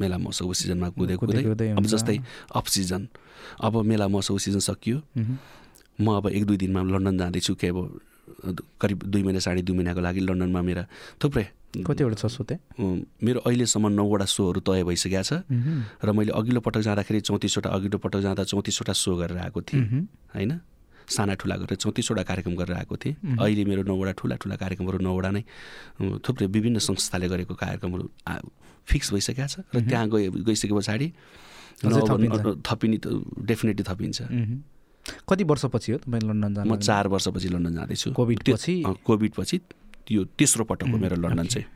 मेला महोत्सवको सिजनमा कुदे कुदै। कुदै कुदै अब। जस्तै अफ सिजन। अब मेला महोत्सव सिजन सकियो। म अब एक दुई दिनमा लन्डन जाँदैछु के अब करिब दुई महिना साढे दुई महिनाको लागि लन्डनमा मेरा थुप्रै कतिवटा छ सोते? उम्, मेरो अहिलेसम्म नौवटा सोहरू तय भइसकेको छ। र मैले अघिल्लो पटक जाँदाखेरि चौतिसवटा अघिल्लो पटक जाँदा चौतिसवटा सो गरेर आएको थिएँ। होइन? साना ठुला गरेर चौतिसवटा कार्यक्रम गरेर आएको थिएँ अहिले मेरो नौवटा ठुला ठुला कार्यक्रमहरू नौवटा नै थुप्रै विभिन्न संस्थाले गरेको कार्यक्रमहरू फिक्स भइसकेको छ र त्यहाँ गए गइसके पछाडि थपिने डेफिनेटली थपिन्छ। कति वर्षपछि हो तपाईँ लन्डन जानु म चार वर्षपछि लन्डन जाँदैछु। कोभिड पछि? कोभिड पछि यो तेस्रो पटक हो मेरो लन्डन चाहिँ।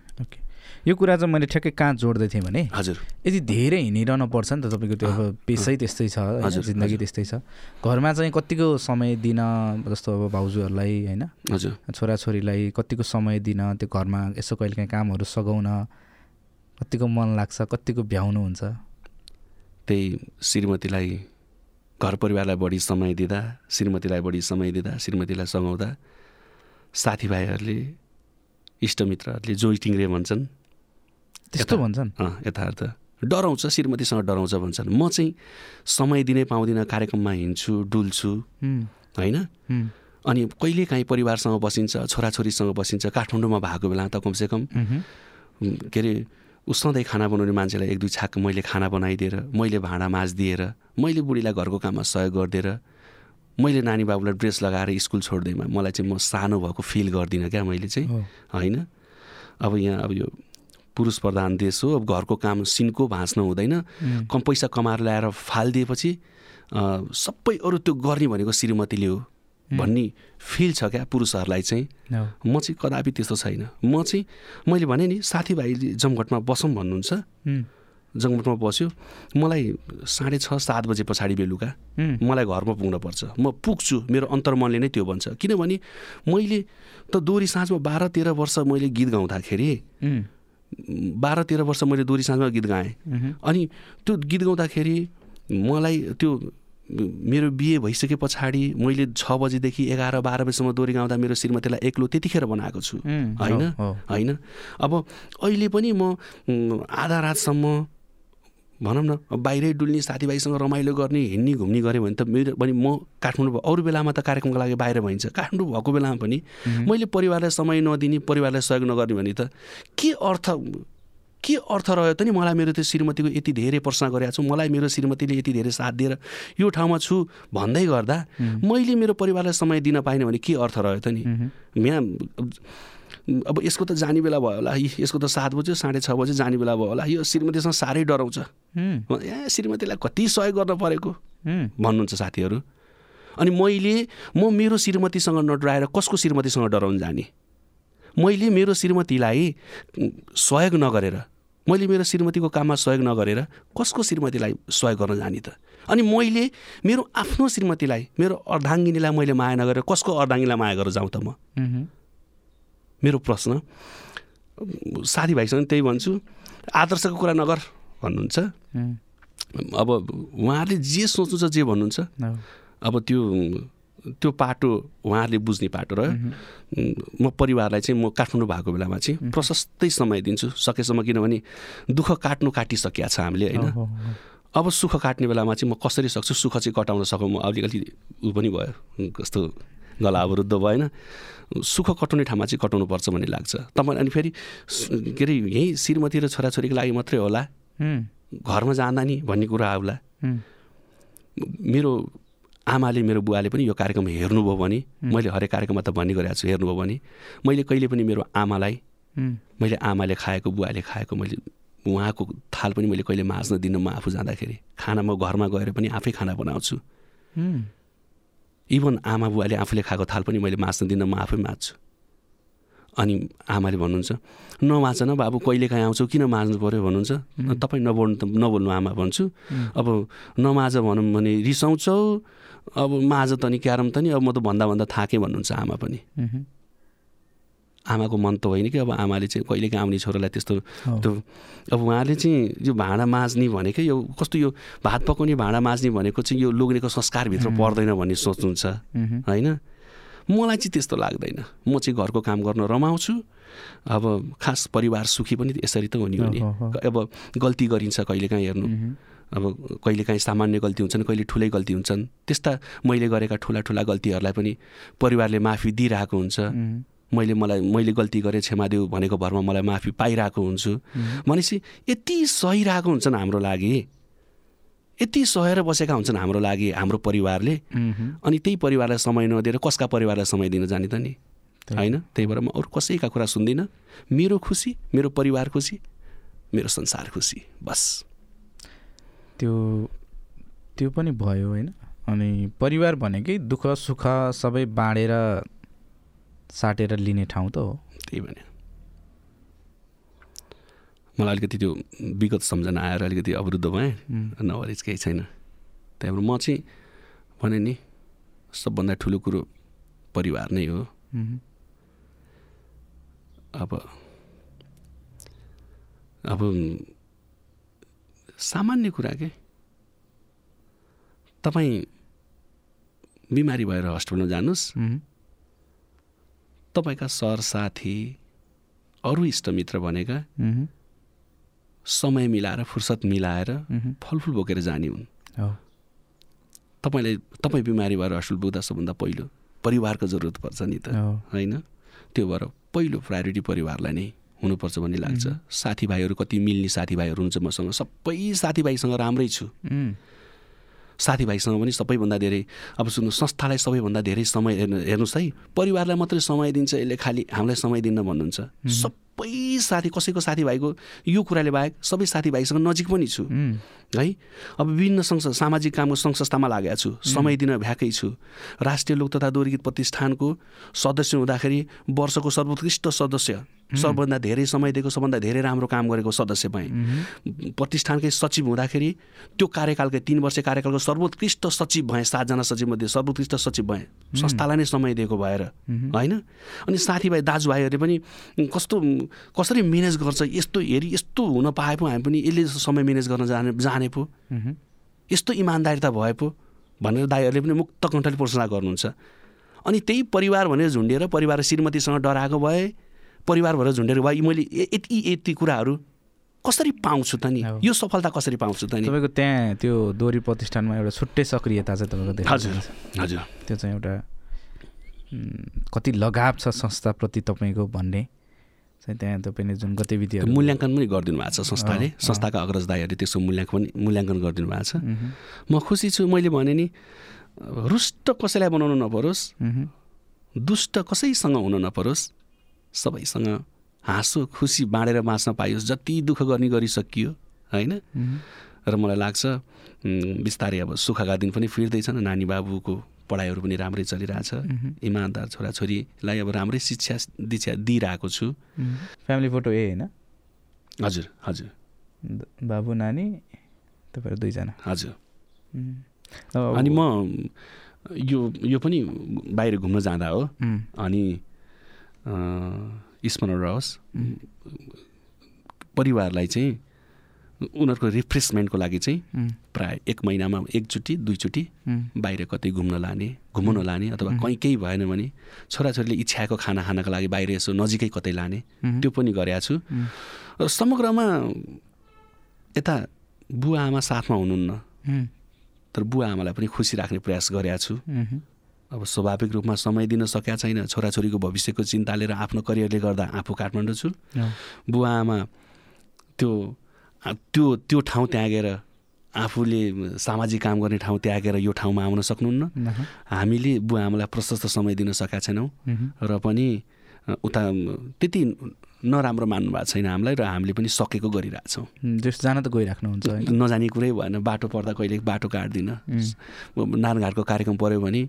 यो कुरा चाहिँ मैले ठ्याक्कै कहाँ जोड्दै थिएँ भने हजुर। यदि धेरै हिँडिरहनु पर्छ नि त तपाईँको त्यो अब पेसै त्यस्तै छ जिन्दगी। त्यस्तै छ। घरमा चाहिँ कतिको समय दिन जस्तो अब भाउजूहरूलाई होइन हजुर। छोराछोरीलाई कतिको समय दिन त्यो घरमा यसो कहिलेकाहीँ कामहरू सघाउन कतिको मन लाग्छ कतिको भ्याउनुहुन्छ त्यही श्रीमतीलाई घर परिवारलाई बढी समय दिँदा श्रीमतीलाई बढी समय दिँदा श्रीमतीलाई सघाउँदा साथीभाइहरूले इष्टमित्रहरूले जोइ टिङ्रे भन्छन्। त्यस्तो भन्छन्। अँ, यथार्थ। डराउँछ श्रीमतीसँग डराउँछ भन्छन्। म चाहिँ समय दिनै पाउँदिनँ कार्यक्रममा हिँड्छु डुल्छु। होइन? अनि कहिलेकाहीँ परिवारसँग बसिन्छ छोराछोरीसँग बसिन्छ काठमाडौँमा भएको बेला त कमसेकम के अरे सधैँ खाना बनाउने मान्छेलाई एक दुई छाक मैले खाना बनाइदिएर मैले भाँडा माझिदिएर मैले बुढीलाई घरको काममा सहयोग गरिदिएर मैले नानी बाबुलाई ड्रेस लगाएर स्कुल छोड्दैमा मलाई चाहिँ म सानो भएको फिल गर्दिनँ क्या मैले चाहिँ। होइन? अब यहाँ अब यो पुरुष प्रधान देश हो। अब घरको काम सिन्को भाँच्न हुँदैन। कम पैसा कमाएर ल्याएर फालिदिएपछि सबै अरू त्यो गर्ने भनेको श्रीमतीले हो भन्ने फिल छ क्या पुरुषहरूलाई चाहिँ। म चाहिँ कदापि त्यस्तो छैन। म चाहिँ मैले भने नि साथीभाइले जमघटमा बसौँ भन्नुहुन्छ। जमघटमा बस्यो। मलाई साढे छ सात बजे पछाडि बेलुका मलाई घरमा पुग्नुपर्छ म पुग्छु मेरो अन्तर्मनले नै त्यो भन्छ। किनभने मैले त दोहोरी साँझमा बाह्र तेह्र वर्ष मैले गीत गाउँदाखेरि बाह्र तेह्र वर्ष मैले दोहोरी साँझमा गीत गाएँ। अनि त्यो गीत गाउँदाखेरि मलाई त्यो मेरो बिहे भइसके पछाडि मैले छ बजीदेखि एघार बाह्र बजीसम्म दोहोरी गाउँदा मेरो श्रीमतीलाई एक्लो त्यतिखेर बनाएको छु। होइन। होइन? अब अहिले पनि म आधा रातसम्म भनौँ न बाहिरै डुल्ने साथीभाइसँग रमाइलो गर्ने हिँड्ने घुम्ने गऱ्यो भने त मेरो पनि म काठमाडौँ अरू बेलामा त कार्यक्रमको लागि बाहिर भइन्छ काठमाडौँ भएको बेलामा पनि मैले परिवारलाई समय नदिने परिवारलाई सहयोग नगर्ने भने त के अर्थ के अर्थ रह्यो त नि मलाई मेरो त्यो श्रीमतीको यति धेरै प्रश्न गरेको छु मलाई मेरो श्रीमतीले यति धेरै साथ दिएर यो ठाउँमा छु भन्दै गर्दा मैले मेरो परिवारलाई समय दिन पाइनँ भने के अर्थ रह्यो त नि? यहाँ अब यसको त जाने बेला भयो होला। यसको त सात बज्यो साढे छ बजे जाने बेला भयो होला। यो श्रीमतीसँग साह्रै डराउँछ। ए श्रीमतीलाई कति सहयोग गर्न परेको? भन्नुहुन्छ साथीहरू। अनि मैले म मेरो श्रीमतीसँग नडराएर कसको श्रीमतीसँग डराउन जाने? मैले मेरो श्रीमतीलाई सहयोग नगरेर मैले मेरो श्रीमतीको काममा सहयोग नगरेर कसको श्रीमतीलाई सहयोग गर्न जाने त? अनि मैले मेरो आफ्नो श्रीमतीलाई मेरो अर्धाङ्गिनीलाई मैले माया नगरेर कसको अर्धाङ्गीलाई माया गरेर जाउँ त म? मेरो प्रश्न। साथीभाइसँग त्यही भन्छु आदर्शको कुरा नगर भन्नुहुन्छ। अब उहाँहरूले जे सोच्नुहुन्छ जे भन्नुहुन्छ। अब त्यो त्यो पाटो उहाँहरूले बुझ्ने पाटो र म परिवारलाई चाहिँ म काठमाडौँ भएको बेलामा चाहिँ प्रशस्तै समय दिन्छु सकेसम्म किनभने दुःख काट्नु काटिसकिया छ हामीले होइन। अब सुख काट्ने बेलामा चाहिँ म कसरी सक्छु सुख चाहिँ कटाउन सकौँ म अलिकति ऊ पनि भयो कस्तो गला अवरुद्ध भएन। सुख कटाउने ठाउँमा चाहिँ कटाउनु पर्छ भन्ने लाग्छ। तपाईँ अनि फेरि के अरे यहीँ श्रीमती र छोराछोरीको लागि मात्रै होला। घरमा जाँदा नि भन्ने कुरा आउला। मेरो आमाले मेरो बुवाले पनि यो कार्यक्रम हेर्नुभयो भने मैले हरेक कार्यक्रममा त भन्ने गरेको छु हेर्नुभयो भने मैले कहिले पनि मेरो आमालाई मैले आमाले खाएको बुवाले खाएको मैले उहाँको थाल पनि मैले कहिले माझ्न दिन्न म आफू जाँदाखेरि। खाना म घरमा गएर पनि आफै खाना बनाउँछु। इभन आमा बुवाले आफूले खाएको थाल पनि मैले माझ्न दिन्न म आफै माझ्छु अनि आमाले भन्नुहुन्छ नमाझ न बाबु कहिले काहीँ आउँछौ? किन माझ्नु पऱ्यो भन्नुहुन्छ। तपाईँ नबोल्नु त नबोल्नु आमा भन्छु। अब नमाझ भनौँ भने रिसाउँछौ। अब माझ त नि क्यारम त नि अब म त भन्दा भन्दा थाकेँ भन्नुहुन्छ आमा पनि। आमाको मन त होइन कि अब आमाले चाहिँ कहिलेकाहीँ आउने छोरालाई त्यस्तो। त्यो अब उहाँले चाहिँ यो भाँडा माझ्ने भनेकै यो कस्तो यो भात पकाउने भाँडा माझ्ने भनेको चाहिँ यो लोग्नेको संस्कारभित्र पर्दैन भन्ने सोच्नुहुन्छ। होइन मलाई चाहिँ त्यस्तो लाग्दैन म चाहिँ घरको काम गर्न रमाउँछु अब खास परिवार सुखी पनि यसरी त हुने हो नि। अब गल्ती गरिन्छ कहिलेकाहीँ हेर्नु। अब कहिलेकाहीँ सामान्य गल्ती हुन्छन् कहिले ठुलै गल्ती हुन्छन् त्यस्ता मैले गरेका ठुला ठुला गल्तीहरूलाई पनि परिवारले माफी दिइरहेको हुन्छ। मैले मलाई मैले गल्ती गरेँ क्षमा देऊ भनेको भरमा मलाई माफी पाइरहेको हुन्छु। भनेपछि यति सहिरहेको हुन्छन् हाम्रो लागि। यति सहेर बसेका हुन्छन् हाम्रो लागि हाम्रो परिवारले। अनि त्यही परिवारलाई समय नदिएर कसका परिवारलाई समय दिन जाने त नि। होइन? त्यही भएर म अरू कसैका कुरा सुन्दिनँ। मेरो खुसी मेरो परिवार खुसी मेरो संसार खुसी बस। त्यो त्यो पनि भयो होइन। अनि परिवार भनेकै दुःख सुख सबै बाँडेर साटेर लिने ठाउँ त हो। त्यही भने। मलाई अलिकति त्यो विगत सम्झना आएर अलिकति अवरुद्ध भएँ। चाहिँ केही छैन। त्यही भएर म चाहिँ भने नि सबभन्दा ठुलो कुरो परिवार नै हो। अब अब सामान्य कुरा के? तपाईँ बिमारी भएर हस्पिटलमा जानुहोस्। तपाईँका सर साथी अरू इष्टमित्र भनेका समय मिलाएर फुर्सद मिलाएर फलफुल बोकेर जाने हुन्। तपाईँलाई तपाईँ बिमारी भएर हस्पिटल पुग्दा सबभन्दा पहिलो परिवारको जरुरत पर्छ नि त होइन? त्यो भएर पहिलो प्रायोरिटी परिवारलाई नै हुनुपर्छ भन्ने लाग्छ। साथीभाइहरू कति मिल्ने साथीभाइहरू हुन्छ मसँग सबै साथीभाइसँग राम्रै छु। साथीभाइसँग पनि सबैभन्दा धेरै अब सुन्नु संस्थालाई सबैभन्दा धेरै समय हेर्नु हेर्नुहोस् है। परिवारलाई मात्रै समय दिन्छ यसले खालि हामीलाई समय दिन्न भन्नुहुन्छ। सबै साथी कसैको साथीभाइको यो कुराले बाहेक सबै साथीभाइसँग नजिक पनि छु। है? अब विभिन्न संस्था सामाजिक कामको सङ्घ संस्थामा लागेको छु समय दिन भ्याएकै छु। राष्ट्रिय लोक तथा दोहोरीगीत प्रतिष्ठानको सदस्य हुँदाखेरि वर्षको सर्वोत्कृष्ट सदस्य। सबभन्दा धेरै समय दिएको सबभन्दा धेरै राम्रो काम गरेको सदस्य भएँ। प्रतिष्ठानकै सचिव हुँदाखेरि त्यो कार्यकालकै तिन वर्ष कार्यकालको सर्वोत्कृष्ट सचिव भएँ सातजना सचिवमध्ये सर्वोत्कृष्ट सचिव भएँ। संस्थालाई नै समय दिएको भएर होइन? अनि साथीभाइ दाजुभाइहरूले पनि कस्तो कसरी म्यानेज गर्छ यस्तो हेरी यस्तो हुन पाए पो हामी पनि यसले जस्तो समय म्यानेज गर्न जाने जाने पो। यस्तो इमान्दारिता भए पो भनेर दाईहरूले पनि मुक्त कण्ठले प्रशंसा गर्नुहुन्छ। अनि त्यही परिवार भनेर झुन्डेर परिवार श्रीमतीसँग डराएको भए परिवार भएर झुन्डेर भए मैले यति यति कुराहरू कसरी पाउँछु त नि। यो सफलता कसरी पाउँछु त नि? तपाईँको त्यहाँ त्यो दोहोरी प्रतिष्ठानमा एउटा छुट्टै सक्रियता छ तपाईँको हजुर। हजुर। त्यो चाहिँ एउटा कति लगाव छ संस्थाप्रति तपाईँको भन्ने चाहिँ त्यहाँ तपाईँले जुन गतिविधिहरू मूल्याङ्कन पनि गरिदिनु भएको छ संस्थाले। संस्थाका अग्रज दाईहरूले त्यसको मूल्याङ्कन पनि मूल्याङ्कन गरिदिनु भएको छ। म खुसी छु मैले भने नि रुष्ट कसैलाई बनाउनु नपरोस् दुष्ट कसैसँग हुन नपरोस्। सबैसँग हाँसो खुसी बाँडेर बाँच्न पाइयोस्। जति दुःख गर्ने गरिसकियो होइन? र मलाई लाग्छ बिस्तारै अब सुखका दिन पनि फिर्दैछन्। नानी बाबुको पढाइहरू पनि राम्रै चलिरहेछ। इमान्दार छोराछोरीलाई अब राम्रै शिक्षा दीक्षा दिइरहेको छु। फ्यामिली फोटो ए होइन? हजुर हजुर। बाबु नानी तपाईँहरू दुईजना। हजुर। अनि म यो यो पनि बाहिर घुम्न जाँदा हो। अनि स्मरण रहोस् परिवारलाई चाहिँ उनीहरूको रिफ्रेसमेन्टको लागि चाहिँ प्राय एक महिनामा एकचोटि दुईचोटि बाहिर कतै घुम्न लाने घुमाउन लाने अथवा कहीँ केही भएन भने छोराछोरीले इच्छाएको खाना खानको लागि बाहिर यसो नजिकै कतै लाने त्यो पनि गरेका छु। र समग्रमा यता बुवा आमा साथमा हुनुहुन्न। तर बुवा आमालाई पनि खुसी राख्ने प्रयास गरेका छु। अब स्वाभाविक रूपमा समय दिन सकेका छैन। छोराछोरीको भविष्यको चिन्ता लिएर आफ्नो करियरले गर्दा आफू काठमाडौँ छु। बुवा आमा त्यो त्यो त्यो ठाउँ त्यागेर आफूले सामाजिक काम गर्ने ठाउँ त्यागेर यो ठाउँमा आउन सक्नुहुन्न। नह, हामीले बुवा आमालाई प्रशस्त समय दिन सकेका छैनौँ। र पनि उता त्यति नराम्रो मान्नु भएको छैन हामीलाई र हामीले पनि सकेको गरिरहेछौँ जस जान त गइराख्नुहुन्छ नजाने कुरै भएन। बाटो पर्दा कहिले बाटो काट्दिनँ। नारायणघाटको कार्यक्रम पऱ्यो भने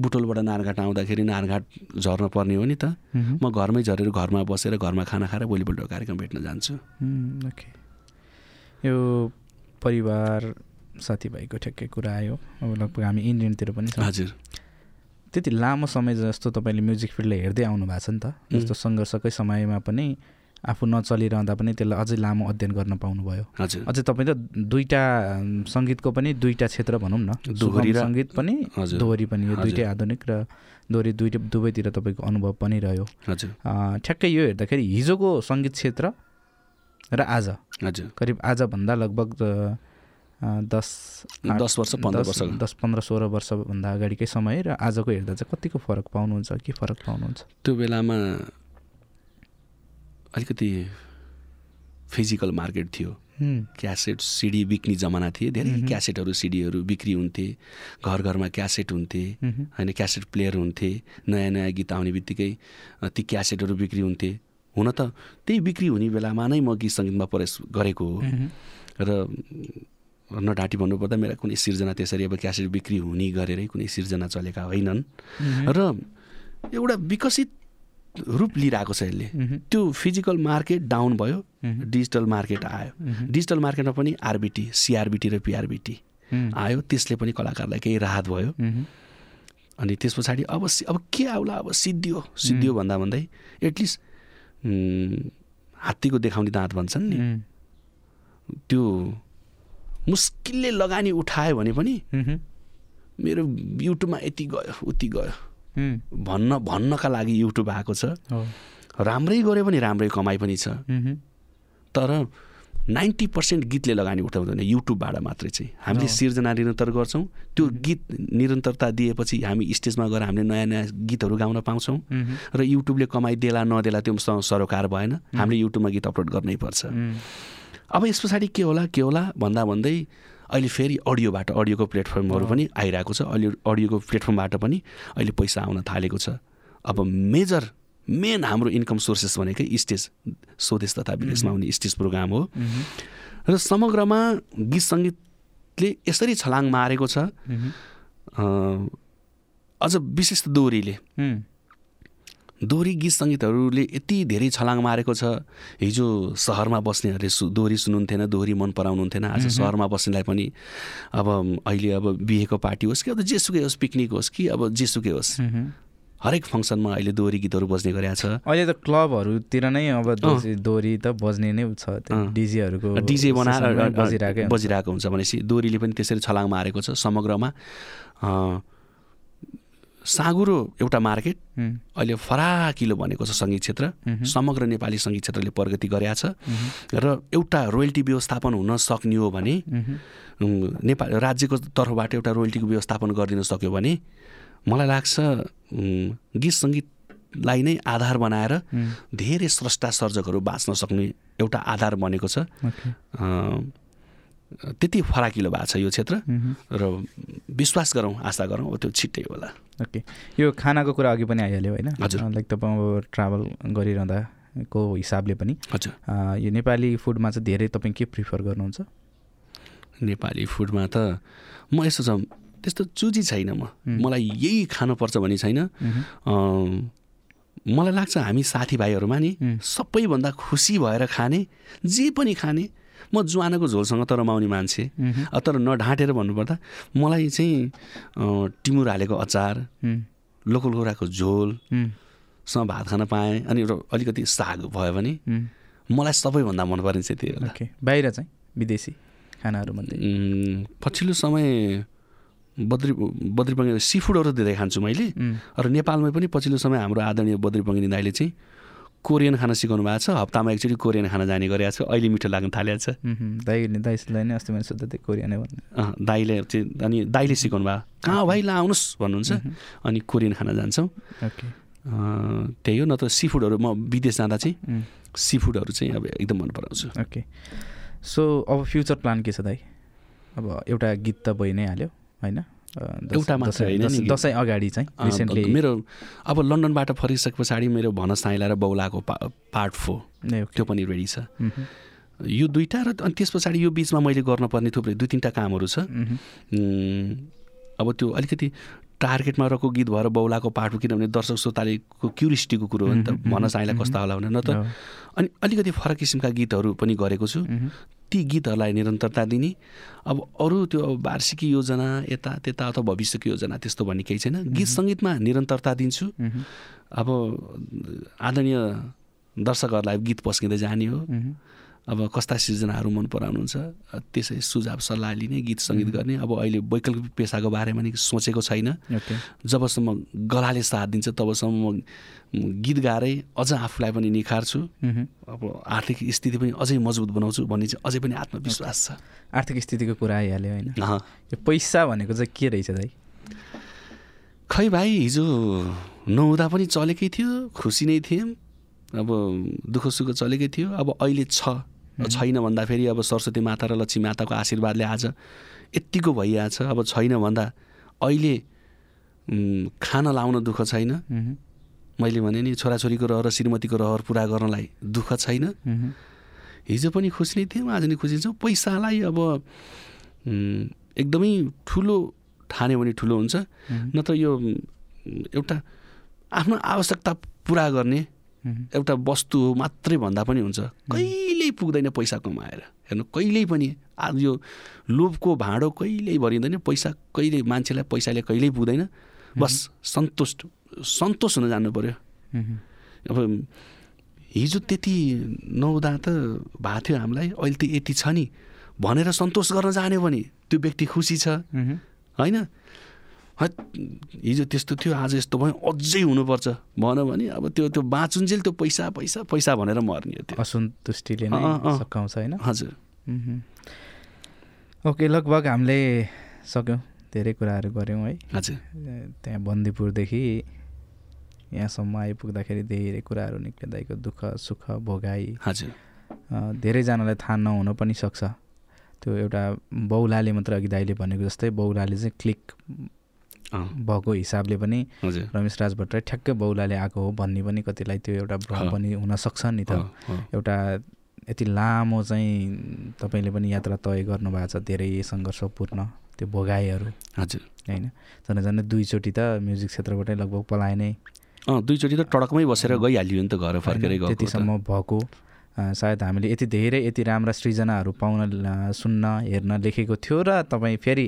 बुटोलबाट नारायणघाट आउँदाखेरि नारायणघाट झर्न पर्ने हो नि त। म घरमै झरेर घरमा बसेर घरमा खाना खाएर भोलिपल्ट कार्यक्रम भेट्न जान्छु। ओके। यो परिवार साथीभाइको ठ्याक्कै कुरा आयो। अब लगभग हामी इन्डियनतिर पनि हजुर। त्यति लामो समय जस्तो तपाईँले म्युजिक फिल्डलाई हेर्दै आउनु भएको छ नि त। जस्तो सङ्घर्षकै समयमा पनि आफू नचलिरहँदा पनि त्यसलाई अझै लामो अध्ययन गर्न पाउनुभयो। हजुर। अझै तपाईँ त दुईवटा सङ्गीतको पनि दुईवटा क्षेत्र भनौँ न। दोहोरी सङ्गीत पनि दोहोरी पनि यो। दुइटै आधुनिक र दोहोरी दुइटै दुवैतिर तपाईँको अनुभव पनि रह्यो। हजुर। ठ्याक्कै यो हेर्दाखेरि हिजोको सङ्गीत क्षेत्र र आज। हजुर। करिब आजभन्दा लगभग दस दस वर्ष पन्ध्र वर्ष। दस पन्ध्र सोह्र वर्षभन्दा अगाडिकै समय र आजको हेर्दा चाहिँ कतिको फरक पाउनुहुन्छ के फरक पाउनुहुन्छ? त्यो बेलामा अलिकति फिजिकल मार्केट थियो। क्यासेट सिडी बिक्ने जमाना थिए। धेरै। क्यासेटहरू सिडीहरू बिक्री हुन्थे। घर घरमा क्यासेट हुन्थे। होइन क्यासेट प्लेयर हुन्थे। नयाँ नयाँ गीत आउने बित्तिकै ती क्यासेटहरू बिक्री हुन्थे। हुन त त्यही बिक्री हुने बेलामा नै म गीत सङ्गीतमा प्रवेश गरेको हो। र नढाँटी भन्नुपर्दा मेरा कुनै सिर्जना त्यसरी अब क्यासेट बिक्री हुने गरेरै कुनै सिर्जना चलेका होइनन्। र एउटा विकसित रूप लिइरहेको छ यसले। त्यो फिजिकल मार्केट डाउन भयो डिजिटल मार्केट आयो। डिजिटल मार्केटमा पनि आरबिटी सिआरबिटी र पिआरबिटी आयो। त्यसले पनि कलाकारलाई केही राहत भयो। अनि त्यस पछाडि अब सि- अब के आउला? अब सिद्धियो। सिद्धियो भन्दा भन्दै एटलिस्ट हात्तीको देखाउने दाँत भन्छन् नि। त्यो मुस्किलले लगानी उठायो भने पनि मेरो युट्युबमा यति गयो उति गयो। भन्न भन्नका लागि युट्युब आएको छ। राम्रै गऱ्यो भने राम्रै कमाइ पनि छ। तर नाइन्टी पर्सेन्ट गीतले लगानी उठाउँदैन युट्युबबाट मात्रै चाहिँ। हामीले। सिर्जना निरन्तर गर्छौँ। त्यो गीत निरन्तरता दिएपछि हामी स्टेजमा गएर हामीले नयाँ नयाँ गीतहरू गाउन पाउँछौँ। र युट्युबले कमाइ देला नदेला त्यो सरोकार भएन। हामीले युट्युबमा गीत अपलोड गर्नै पर्छ। अब यस पछाडि के होला के होला भन्दा भन्दै अहिले फेरि अडियोबाट अडियोको प्लेटफर्महरू। पनि आइरहेको छ। अहिले अडियोको प्लेटफर्मबाट पनि अहिले पैसा आउन थालेको छ। अब मेजर मेन हाम्रो इन्कम सोर्सेस भनेकै स्टेज स्वदेश तथा विदेशमा आउने स्टेज प्रोग्राम हो। र समग्रमा गीत सङ्गीतले यसरी छलाङ मारेको छ। अझ विशेष दोहोरीले दोहोरी गीत सङ्गीतहरूले यति धेरै छलाङ मारेको छ। हिजो सहरमा बस्नेहरूले सु दोहोरी सुन्नुहुन्थेन दोहोरी मन पराउनुहुन्थेन आज सहरमा बस्नेलाई पनि अब अहिले अब बिहेको पार्टी होस् कि अब जेसुकै होस् पिकनिक होस् कि अब जेसुकै होस्। हरेक फङ्सनमा अहिले दोहोरी गीतहरू बज्ने गरेका छ। अहिले त क्लबहरूतिर नै अब दोहोरी त बज्ने नै छ। डिजेहरूको डिजे बनाएर बजिरहेकै। बजिरहेको हुन्छ भनेपछि दोहोरीले पनि त्यसरी छलाङ मारेको छ समग्रमा। साँगुरो एउटा मार्केट अहिले फराकिलो बनेको छ सङ्गीत क्षेत्र समग्र नेपाली सङ्गीत क्षेत्रले प्रगति गरेका छ। र एउटा रोयल्टी व्यवस्थापन हुन सक्ने हो भने नेपाल राज्यको तर्फबाट एउटा रोयल्टीको व्यवस्थापन गरिदिन सक्यो भने मलाई लाग्छ गीत सङ्गीतलाई नै आधार बनाएर धेरै स्रष्टा सर्जकहरू बाँच्न सक्ने एउटा आधार बनेको छ। त्यति फराकिलो भएको छ यो क्षेत्र र विश्वास गरौँ आशा गरौँ त्यो छिट्टै होला। ओके। यो खानाको कुरा अघि पनि आइहाल्यो होइन? हजुर। लाइक तपाईँ अब ट्राभल गरिरहँदाको हिसाबले पनि हजुर। यो नेपाली फुडमा चाहिँ धेरै तपाईँ के प्रिफर गर्नुहुन्छ? नेपाली फुडमा त म यसो छ त्यस्तो चुजी छैन म. मलाई यही खानुपर्छ भन्ने छैन। मलाई लाग्छ हामी साथीभाइहरूमा नि. सबैभन्दा खुसी भएर खाने जे पनि खाने म ज्वानोको झोलसँग त रमाउने मान्छे तर नढाँटेर भन्नुपर्दा मलाई चाहिँ टिमुर हालेको अचार लोकल कुखुराको झोलसँग भात खान पाएँ अनि र अलिकति साग भयो भने मलाई सबैभन्दा चाहिँ त्यही होला ओके। बाहिर चाहिँ? विदेशी खानाहरूमध्ये? उम्, पछिल्लो समय बद्री बद्री बङ्गी सी फुडहरू धेरै खान्छु मैले। र नेपालमै पनि पछिल्लो समय हाम्रो आदरणीय बद्री बङ्गिनी दाईले चाहिँ कोरियन खाना सिकाउनु भएको छ? हप्तामा एकचोटि कोरियन खाना जाने गरेको छ। अहिले मिठो लाग्न थालेको छ। दाइले दाइसलाई नै अस्ति मैले सोध्दा थिएँ कोरिया नै भन्नु। अँ, दाईले चाहिँ अनि दाईले सिकाउनु भयो कहाँ भाइ ला आउनुहोस् भन्नुहुन्छ। अनि कोरियन खाना जान्छौँ। त्यही हो। न त सी फुडहरू म विदेश जाँदा चाहिँ सी फुडहरू चाहिँ अब एकदम मन पराउँछु। ओके। सो अब फ्युचर प्लान के छ दाइ अब एउटा गीत त भइ नै हाल्यो होइन? एउटा मात्र होइन दस- अगाडि चाहिँ रिसेन्टली मेरो अब लन्डनबाट फर्किसके पछाडि मेरो भन साइला र बौलाको पा पार्ट फोर त्यो पनि रेडी छ। यो दुइटा र अनि त्यस पछाडि यो बिचमा मैले गर्नुपर्ने थुप्रै दुई तिनवटा कामहरू छ। अब त्यो अलिकति टार्गेटमा रहेको गीत भएर बौलाको पाठ हो किनभने दर्शक श्रोतालेको क्युरियोसिटीको कुरो हो नि त। भन साइला कस्ता होला भनेर न त। अनि अलिकति फरक किसिमका गीतहरू पनि गरेको छु। ती गीतहरूलाई निरन्तरता दिने। अब अरू त्यो अब वार्षिकी योजना यता त्यता अथवा भविष्यको योजना त्यस्तो भन्ने केही छैन। गीत सङ्गीतमा निरन्तरता दिन्छु। अब आदरणीय दर्शकहरूलाई गीत पस्किँदै जाने हो। अब कस्ता सिर्जनाहरू मन पराउनुहुन्छ? त्यसै सुझाव सल्लाह लिने गीत सङ्गीत गर्ने। अब अहिले वैकल्पिक पेसाको बारेमा नि सोचेको छैन। जबसम्म गलाले साथ दिन्छ तबसम्म म गीत गाएरै अझ आफूलाई पनि निखार्छु। अब आर्थिक स्थिति पनि अझै मजबुत बनाउँछु भन्ने चाहिँ अझै पनि आत्मविश्वास छ। आर्थिक स्थितिको कुरा आइहाल्यो होइन। यो पैसा भनेको चाहिँ के रहेछ दाइ? खै भाइ हिजो नहुँदा पनि चलेकै थियो खुसी नै थियौँ। अब दुःख सुख चलेकै थियो। अब अहिले छ। छैन भन्दाखेरि अब सरस्वती माता र लक्ष्मी माताको आशीर्वादले आज यत्तिको भइरहेछ अब छैन भन्दा अहिले खाना लाउन दुःख छैन। मैले भने नि छोराछोरीको रहर र श्रीमतीको रहर पुरा गर्नलाई दुःख छैन। हिजो पनि खुसी नै थियौँ आज नि खुसी छौँ। पैसालाई अब एकदमै ठुलो ठान्यो भने ठुलो हुन्छ। नत्र यो एउटा आफ्नो आवश्यकता पुरा गर्ने एउटा वस्तु हो मात्रै भन्दा पनि हुन्छ। कहिल्यै पुग्दैन पैसा कमाएर। हेर्नु कहिल्यै पनि आज यो लोभको भाँडो कहिल्यै भरिँदैन। पैसा कहिले मान्छेलाई पैसाले कहिल्यै पुग्दैन। बस सन्तुष्ट सन्तोष हुन जानु पर्यो। मह्म, अब हिजो त्यति नहुँदा त भएको थियो हामीलाई अहिले त यति छ नि। भनेर सन्तोष गर्न जान्यो भने त्यो व्यक्ति खुसी छ। होइन? हत, हिजो त्यस्तो थियो आज यस्तो भयो अझै हुनुपर्छ। भन भने अब त्यो त्यो बाँचुन्जेल त्यो पैसा पैसा पैसा भनेर मर्ने हो त्यो। असन्तुष्टिले नै। सकाउँछ होइन? हजुर। ओके लगभग हामीले सक्यौँ धेरै कुराहरू गऱ्यौँ है। हजुर। त्यहाँ बन्दीपुरदेखि यहाँसम्म आइपुग्दाखेरि धेरै कुराहरू दाइको दुःख सुख भोगाई हजुर। धेरैजनालाई थाहा नहुन पनि सक्छ। त्यो एउटा बौलाले मात्र अघि दाइले भनेको जस्तै बौलाले चाहिँ क्लिक भएको हिसाबले पनि रमेश राज भट्टराई ठ्याक्कै बौलाले आएको हो भन्ने पनि कतिलाई त्यो एउटा भ्रम। पनि हुनसक्छ नि त। एउटा यति लामो चाहिँ तपाईँले पनि यात्रा तय गर्नुभएको छ धेरै सङ्घर्षपूर्ण त्यो भोगाइहरू हजुर। होइन? झन् झन् दुईचोटि त म्युजिक क्षेत्रबाटै लगभग पलाए नै। दुईचोटि त टडकमै बसेर गइहालियो नि त घर फर्केरै। त्यतिसम्म भएको। सायद हामीले यति धेरै यति राम्रा सृजनाहरू पाउन सुन्न हेर्न लेखेको थियो र तपाईँ फेरि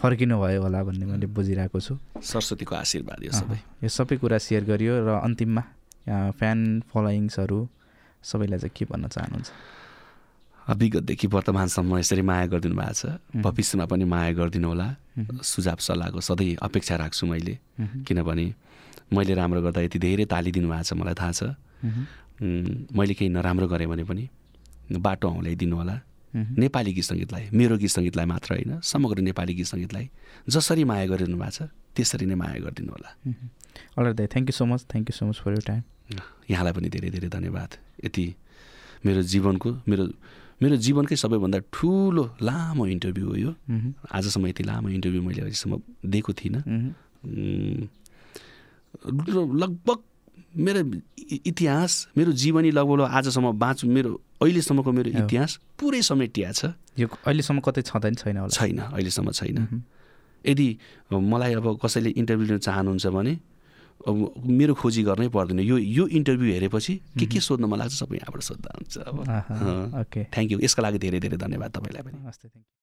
फर्किनु भयो होला भन्ने मैले बुझिरहेको छु। सरस्वतीको आशीर्वाद यो सबै। यो सबै कुरा सेयर गरियो र अन्तिममा फ्यान फलोइङ्सहरू सबैलाई चाहिँ के भन्न चाहनुहुन्छ? विगतदेखि वर्तमानसम्म यसरी माया गरिदिनु भएको छ। भविष्यमा पनि माया गरिदिनु होला। सुझाव सल्लाहको सधैँ अपेक्षा राख्छु मैले। किनभने मैले राम्रो गर्दा यति धेरै ताली दिनुभएको छ मलाई थाहा छ। मैले केही नराम्रो गरेँ भने पनि बाटो औँल्याइदिनु होला। नेपाली गीत सङ्गीतलाई मेरो गीत सङ्गीतलाई मात्र होइन समग्र नेपाली गीत सङ्गीतलाई जसरी माया गरिदिनु भएको छ त्यसरी नै माया गरिदिनु होला। अलराइट दाइ thank you so much thank you so much for your time यहाँलाई पनि धेरै धेरै धन्यवाद। यति मेरो जीवनको मेरो मेरो जीवनकै सबैभन्दा ठुलो लामो इन्टरभ्यू हो यो। आजसम्म यति लामो इन्टरभ्यू मैले अहिलेसम्म दिएको थिइनँ। लगभग मेरो इतिहास मेरो जीवनी लगभग आजसम्म बाँच मेरो अहिलेसम्मको मेरो। इतिहास पुरै समेटिया छ। यो अहिलेसम्म कतै छँदैन छैन होला। छैन अहिलेसम्म छैन। यदि मलाई अब कसैले इन्टरभ्यू लिन चाहनुहुन्छ भने अब मेरो खोजी गर्नै पर्दैन। यो यो इन्टरभ्यू हेरेपछि के के सोध्न मन लाग्छ सबै यहाँबाट सोद्धा हुन्छ अब। ओके। थ्याङ्क यू यसका लागि धेरै धेरै धन्यवाद तपाईँलाई पनि। हस् thank you.